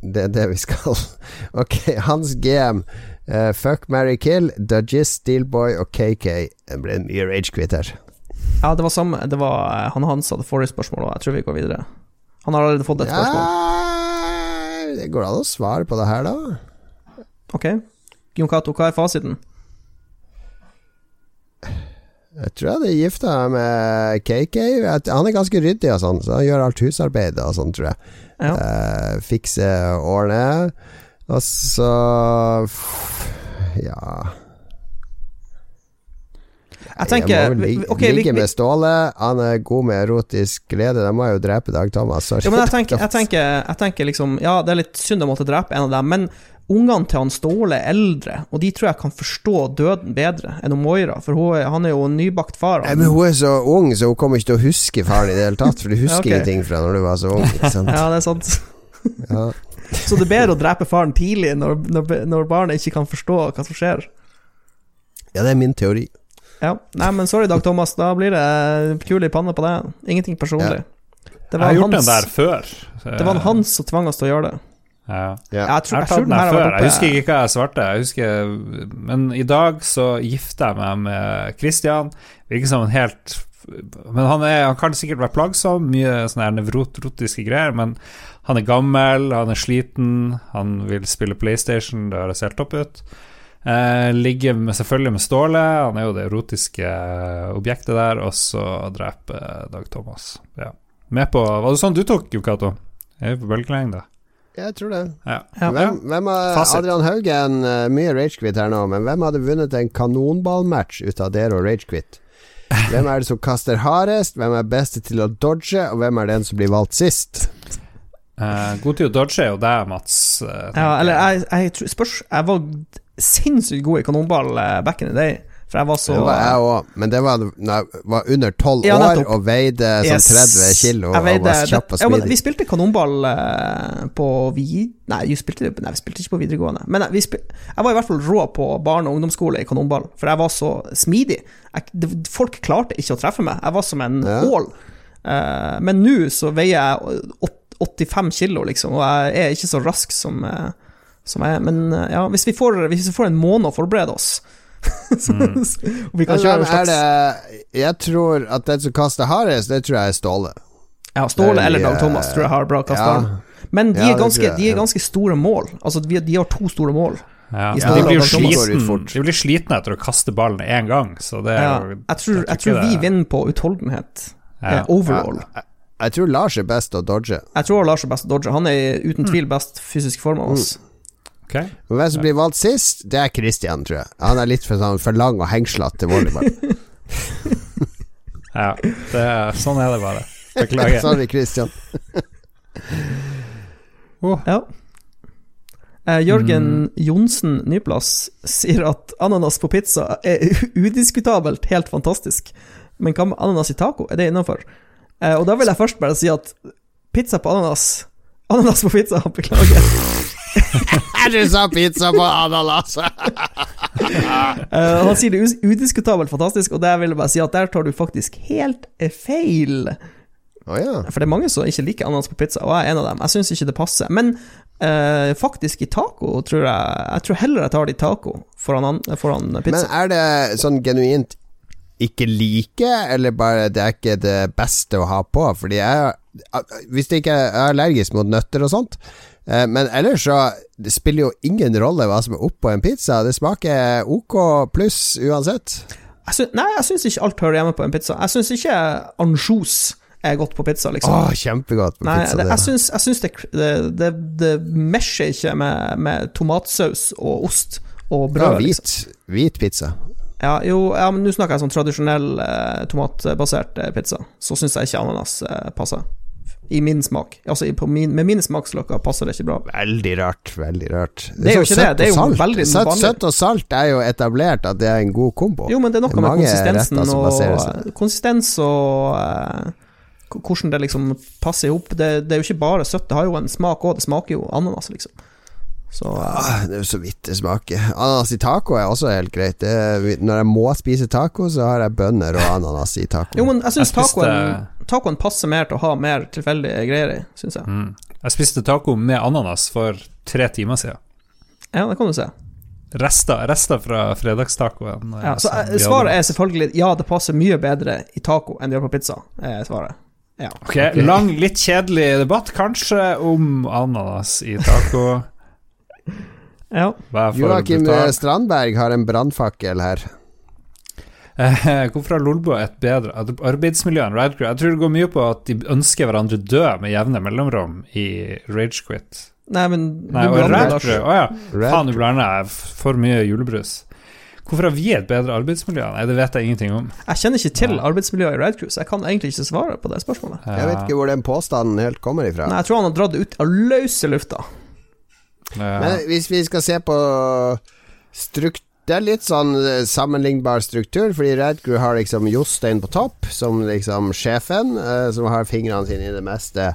Det er det vi skal. ok, Hans GM. Uh, fuck, marry, kill, Dudgies, Steelboy og KK. Det ble mye ragequit her. Ja, det var samme Det var eh, han Hans hadde forrige spørsmål, og jeg tror vi går videre. Han har allerede fått et ja, spørsmål. Det går an å svare på det her, da. Ok. Jon Cato, hva er fasiten? Jeg tror jeg hadde gifta meg med KK. Han er ganske ryddig og sånn, så han gjør alt husarbeidet og sånn, tror jeg. Ja. Uh, fikse, årene. Og så Ja jeg tenker må ligge, okay, ligge med Ståle. Han er god med erotisk glede. Da må jeg jo drepe Dag Thomas. Ja, men jeg tenker, jeg, tenker, jeg tenker, liksom Ja, det er litt synd å måtte drepe en av dem, men ungene til han Ståle er eldre, og de tror jeg kan forstå døden bedre enn Moira, for hun, han er jo en nybakt far. Nei, men hun er så ung, så hun kommer ikke til å huske faren i det hele tatt, for du husker okay. ingenting fra når du var så ung. ja, det er sant. ja. Så det er bedre å drepe faren tidlig, når, når, når barnet ikke kan forstå hva som skjer. Ja, det er min teori. Ja. Nei, men sorry, Dag Thomas. Da blir det kul i panna på deg. Ingenting personlig. Det Jeg var, har gjort hans, den der før. det var han som tvang oss til å gjøre det. Ja. Ja. Jeg tror, Jeg jeg den den her her før. Jeg husker ikke hva jeg svarte. Jeg husker, men i dag så gifter jeg meg med Christian. Virker som en helt Men han, er, han kan sikkert være plagsom, mye sånne her nevrotiske greier, men han er gammel, han er sliten, han vil spille PlayStation, det høres helt topp ut. Eh, ligger med, selvfølgelig med Ståle, han er jo det erotiske objektet der, og så dreper Dag Thomas. Ja. Med på Var det sånn du tok, Jo Cato? Jeg er på bølgelengde. Jeg tror det. Ja. Ja. Hvem, hvem har, Adrian Haugen, eh, mye ragequit her nå, men hvem hadde vunnet en kanonballmatch ut av dere og ragequit? Hvem er det som kaster hardest, hvem er best til å dodge, og hvem er den som blir valgt sist? Eh, god til å dodge er jo deg, Mats. eh, Ja, eller jeg. jeg, jeg, spørs Jeg var sinnssykt god i kanonball eh, back in the day, for jeg var så Det var jeg òg, men det var da jeg var under tolv Ja, år og veide sånn Yes. 30 kilo og veide var kjapp og smidig. ja. Vi spilte kanonball eh, på vi... Nei, vi spilte, nei, vi spilte ikke på videregående. Men eh, vi spil, jeg var i hvert fall rå på barne- og ungdomsskole i kanonball, for jeg var så smidig. Jeg, folk klarte ikke å treffe meg. Jeg var som en ål. Men nå så veier jeg 85 kilo, liksom, og jeg er ikke så rask som, som er. Men eh, ja, hvis vi, får, hvis vi får en måned å forberede oss mm. og vi kan kjøre en slags det Jeg tror at den som kaster hardest, det tror jeg er Ståle. Ja, Ståle er eller Dag Thomas eh, tror jeg har bra kastearm. Ja. Men de, Ja, er det ganske, de er ganske store mål. Altså, de, de har to store mål. Ja. Ja, de, blir Thomas sliten, de blir slitne etter å kaste ballen én gang, så det er Ja, jo jeg tror, jeg tror vi vinner på utholdenhet. Ja. eh, overall. Jeg, jeg tror Lars er best å dodge. Jeg tror Lars er best å dodge. Han er uten tvil best fysisk form av oss. Ok. Men hvem som blir valgt sist, det er Christian, tror jeg. Han er litt for, sånn, for lang og hengslete til volleyball. Ja, det er, sånn er det bare. Beklager. Sorry, Christian. Ja. Eh, Jørgen Mm. Johnsen Nyplass sier at ananas på pizza er udiskutabelt helt fantastisk. Men hva med ananas i taco? Er det innafor? Eh, og da vil jeg først bare si at pizza på ananas Ananas på pizza, beklager. Du sa pizza på ananas! uh, han sier det er udiskutabelt fantastisk, og der vil jeg bare si at der tar du faktisk helt eh, feil. Oh, ja. For det er mange som ikke liker ananas på pizza, og jeg er en av dem. Jeg syns ikke det passer. Men uh, faktisk i taco tror jeg Jeg tror heller jeg tar det i taco foran, an- foran Men er det sånn genuint ikke like, eller bare det er ikke det beste å ha på? Fordi jeg Hvis det ikke er er allergisk mot nøtter og sånt, eh, men ellers så Det spiller jo ingen rolle hva som er oppå en pizza. Det smaker OK pluss uansett. Jeg synes, nei, jeg syns ikke alt hører hjemme på en pizza. Jeg syns ikke ansjos er godt på pizza, liksom. Åh, kjempegodt på Nei, pizza. det, jeg syns, jeg syns det, det, det, det mesjer ikke med, med tomatsaus og ost og Ja, brød. hvit, liksom. hvit pizza. Ja, jo, ja, men nå snakker jeg sånn tradisjonell eh, tomatbasert eh, pizza. Så syns jeg ikke ananas eh, passer. I min smak. Altså, på min, med mine smaksløker passer det ikke bra. Veldig rart. Veldig rart. Det er jo ikke det, søtt det er jo veldig søtt, søtt og salt er jo etablert at det er en god kombo. Jo, men det er noe Det er med konsistensen og Konsistens og eh, hvordan det liksom passer i hop. Det, det er jo ikke bare søtt, det har jo en smak òg. Det smaker jo ananas, liksom. Så eh, Ah, det er jo så vidt det smaker. Ananas i taco er også helt greit. Det når jeg må spise taco, så har jeg bønner og ananas i taco. Jo, men jeg syns taco er tacoen, tacoen passer mer til å ha mer tilfeldige greier i, syns jeg. Mm. Jeg spiste taco med ananas for tre timer siden. Ja, det kan du se. Rester, rester fra fredagstacoen. Ja, så som eh, svaret er selvfølgelig ja, det passer mye bedre i taco enn det gjør på pizza. Er svaret. Ja. Ok, Lang, litt kjedelig debatt, kanskje, om ananas i taco. ja. Joakim? Strandberg har en brannfakkel her. Eh, Hvorfor har Lolbua et bedre arbeidsmiljø enn Radcrew? Jeg tror det går mye på at de ønsker hverandre død med jevne mellomrom i Ragequit. Nei, men Nei, du og blander, Å ja, faen, du blander jeg for mye julebrus. Hvorfor har vi et bedre arbeidsmiljø? Nei, det vet jeg ingenting om. Jeg kjenner ikke til arbeidsmiljøet i Red Crew, så jeg kan egentlig ikke svare på det spørsmålet. Jeg vet ikke hvor den påstanden helt kommer ifra. Nei, jeg tror han har dratt det ut av løse lufta. Ja. Men hvis vi skal se på strukt Det er litt sånn eh, sammenlignbar struktur, fordi Red Crew har liksom Jostein på topp, som liksom sjefen, eh, som har fingrene sine i det meste.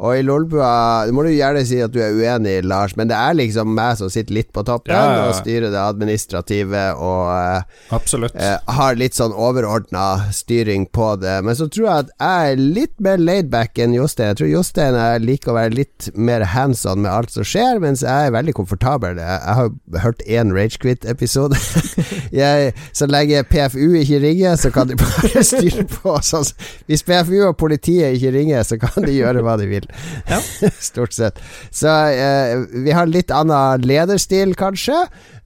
Og i Lolbua Det må du gjerne si at du er uenig, Lars, men det er liksom meg som sitter litt på toppen Ja, ja, og styrer det administrative og eh, Absolutt. eh, har litt sånn overordna styring på det. Men så tror jeg at jeg er litt mer laidback enn Jostein. Jeg tror Jostein er liker å være litt mer hands on med alt som skjer, mens jeg er veldig komfortabel. Jeg, har hørt én Ragequit-episode. Så lenge PFU ikke ringer, så kan de bare styre på. Sånn. Hvis PFU og politiet ikke ringer, så kan de gjøre hva de vil. Ja. Stort sett. Så eh, vi har litt annen lederstil, kanskje.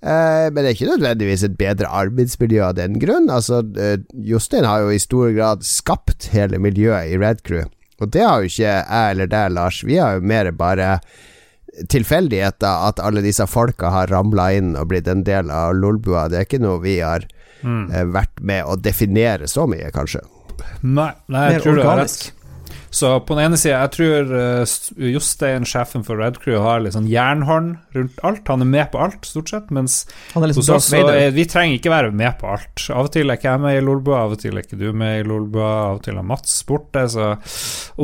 Eh, men det er ikke nødvendigvis et bedre arbeidsmiljø av den grunn. Altså, eh, Jostein har jo i stor grad skapt hele miljøet i Red Crew. Og det har jo ikke jeg eller deg, Lars. Vi har jo mer bare tilfeldigheter at alle disse folka har ramla inn og blitt en del av Lolbua. Det er ikke noe vi har Mm. eh, vært med å definere så mye, kanskje. Nei, nei, jeg Mer tror du har organisk. rett. Så på den ene sida, jeg tror eh, Jostein, sjefen for Red Crew, har litt sånn jernhånd rundt alt. Han er med på alt, stort sett, mens liksom hos oss så er, vi trenger ikke være med på alt. Av og til er ikke jeg med i Lolbua, av og til er ikke du med i Lolbua, av og til er Mats borte, så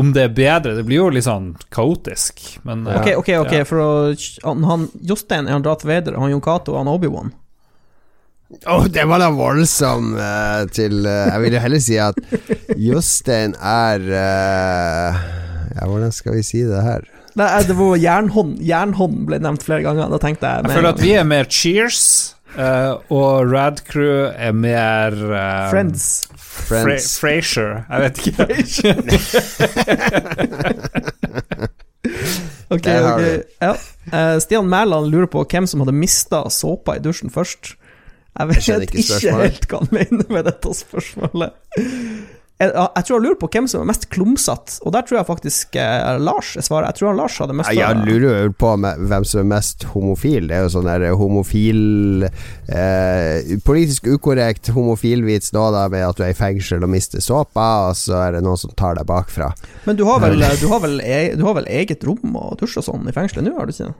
om det er bedre Det blir jo litt sånn kaotisk, men eh, Ok, ok, ok, ja. for å han, han, Jostein er han Darth Vader, han Jon Cato han Obi-Wan. Åh, det var da voldsom uh, til uh, Jeg vil jo heller si at Jostein er uh, Ja, hvordan skal vi si det her? Nei, det var jernhånd. Jernhånd ble nevnt flere ganger. Da tenkte jeg Jeg føler at vi er mer Cheers, eh, og Rad Crew er mer eh, Friends. Friends. Fra Frasier. Jeg vet ikke. Ok, ok. Ja. Eh, Stian Mæland lurer på hvem som hadde mista såpa i dusjen først. Jeg vet Jeg ikke, ikke helt hva han mener med dette spørsmålet. Jeg, jeg tror han lurer på hvem som er mest klumsete, og der tror jeg faktisk eh, Lars er svaret. Jeg tror han Lars hadde mest jeg lurer jo på hvem som er mest homofil. Det er jo sånn der homofil eh, Politisk ukorrekt homofilvits nå da med at du er i fengsel og mister såpa, og så er det noen som tar deg bakfra. Men du har vel, du har vel, e, du har vel eget rom og dusj og sånn i fengselet nå, har du ikke?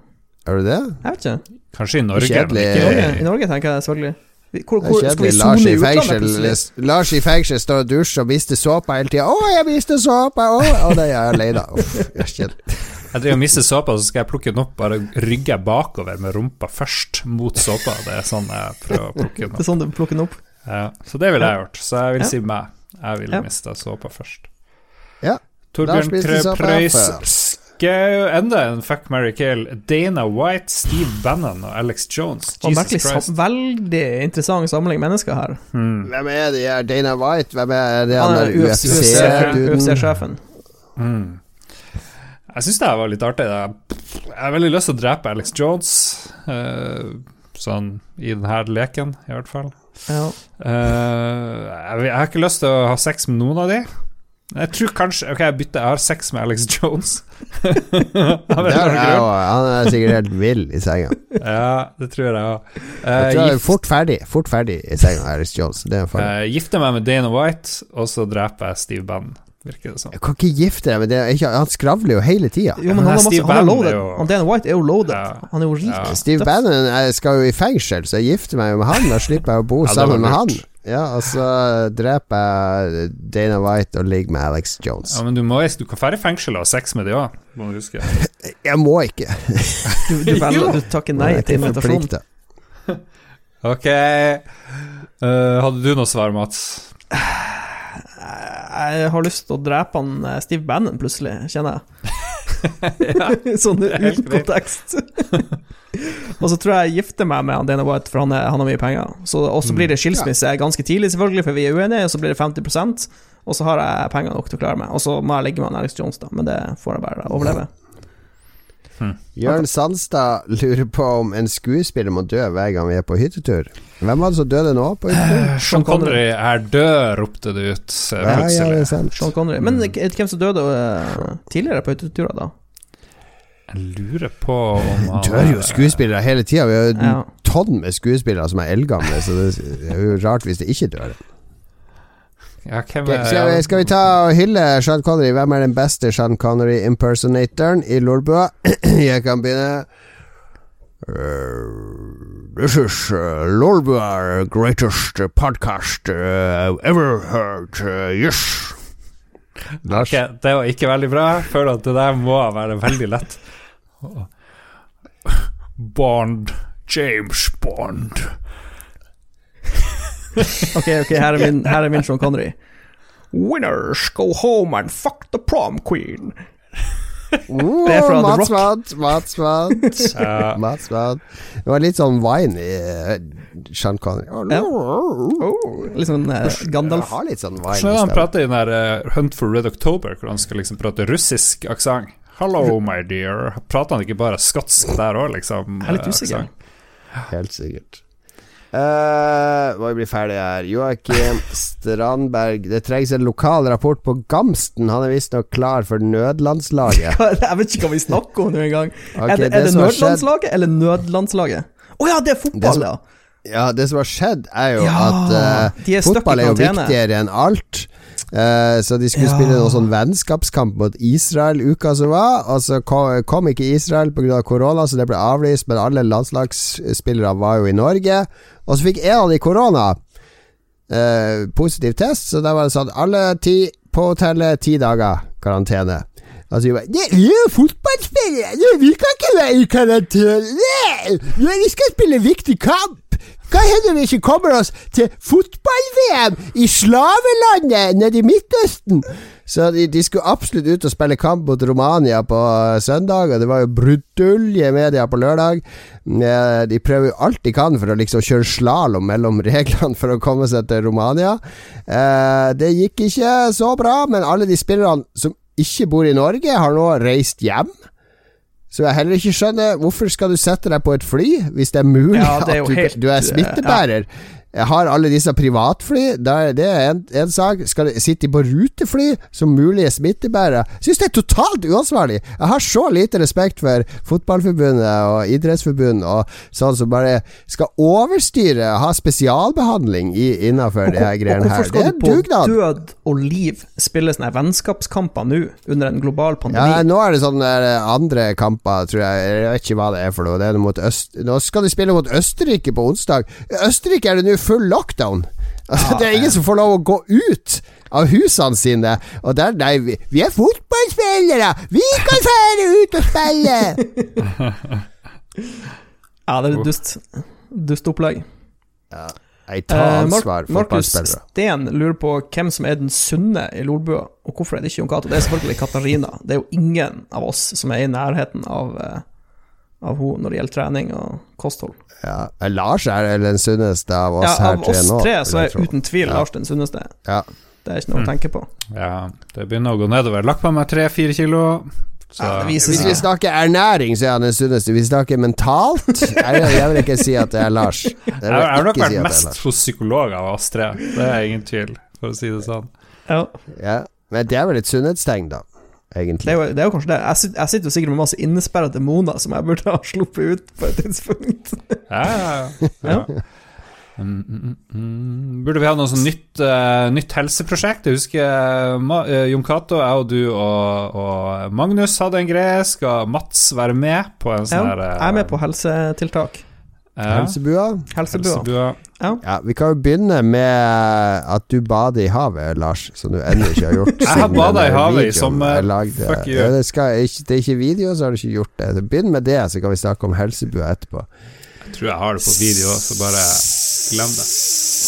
Er du det? Jeg vet ikke. Kanskje i Norge, Kjedelig. I Norge. I Norge tenker jeg selvfølgelig. Hvor, hvor, er skal vi sone i utlandet? Lars i fengsel står og dusjer og mister såpa hele tida. 'Å, jeg mister såpa!' Å, og det er jeg lei av. Uff, er kjedelig. Jeg driver og mister såpa, så skal jeg plukke den opp. Bare rygge bakover med rumpa først mot såpa. Det er sånn jeg prøver å plukke den Det er sånn du plukker den opp. Ja, så det ville jeg gjort. Så jeg vil Ja. si meg. Jeg ville Ja. mista såpa først. Ja. Torbjørn såpa Prøys først. Enda en fuck, Mary Kill. Dana White, Steve Bannon og Alex Jones. Og Jesus merkelig, Christ. sam- veldig interessant samling mennesker her. Hmm. Hvem er de her? Dana White? Hvem er det Han er? UFC-sjefen. Mm. Jeg syns det her var litt artig. Jeg har veldig lyst til å drepe Alex Jones, uh, sånn i denne leken, i hvert fall. Ja. Uh, jeg, jeg har ikke lyst til å ha sex med noen av de. Jeg tror kanskje Ok, jeg bytter. Jeg har sex med Alex Jones. Det er jeg. Han er sikkert helt vill i senga. Ja, det tror jeg òg. Jeg tror jeg er fort ferdig Fort ferdig i senga, Alex Jones. Det er uh, gifter meg med Dana White, og så dreper jeg Steve Bannon, virker det som. Jeg kan ikke gifte deg med det. Ikke, han skravler jo hele tida. Jo, men han, Steve masse, han er loaded. jo- Han Dana White er jo loaded. Ja. Han er jo rik. Ja. Steve Bannon jeg skal jo i fengsel, så jeg gifter meg jo med han. Da slipper jeg å bo Ja, sammen med han. Ja, og så dreper jeg Dana White og ligger med Alex Jones. Ja, men du, må, du kan dra i fengsel og ha sex med de òg, må du huske. Jeg må ikke. Du, du, velger, du takker nei til invitasjonen. Ok. Uh, hadde du noe svar, Mats? Jeg har lyst til å drepe han eh, Steve Bannon, plutselig, kjenner jeg. sånn er uten kontekst. og så tror jeg jeg gifter meg med han Dana White, for han, er, han har mye penger. Så, og så blir det skilsmisse ganske tidlig, selvfølgelig, for vi er uenige, og så blir det 50% og så har jeg penger nok til å klare meg. Og så må jeg ligge med han Alex Jones, da, men det får jeg bare overleve. Jørn Sandstad lurer på om en skuespiller må dø hver gang vi er på hyttetur. Hvem var det som døde nå på hyttetur? Sean Connery er død, ropte det ut eh, Ja, ja, det er sant. Sean Connery. Men hvem som døde eh, tidligere på hytteturer, da? Jeg lurer på om han Dør jo skuespillere hele tida. Vi har jo Ja. tonn med skuespillere som er eldgamle, så det er jo rart hvis det ikke dør. Ja, er skal, vi, skal vi ta og hylle Sean Connery? Hvem er den beste Sean Connery-impersonatoren i Lolbua? Jeg kan begynne. Uh, this is uh, Lolbua greatest podcast uh, ever heard. Uh, yes. Lars. Ok, det var ikke veldig bra. Jeg føler at det der må være veldig lett. Bond. James Bond. Ok, ok, her er min, her er min Sean Connery. Winners go home and fuck the prom queen. Oh, Det er fra The Rock. Mats, Mats Mats. Mats vant. Det var litt sånn wine i uh, Sean Connery. Ja. Oh, litt sånn uh, Gandalf. Jeg har litt sånn wine han prater i den der uh, Hunt for Red October, hvor han skal liksom prate russisk aksent? Hello, my dear. Prater han ikke bare skotsk der òg, liksom? Jeg er litt eh, usikker. Helt sikkert. Uh, må vi bli ferdig her. Joakim Strandberg. Det trengs en lokal rapport på Gamsten. Han er visstnok klar for nødlandslaget. Jeg vet ikke hva vi snakker om nå engang. Okay, er det, det er det det nødlandslaget skjedd- eller nødlandslaget? Å ja, det er Det fotball, som- ja. Ja, det som har skjedd, er jo Ja, at uh, er fotball er jo viktigere enn alt. Eh, så de skulle Ja. spille noen sånn vennskapskamp mot Israel uka som var, og så kom, kom ikke Israel pga. korona, så det ble avlyst, men alle landslagsspillere var jo i Norge. Og så fikk en av de korona. eh, positiv test, så da var det sånn alle ti på hotellet, ti dager karantene. Altså vi bare «Det- Vi er jo fotballspillere! Vi kan ikke være i karantene! Nei! Vi skal spille viktig kamp! Hva hender vi ikke kommer oss til fotball-VM i slavelandet nede i Midtøsten? Så de, de skulle absolutt ut og spille kamp mot Romania på eh, søndag, og det var jo brudulje media på lørdag. Eh, De prøver jo alt de kan for å liksom kjøre slalåm mellom reglene for å komme seg til Romania. Eh, Det gikk ikke så bra, men alle de spillerne som ikke bor i Norge, har nå reist hjem. Så jeg heller ikke skjønner Hvorfor skal du sette deg på et fly hvis det er mulig Ja, det er at du, helt, du er smittebærer. smittebærer? Jeg har alle disse privatfly. det er en, en sak. Skal de sitte på rutefly som mulige smittebærere? Syns det er totalt uansvarlig. Jeg har så lite respekt for Fotballforbundet og Idrettsforbundet og sånn som bare skal overstyre, ha spesialbehandling i, innafor de her greiene hvorfor her. Det skal er du på død og liv spille sånne vennskapskamper nå, under en global Ja, pandemi? nå er det sånne andre kamper, tror jeg. Jeg vet ikke hva det er for noe. Det er noe mot Øst... Nå skal de spille mot Østerrike på onsdag. Østerrike er det nå full lockdown. Altså, det er ingen som får lov å gå ut av husene sine. Og der, nei, vi, vi er fotballspillere! Vi kan fære ut og spille! Ja, det er et dust. Dust opplegg. Ja. Jeg tar ansvar ansvar, Markus fotballspillere. Steen lurer på hvem som er den sunne i Lolbua, og hvorfor er det ikke Jon Cato? Det er selvfølgelig Katarina. Det er jo ingen av oss som er i nærheten av, eh, av henne når det gjelder trening og kosthold. Ja. Lars er den sunneste av oss Ja, her av tre oss nå. tre så er uten tvil Ja. Lars den sunneste. Ja. Det er ikke noe å tenke på. Ja, det begynner å gå nedover. Lagt på meg tre-fire kilo. Så Ja, Hvis vi snakker ernæring, så er han den sunneste. Hvis vi snakker mentalt jeg, jeg vil ikke si at det er Lars. Jeg jeg, har nok vært si mest hos psykolog av oss tre. Det er ingen tvil, for å si det sånn. Ja, Ja. Men det er vel et sunnhetstegn, da. Det er, jo, det er jo kanskje det. Jeg sitter, jeg sitter jo sikkert med masse innesperra demoner som jeg burde ha sluppet ut på et tidspunkt. Ja, ja, ja. ja. Mm, mm, mm, mm. Burde vi ha noe sånn nytt, uh, nytt helseprosjekt? Jeg husker eh, Ma eh, Jon Cato, jeg og du og, og Magnus hadde en greie. Skal Mats være med på en Ja, sånn her uh, jeg er med på helsetiltak. Ja, Helsebua. Helsebua. helsebua. Ja, vi kan jo begynne med at du bader i havet, Lars, som du ennå ikke har gjort. Jeg har bada i havet i sommer. Fuck you. Ja, det, skal, ikke, det er ikke video, så har du ikke gjort det. Så Begynn med det, så kan vi snakke om helsebua etterpå. Jeg tror jeg har det på video, så bare glem det.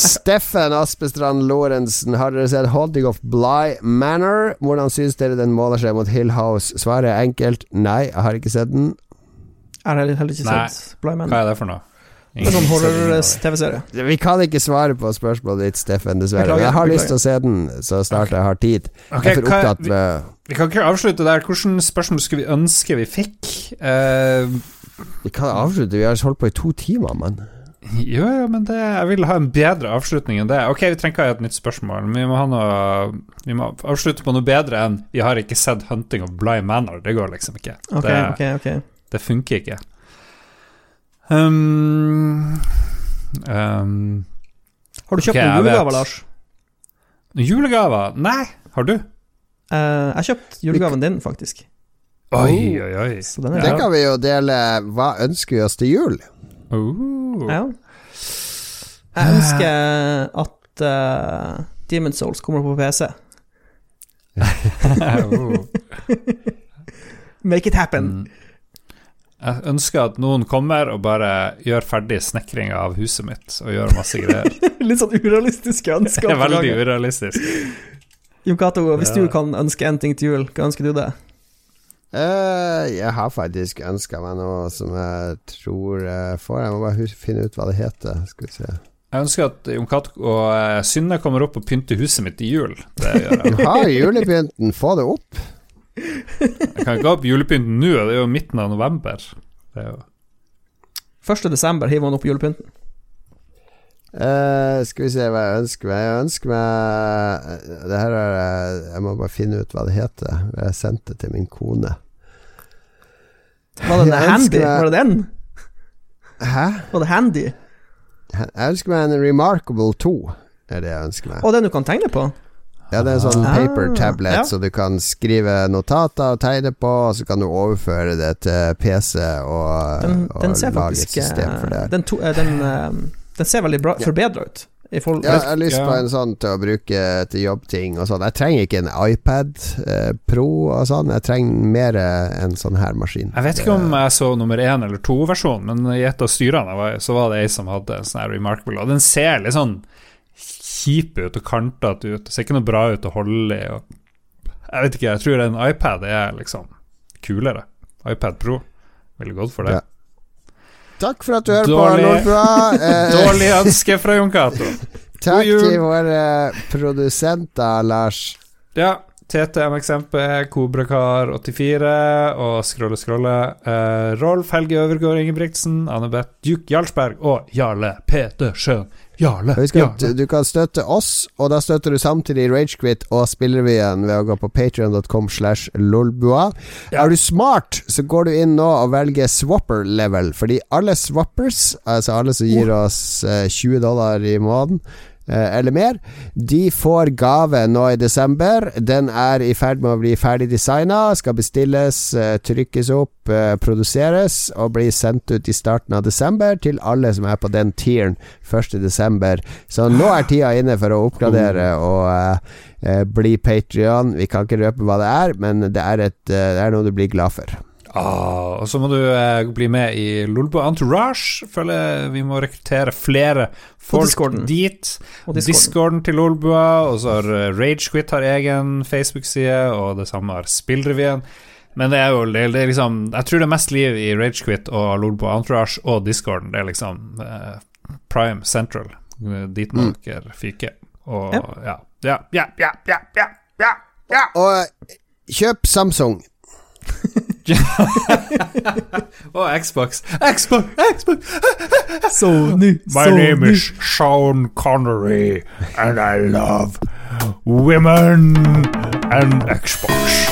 Steffen Aspestrand Lorentzen, har dere sett Holding of Bly Manor? Hvordan syns dere den måler seg mot Hill House? Svaret er enkelt nei, jeg har ikke sett den. Jeg har heller ikke sett Blind Manor. Hva er det for noe? Det er sånn horror-TV-serie. Vi kan ikke svare på spørsmålet ditt, Steffen, dessverre. Men jeg har lyst til å se den så snart jeg har tid. Okay, jeg er for opptatt vi, med vi kan ikke avslutte der. Hvilke spørsmål skulle vi ønske vi fikk? Uh, Vi kan avslutte, vi har holdt på i to timer, mann. jo, jo, men det, jeg vil ha en bedre avslutning enn det. Ok, vi trenger ikke ha et nytt spørsmål, men vi må, ha noe, vi må avslutte på noe bedre enn 'Vi har ikke sett 'Hunting of Bly Manor'. Det går liksom ikke. Okay, det, okay, okay. det funker ikke. Um, um, Har du kjøpt okay, noen julegaver. Lars? julegaver? Nei, har du? Uh, jeg har kjøpt julegaven din, faktisk. Oi, oi, oi. Så den er Det kan vi jo dele. Hva ønsker vi oss til jul? Uh. Ja. Jeg ønsker at uh, Demon Souls kommer på PC. Oh. Make it happen. Mm. Jeg ønsker at noen kommer og bare gjør ferdig snekringa av huset mitt og gjør masse greier. Litt sånn urealistiske Det ønsker. er veldig urealistisk. Jon Cato, hvis Ja. du kan ønske en ting til jul, hva ønsker du det? Uh, jeg har faktisk ønska meg noe som jeg tror jeg får. Jeg må bare finne ut hva det heter. Skal vi se. Jeg ønsker at Jon Cato og eh, Synne kommer opp og pynter huset mitt i jul. Det gjør jeg. Du har julepynten, få det opp. Jeg kan ikke ha opp julepynten nå, det er jo midten av november. Det er jo 1. desember hiver man opp julepynten. Uh, skal vi se hva jeg ønsker meg. Jeg ønsker meg Det her er eh, Jeg må bare finne ut hva det heter. Jeg sendte det til min kone. Var det den handy? meg- Var det den? Hæ? Var det handy? Jeg ønsker meg en Remarkable 2. Det er det jeg ønsker meg. Og den du kan tegne på? Ja, det er en sånn Ah, paper tablet, ja. så du kan skrive notater og tegne på, og så kan du overføre det til PC og, Den, og den lage et system for det. eh, den, to, eh, den, eh, den ser veldig bra forbedra ut. I Ja, jeg har lyst Ja. på en sånn til å bruke til jobbting og sånn. Jeg trenger ikke en iPad eh, Pro og sånn, jeg trenger mer en sånn her maskin. Jeg vet ikke om jeg så nummer én eller to-versjon, men i et av styrene jeg var i, så var det ei som hadde en sånn her Remarkable, og den ser litt sånn kjip ut og kantete ut. Det ser ikke noe bra ut å holde i. Jeg vet ikke, jeg tror en iPad er liksom kulere. iPad Pro Veldig godt for det. Ja. Takk for at du hører Dårlig. på, Nordbua. Eh, Dårlig ønske fra Jon Cato. takk til våre produsenter, Lars. Ja, TTMXMP, Kobrakar84 og Skrolle Skrolle. Eh, Rolf Helge Øvergård Ingebrigtsen, Anne-Beth Duke Jarlsberg og Jarle Petersen. Jarle, Husk at Jarle. du kan støtte oss, og da støtter du samtidig Ragequit og Spillrevyen ved å gå på patreon.com slash lolbua. Ja. Er du smart, så går du inn nå og velger swapper level, fordi alle swappers, altså alle som gir oss eh, 20 dollar i måneden, eh, eller mer, de får gave nå i desember. Den er i ferd med å bli ferdig designa, skal bestilles, eh, trykkes opp, eh, produseres og bli sendt ut i starten av desember til alle som er på den tieren 1. desember. Så nå er tida inne for å oppgradere og eh, eh, bli Patrion. Vi kan ikke røpe hva det er, men det er, et, eh, det er noe du blir glad for. Ah, og så må du eh, bli med i Lolbo Entourage. Føler vi må rekruttere flere folk Discorden. dit. Og Discorden. Discorden. til Lolbua, og så har eh, Ragequit har egen Facebook-side, og det samme har Spillrevyen. Men det er jo det, det er liksom Jeg tror det er mest liv i Ragequit og Lolbo Entourage og Discorden. Det er liksom eh, Prime Central. Eh, Dit må Mm. dere fyke. Og Ja. ja. Ja, ja, ja, ja, ja, ja, ja. Og eh, kjøp Samsung. Og oh, Xbox. Xbox, Xbox! Sony, My name is Sean Connery, and I love women and Xbox.